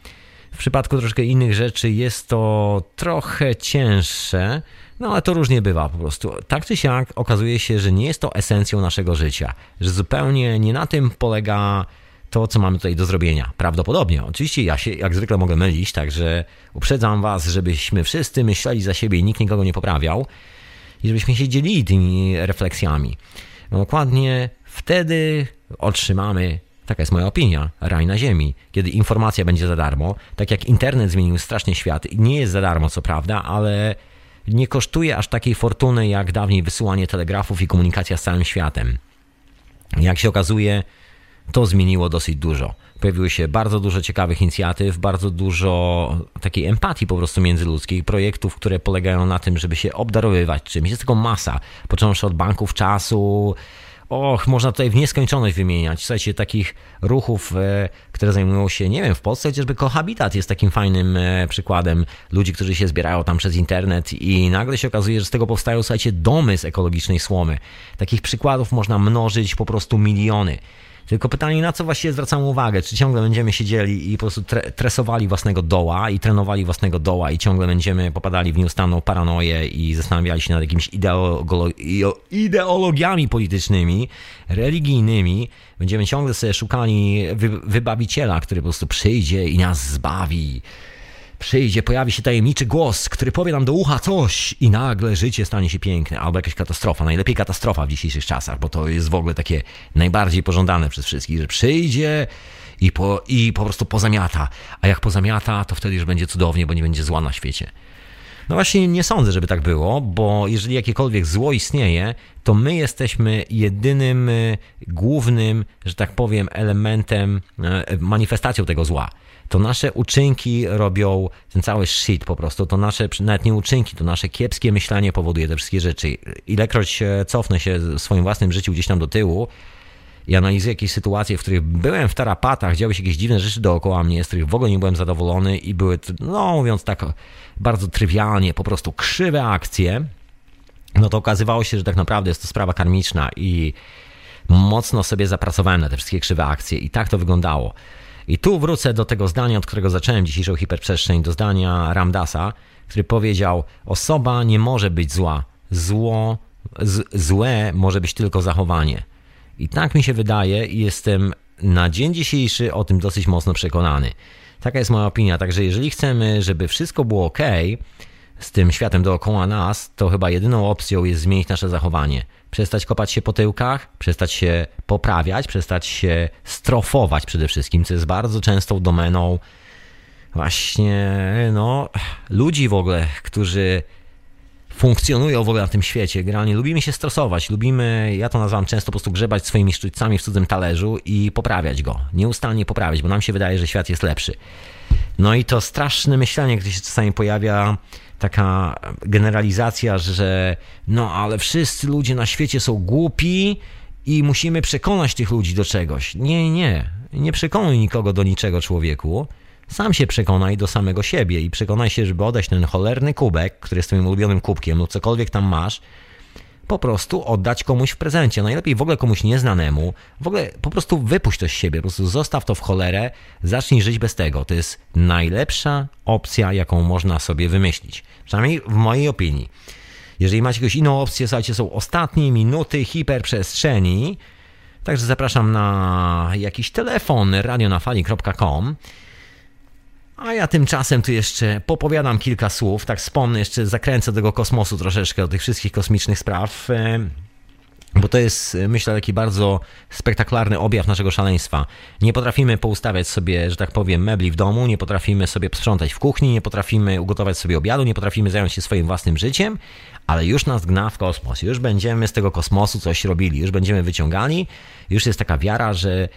W przypadku troszkę innych rzeczy jest to trochę cięższe, no ale to różnie bywa po prostu. Tak czy siak okazuje się, że nie jest to esencją naszego życia, że zupełnie nie na tym polega to, co mamy tutaj do zrobienia. Prawdopodobnie. Oczywiście ja się jak zwykle mogę mylić, także uprzedzam Was, żebyśmy wszyscy myśleli za siebie i nikt nikogo nie poprawiał i żebyśmy się dzielili tymi refleksjami. No dokładnie wtedy otrzymamy Taka jest moja opinia. Raj na ziemi. Kiedy informacja będzie za darmo, tak jak internet zmienił strasznie świat, nie jest za darmo, co prawda, ale nie kosztuje aż takiej fortuny jak dawniej wysyłanie telegrafów i komunikacja z całym światem. Jak się okazuje, to zmieniło dosyć dużo. Pojawiło się bardzo dużo ciekawych inicjatyw, bardzo dużo takiej empatii po prostu międzyludzkiej, projektów, które polegają na tym, żeby się obdarowywać czymś. Jest tego masa, począwszy od banków czasu, Och, można tutaj w nieskończoność wymieniać. Słuchajcie, takich ruchów, e, które zajmują się, nie wiem, w Polsce chociażby Kohabitat jest takim fajnym e, przykładem ludzi, którzy się zbierają tam przez internet i nagle się okazuje, że z tego powstają, słuchajcie, domy z ekologicznej słomy. Takich przykładów można mnożyć po prostu miliony. Tylko pytanie, na co właściwie zwracamy uwagę? Czy ciągle będziemy siedzieli i po prostu tre tresowali własnego doła i trenowali własnego doła i ciągle będziemy popadali w nieustanną paranoję i zastanawiali się nad jakimiś ideologiami politycznymi, religijnymi. Będziemy ciągle sobie szukali wy wybawiciela, który po prostu przyjdzie i nas zbawi przyjdzie, pojawi się tajemniczy głos, który powie nam do ucha coś i nagle życie stanie się piękne, albo jakaś katastrofa, najlepiej katastrofa w dzisiejszych czasach, bo to jest w ogóle takie najbardziej pożądane przez wszystkich, że przyjdzie i po, i po prostu pozamiata, a jak pozamiata, to wtedy już będzie cudownie, bo nie będzie zła na świecie. No właśnie nie sądzę, żeby tak było, bo jeżeli jakiekolwiek zło istnieje, to my jesteśmy jedynym y, głównym, że tak powiem, elementem, y, manifestacją tego zła to nasze uczynki robią ten cały shit po prostu, to nasze, nawet nie uczynki, to nasze kiepskie myślenie powoduje te wszystkie rzeczy. Ilekroć cofnę się w swoim własnym życiu gdzieś tam do tyłu i analizuję jakieś sytuacje, w których byłem w tarapatach, działy się jakieś dziwne rzeczy dookoła mnie, z których w ogóle nie byłem zadowolony i były, no mówiąc tak bardzo trywialnie, po prostu krzywe akcje, no to okazywało się, że tak naprawdę jest to sprawa karmiczna i mocno sobie zapracowałem na te wszystkie krzywe akcje i tak to wyglądało. I tu wrócę do tego zdania, od którego zacząłem dzisiejszą hiperprzestrzeń, do zdania Ramdasa, który powiedział: Osoba nie może być zła. Zło, z, złe może być tylko zachowanie. I tak mi się wydaje, i jestem na dzień dzisiejszy o tym dosyć mocno przekonany. Taka jest moja opinia. Także jeżeli chcemy, żeby wszystko było ok z tym światem dookoła nas, to chyba jedyną opcją jest zmienić nasze zachowanie przestać kopać się po tyłkach, przestać się poprawiać, przestać się strofować przede wszystkim, co jest bardzo częstą domeną właśnie no, ludzi w ogóle, którzy funkcjonują w ogóle na tym świecie. Generalnie lubimy się stresować, lubimy, ja to nazywam często po prostu grzebać swoimi sztućcami w cudzym talerzu i poprawiać go. Nieustannie poprawiać, bo nam się wydaje, że świat jest lepszy. No i to straszne myślenie, które się czasami pojawia, taka generalizacja, że no ale wszyscy ludzie na świecie są głupi i musimy przekonać tych ludzi do czegoś. Nie, nie. Nie przekonuj nikogo do niczego, człowieku. Sam się przekonaj do samego siebie i przekonaj się, żeby oddać ten cholerny kubek, który jest twoim ulubionym kubkiem lub cokolwiek tam masz, po prostu oddać komuś w prezencie. Najlepiej w ogóle komuś nieznanemu. W ogóle po prostu wypuść to z siebie, po prostu zostaw to w cholerę, zacznij żyć bez tego. To jest najlepsza opcja, jaką można sobie wymyślić. Przynajmniej w mojej opinii. Jeżeli macie jakąś inną opcję, słuchajcie, są ostatnie minuty hiperprzestrzeni. Także zapraszam na jakiś telefon radionafali.com a ja tymczasem tu jeszcze popowiadam kilka słów, tak wspomnę, jeszcze zakręcę tego kosmosu troszeczkę, do tych wszystkich kosmicznych spraw. E, bo to jest, myślę, taki bardzo spektakularny objaw naszego szaleństwa. Nie potrafimy poustawiać sobie, że tak powiem, mebli w domu, nie potrafimy sobie sprzątać w kuchni, nie potrafimy ugotować sobie obiadu, nie potrafimy zająć się swoim własnym życiem, ale już nas gna w kosmos. Już będziemy z tego kosmosu coś robili, już będziemy wyciągali. Już jest taka wiara, że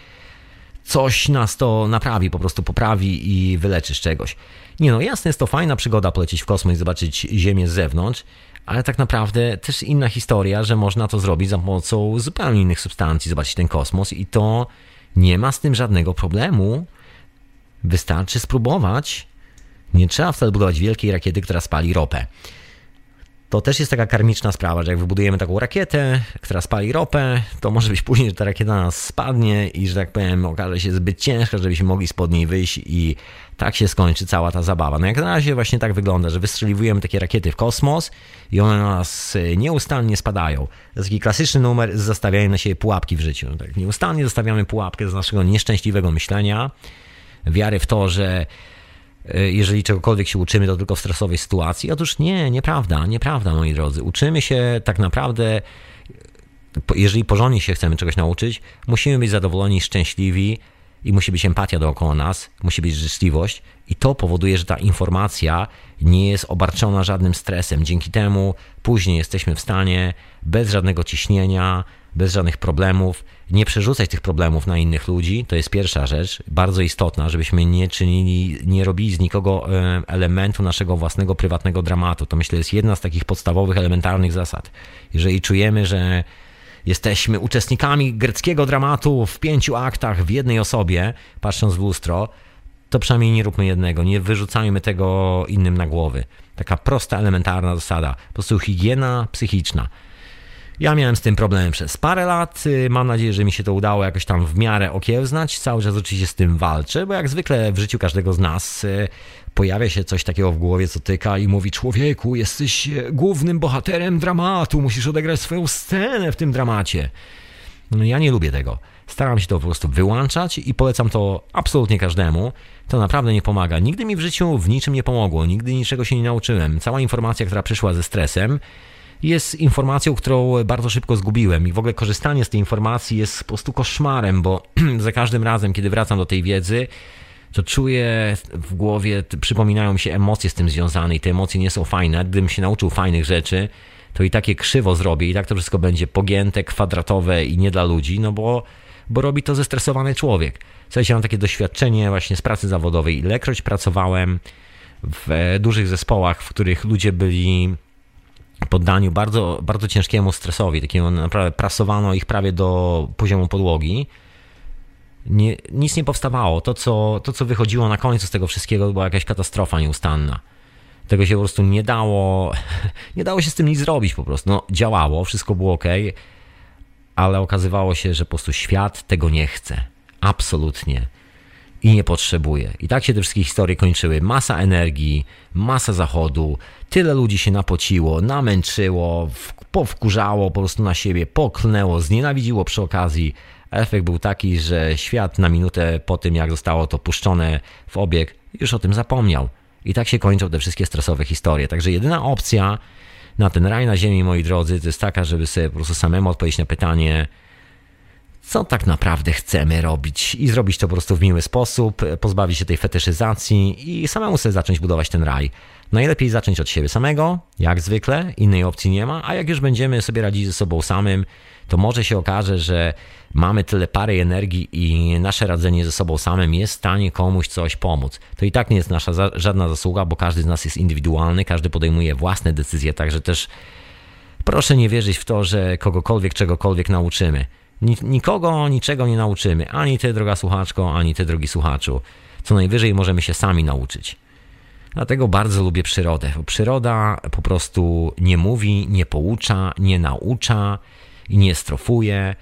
coś nas to naprawi, po prostu poprawi i wyleczy z czegoś. Nie no, jasne jest to fajna przygoda polecieć w kosmos i zobaczyć Ziemię z zewnątrz, ale tak naprawdę też inna historia, że można to zrobić za pomocą zupełnie innych substancji, zobaczyć ten kosmos i to nie ma z tym żadnego problemu. Wystarczy spróbować. Nie trzeba wcale budować wielkiej rakiety, która spali ropę to też jest taka karmiczna sprawa, że jak wybudujemy taką rakietę, która spali ropę, to może być później, że ta rakieta na nas spadnie i, że tak powiem, okaże się zbyt ciężka, żebyśmy mogli spod niej wyjść i tak się skończy cała ta zabawa. No jak na razie właśnie tak wygląda, że wystrzeliwujemy takie rakiety w kosmos i one na nas nieustannie spadają. To jest taki klasyczny numer z na siebie pułapki w życiu. Tak, nieustannie zostawiamy pułapkę z naszego nieszczęśliwego myślenia, wiary w to, że E, jeżeli czegokolwiek się uczymy, to tylko w stresowej sytuacji. Otóż nie, nieprawda, nieprawda, moi drodzy. Uczymy się tak naprawdę, jeżeli porządnie się chcemy czegoś nauczyć, musimy być zadowoleni, szczęśliwi i musi być empatia dookoła nas, musi być życzliwość i to powoduje, że ta informacja nie jest obarczona żadnym stresem. Dzięki temu później jesteśmy w stanie bez żadnego ciśnienia, bez żadnych problemów, nie przerzucać tych problemów na innych ludzi. To jest pierwsza rzecz, bardzo istotna, żebyśmy nie czynili, nie robili z nikogo e, elementu naszego własnego prywatnego dramatu. To myślę jest jedna z takich podstawowych, elementarnych zasad. Jeżeli czujemy, że jesteśmy uczestnikami greckiego dramatu w pięciu aktach w jednej osobie, patrząc w lustro, to przynajmniej nie róbmy jednego, nie wyrzucajmy tego innym na głowy. Taka prosta, elementarna zasada. Po prostu higiena psychiczna. Ja miałem z tym problem przez parę lat. Mam nadzieję, że mi się to udało jakoś tam w miarę okiełznać. Cały czas oczywiście z tym walczę, bo jak zwykle w życiu każdego z nas y, pojawia się coś takiego w głowie, co tyka i mówi: Człowieku, jesteś y, głównym bohaterem dramatu, musisz odegrać swoją scenę w tym dramacie. No, ja nie lubię tego. Staram się to po prostu wyłączać i polecam to absolutnie każdemu. To naprawdę nie pomaga. Nigdy mi w życiu w niczym nie pomogło, nigdy niczego się nie nauczyłem. Cała informacja, która przyszła ze stresem, jest informacją, którą bardzo szybko zgubiłem i w ogóle korzystanie z tej informacji jest po prostu koszmarem, bo za każdym razem, kiedy wracam do tej wiedzy, to czuję w głowie, przypominają mi się emocje z tym związane i te emocje nie są fajne. Gdybym się nauczył fajnych rzeczy, to i takie krzywo zrobię i tak to wszystko będzie pogięte, kwadratowe i nie dla ludzi, no bo, bo robi to zestresowany człowiek. Słuchajcie, mam takie doświadczenie właśnie z pracy zawodowej. Ilekroć pracowałem w dużych zespołach, w których ludzie byli poddaniu bardzo, bardzo ciężkiemu stresowi, takiemu naprawdę prasowano ich prawie do poziomu podłogi. Nie, nic nie powstawało. To co, to, co wychodziło na końcu z tego wszystkiego, była jakaś katastrofa nieustanna. Tego się po prostu nie dało, nie dało się z tym nic zrobić po prostu. No, działało, wszystko było ok, ale okazywało się, że po prostu świat tego nie chce. Absolutnie i nie potrzebuje. I tak się te wszystkie historie kończyły. Masa energii, masa zachodu, tyle ludzi się napociło, namęczyło, powkurzało po prostu na siebie, poklnęło, znienawidziło przy okazji. Efekt był taki, że świat na minutę po tym, jak zostało to puszczone w obieg, już o tym zapomniał. I tak się kończą te wszystkie stresowe historie. Także jedyna opcja na ten raj na ziemi, moi drodzy, to jest taka, żeby sobie po prostu samemu odpowiedzieć na pytanie, co tak naprawdę chcemy robić i zrobić to po prostu w miły sposób, pozbawić się tej fetyszyzacji i samemu sobie zacząć budować ten raj. Najlepiej zacząć od siebie samego, jak zwykle, innej opcji nie ma, a jak już będziemy sobie radzić ze sobą samym, to może się okaże, że mamy tyle pary energii i nasze radzenie ze sobą samym jest w stanie komuś coś pomóc. To i tak nie jest nasza za, żadna zasługa, bo każdy z nas jest indywidualny, każdy podejmuje własne decyzje, także też proszę nie wierzyć w to, że kogokolwiek czegokolwiek nauczymy. Nikogo niczego nie nauczymy, ani ty, droga słuchaczko, ani ty, drogi słuchaczu. Co najwyżej możemy się sami nauczyć. Dlatego bardzo lubię przyrodę. Bo przyroda po prostu nie mówi, nie poucza, nie naucza i nie strofuje.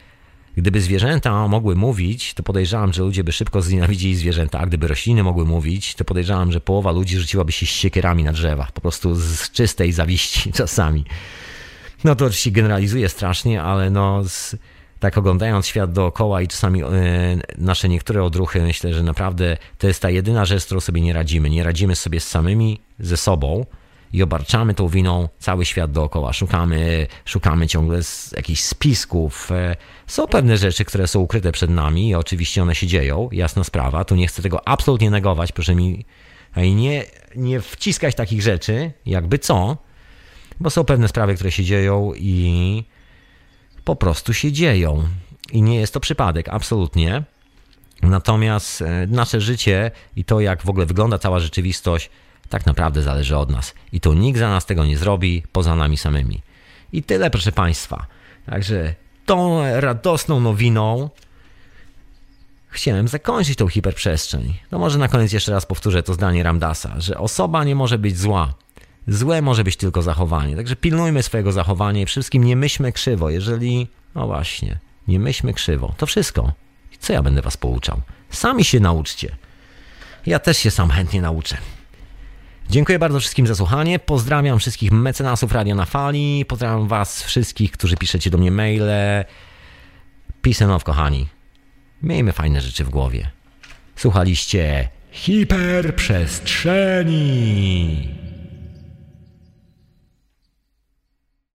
Gdyby zwierzęta mogły mówić, to podejrzewam, że ludzie by szybko znienawidzili zwierzęta, a gdyby rośliny mogły mówić, to podejrzewam, że połowa ludzi rzuciłaby się siekierami na drzewach, po prostu z czystej zawiści czasami. No to oczywiście generalizuję strasznie, ale no z, tak oglądając świat dookoła i czasami e, nasze niektóre odruchy, myślę, że naprawdę to jest ta jedyna rzecz, z którą sobie nie radzimy. Nie radzimy sobie z samymi, ze sobą i obarczamy tą winą cały świat dookoła. Szukamy, szukamy ciągle jakichś spisków. E, są pewne rzeczy, które są ukryte przed nami i oczywiście one się dzieją, jasna sprawa. Tu nie chcę tego absolutnie negować, proszę mi nie, nie wciskać takich rzeczy, jakby co, bo są pewne sprawy, które się dzieją i po prostu się dzieją. I nie jest to przypadek, absolutnie. Natomiast e, nasze życie i to, jak w ogóle wygląda cała rzeczywistość, tak naprawdę zależy od nas. I to nikt za nas tego nie zrobi, poza nami samymi. I tyle, proszę Państwa. Także tą radosną nowiną chciałem zakończyć tą hiperprzestrzeń. No może na koniec jeszcze raz powtórzę to zdanie Ramdasa, że osoba nie może być zła. Złe może być tylko zachowanie. Także pilnujmy swojego zachowania i wszystkim nie myślmy krzywo. Jeżeli, no właśnie, nie myślmy krzywo. To wszystko. Co ja będę was pouczał? Sami się nauczcie. Ja też się sam chętnie nauczę. Dziękuję bardzo wszystkim za słuchanie. Pozdrawiam wszystkich mecenasów Radio na Fali. Pozdrawiam was wszystkich, którzy piszecie do mnie maile. Peace and love, kochani. Miejmy fajne rzeczy w głowie. Słuchaliście hiperprzestrzeni.